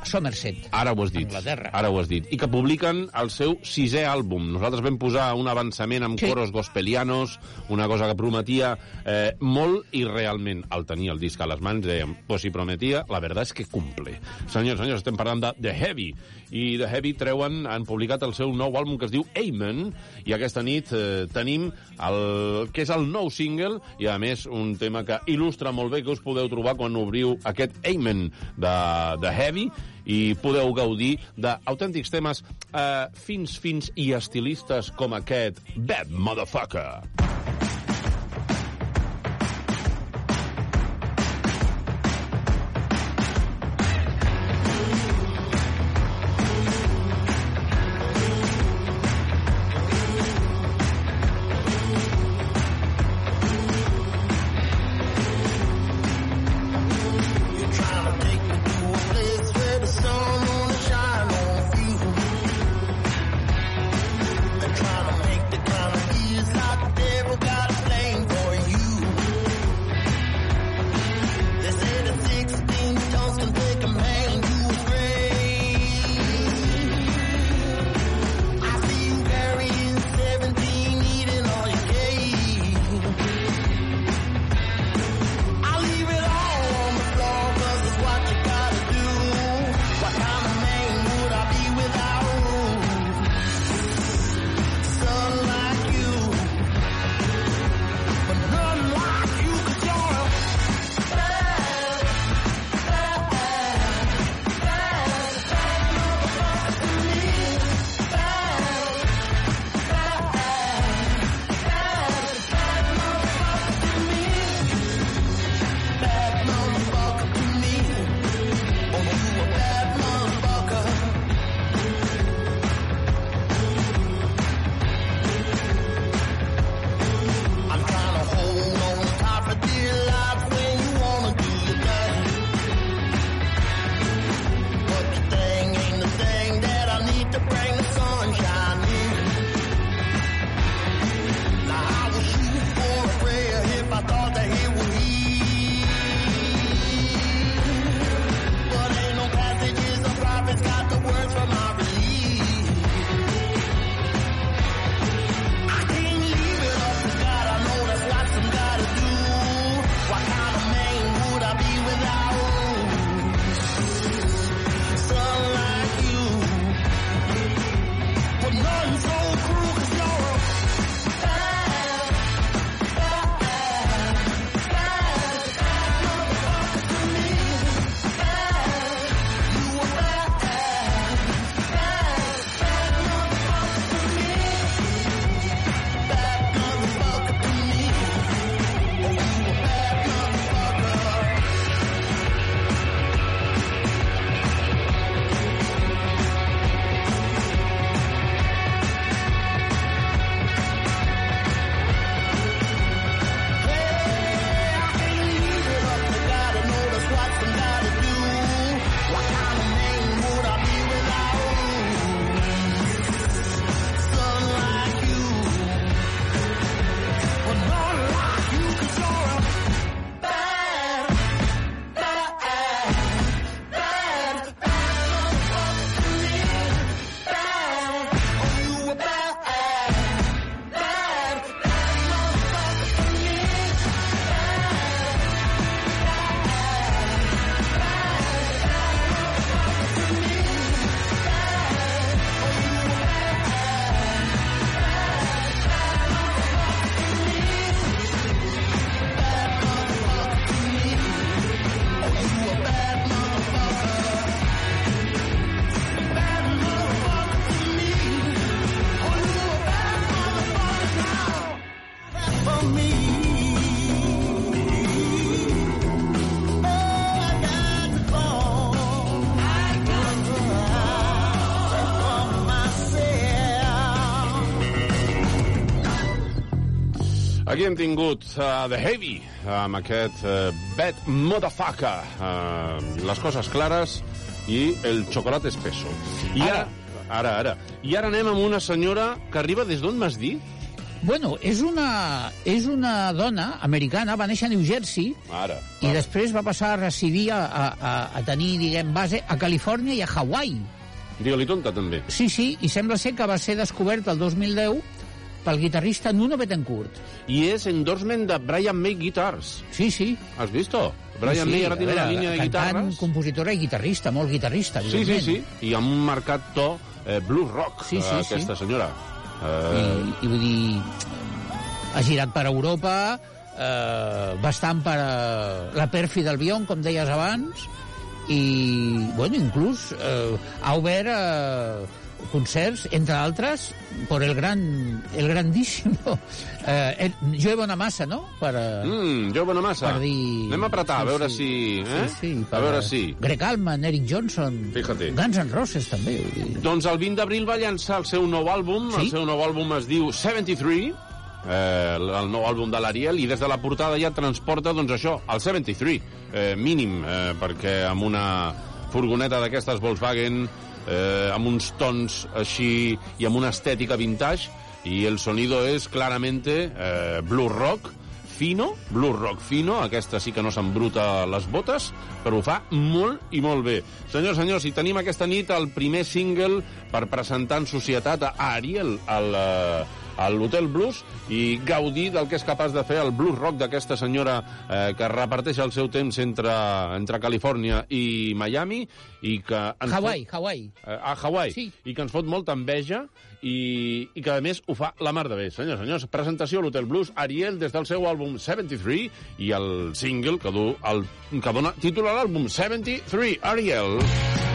Somerset. Ara ho has dit. Anglaterra. Ara ho has dit. I que publiquen el seu sisè àlbum. Nosaltres vam posar un avançament amb Sí. coros gospelianos, una cosa que prometia eh, molt i realment al tenir el disc a les mans dèiem, pues si prometia, la verdad és que cumple. Senyors, senyors, estem parlant de The Heavy. I The Heavy treuen, han publicat el seu nou àlbum que es diu Amen, i aquesta nit eh, tenim el que és el nou single, i a més un tema que il·lustra molt bé que us podeu trobar quan obriu aquest Amen de, de Heavy, i podeu gaudir d'autèntics temes eh, fins, fins i estilistes com aquest Bad Motherfucker. Hem tingut uh, The Heavy, amb aquest uh, Bad Motherfucker, uh, les coses clares i el xocolate espeso. I ara, ara, ara. I ara anem amb una senyora que arriba des d'on m'has dit? Bueno, és una, és una dona americana, va néixer a New Jersey Ara. i després va passar a residir, a, a, a tenir, diguem, base a Califòrnia i a Hawaii. Digue-li tonta, també. Sí, sí, i sembla ser que va ser descobert el 2010 pel guitarrista Nuno Betancourt. I és endorsement de Brian May Guitars. Sí, sí. Has visto? Brian sí, May ara veure, una línia de cantant, guitarres. compositora i guitarrista, molt guitarrista, Sí, sí, sí. I amb un marcat to eh, blues rock, Sí, sí, eh, aquesta sí. senyora. Eh, I, i vull dir, ha girat per Europa, eh, bastant per eh, la pèrfida del Bion, com deies abans, i, bueno, inclús eh, ha obert eh, concerts, entre altres, per el gran, el grandíssimo eh, el, Joe Bonamassa, no? Per, eh, Mm, Joe Bonamassa. Per dir... Anem a apretar, a veure sí. si... Eh? Sí, sí, a veure si... Greg Allman, Eric Johnson, Fíjate. Guns N' Roses, també. Doncs el 20 d'abril va llançar el seu nou àlbum. Sí? El seu nou àlbum es diu 73, eh, el nou àlbum de l'Ariel, i des de la portada ja transporta, doncs això, el 73, eh, mínim, eh, perquè amb una furgoneta d'aquestes Volkswagen, eh, amb uns tons així i amb una estètica vintage, i el sonido és claramente eh, blues rock, fino, blues rock fino, aquesta sí que no s'embruta les botes, però ho fa molt i molt bé. Senyors, senyors, i tenim aquesta nit el primer single per presentar en societat a Ariel, al, eh, a l'Hotel Blues, i gaudir del que és capaç de fer el blues rock d'aquesta senyora eh, que reparteix el seu temps entre, entre Califòrnia i Miami, i que... ens Hawaii, fot- Hawaii. eh, a Hawaii, Sí. i que ens fot molta enveja i, i que, a més, ho fa la mar de bé. Senyors, senyors, presentació a l'Hotel Blues, Ariel, des del seu àlbum 73, i el single que, du, el, que dona títol a l'àlbum 73, Ariel. This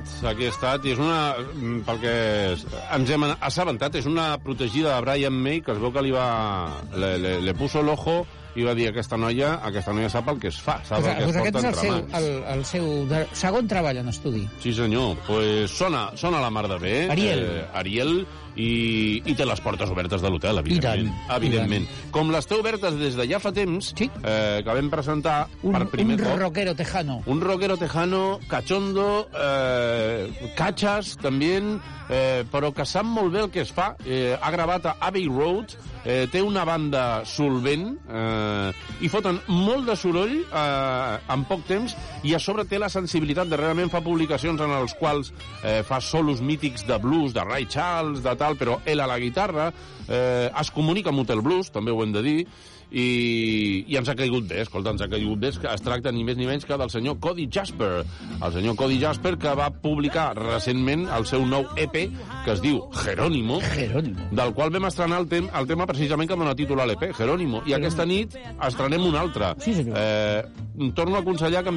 estat, aquí ha estat, i és una, mm, pel que ens hem assabentat, és una protegida de Brian May, que es veu que li va... le, le, le puso l'ojo i va dir aquesta noia, aquesta noia sap el que es fa, sap Pues, el que pues es porta entre seu, mans. el, el seu de, segon treball en estudi. Sí, senyor. Pues sona, sona la mar de bé. Ariel. Eh, Ariel i, i té les portes obertes de l'hotel, evidentment. I tant, evidentment. Com les té obertes des de ja fa temps, sí. eh, que vam presentar Un, per primer un cop. rockero tejano. Un rockero tejano, cachondo, eh, cachas, també, eh, però que sap molt bé el que es fa. Eh, ha gravat a Abbey Road, eh, té una banda solvent eh, i foten molt de soroll eh, en poc temps i a sobre té la sensibilitat de realment fa publicacions en els quals eh, fa solos mítics de blues, de Ray Charles, de tal, però ell a la guitarra eh, es comunica amb Hotel Blues, també ho hem de dir, i, i ens ha caigut bé, escolta, ens ha caigut bé, que es tracta ni més ni menys que del senyor Cody Jasper, el senyor Cody Jasper que va publicar recentment el seu nou EP que es diu Jerónimo, Jerónimo. del qual vam estrenar el, tem el tema precisament que dona títol a l'EP, Jerónimo, i aquesta nit estrenem un altre. Sí, senyor. Eh, torno a aconsellar que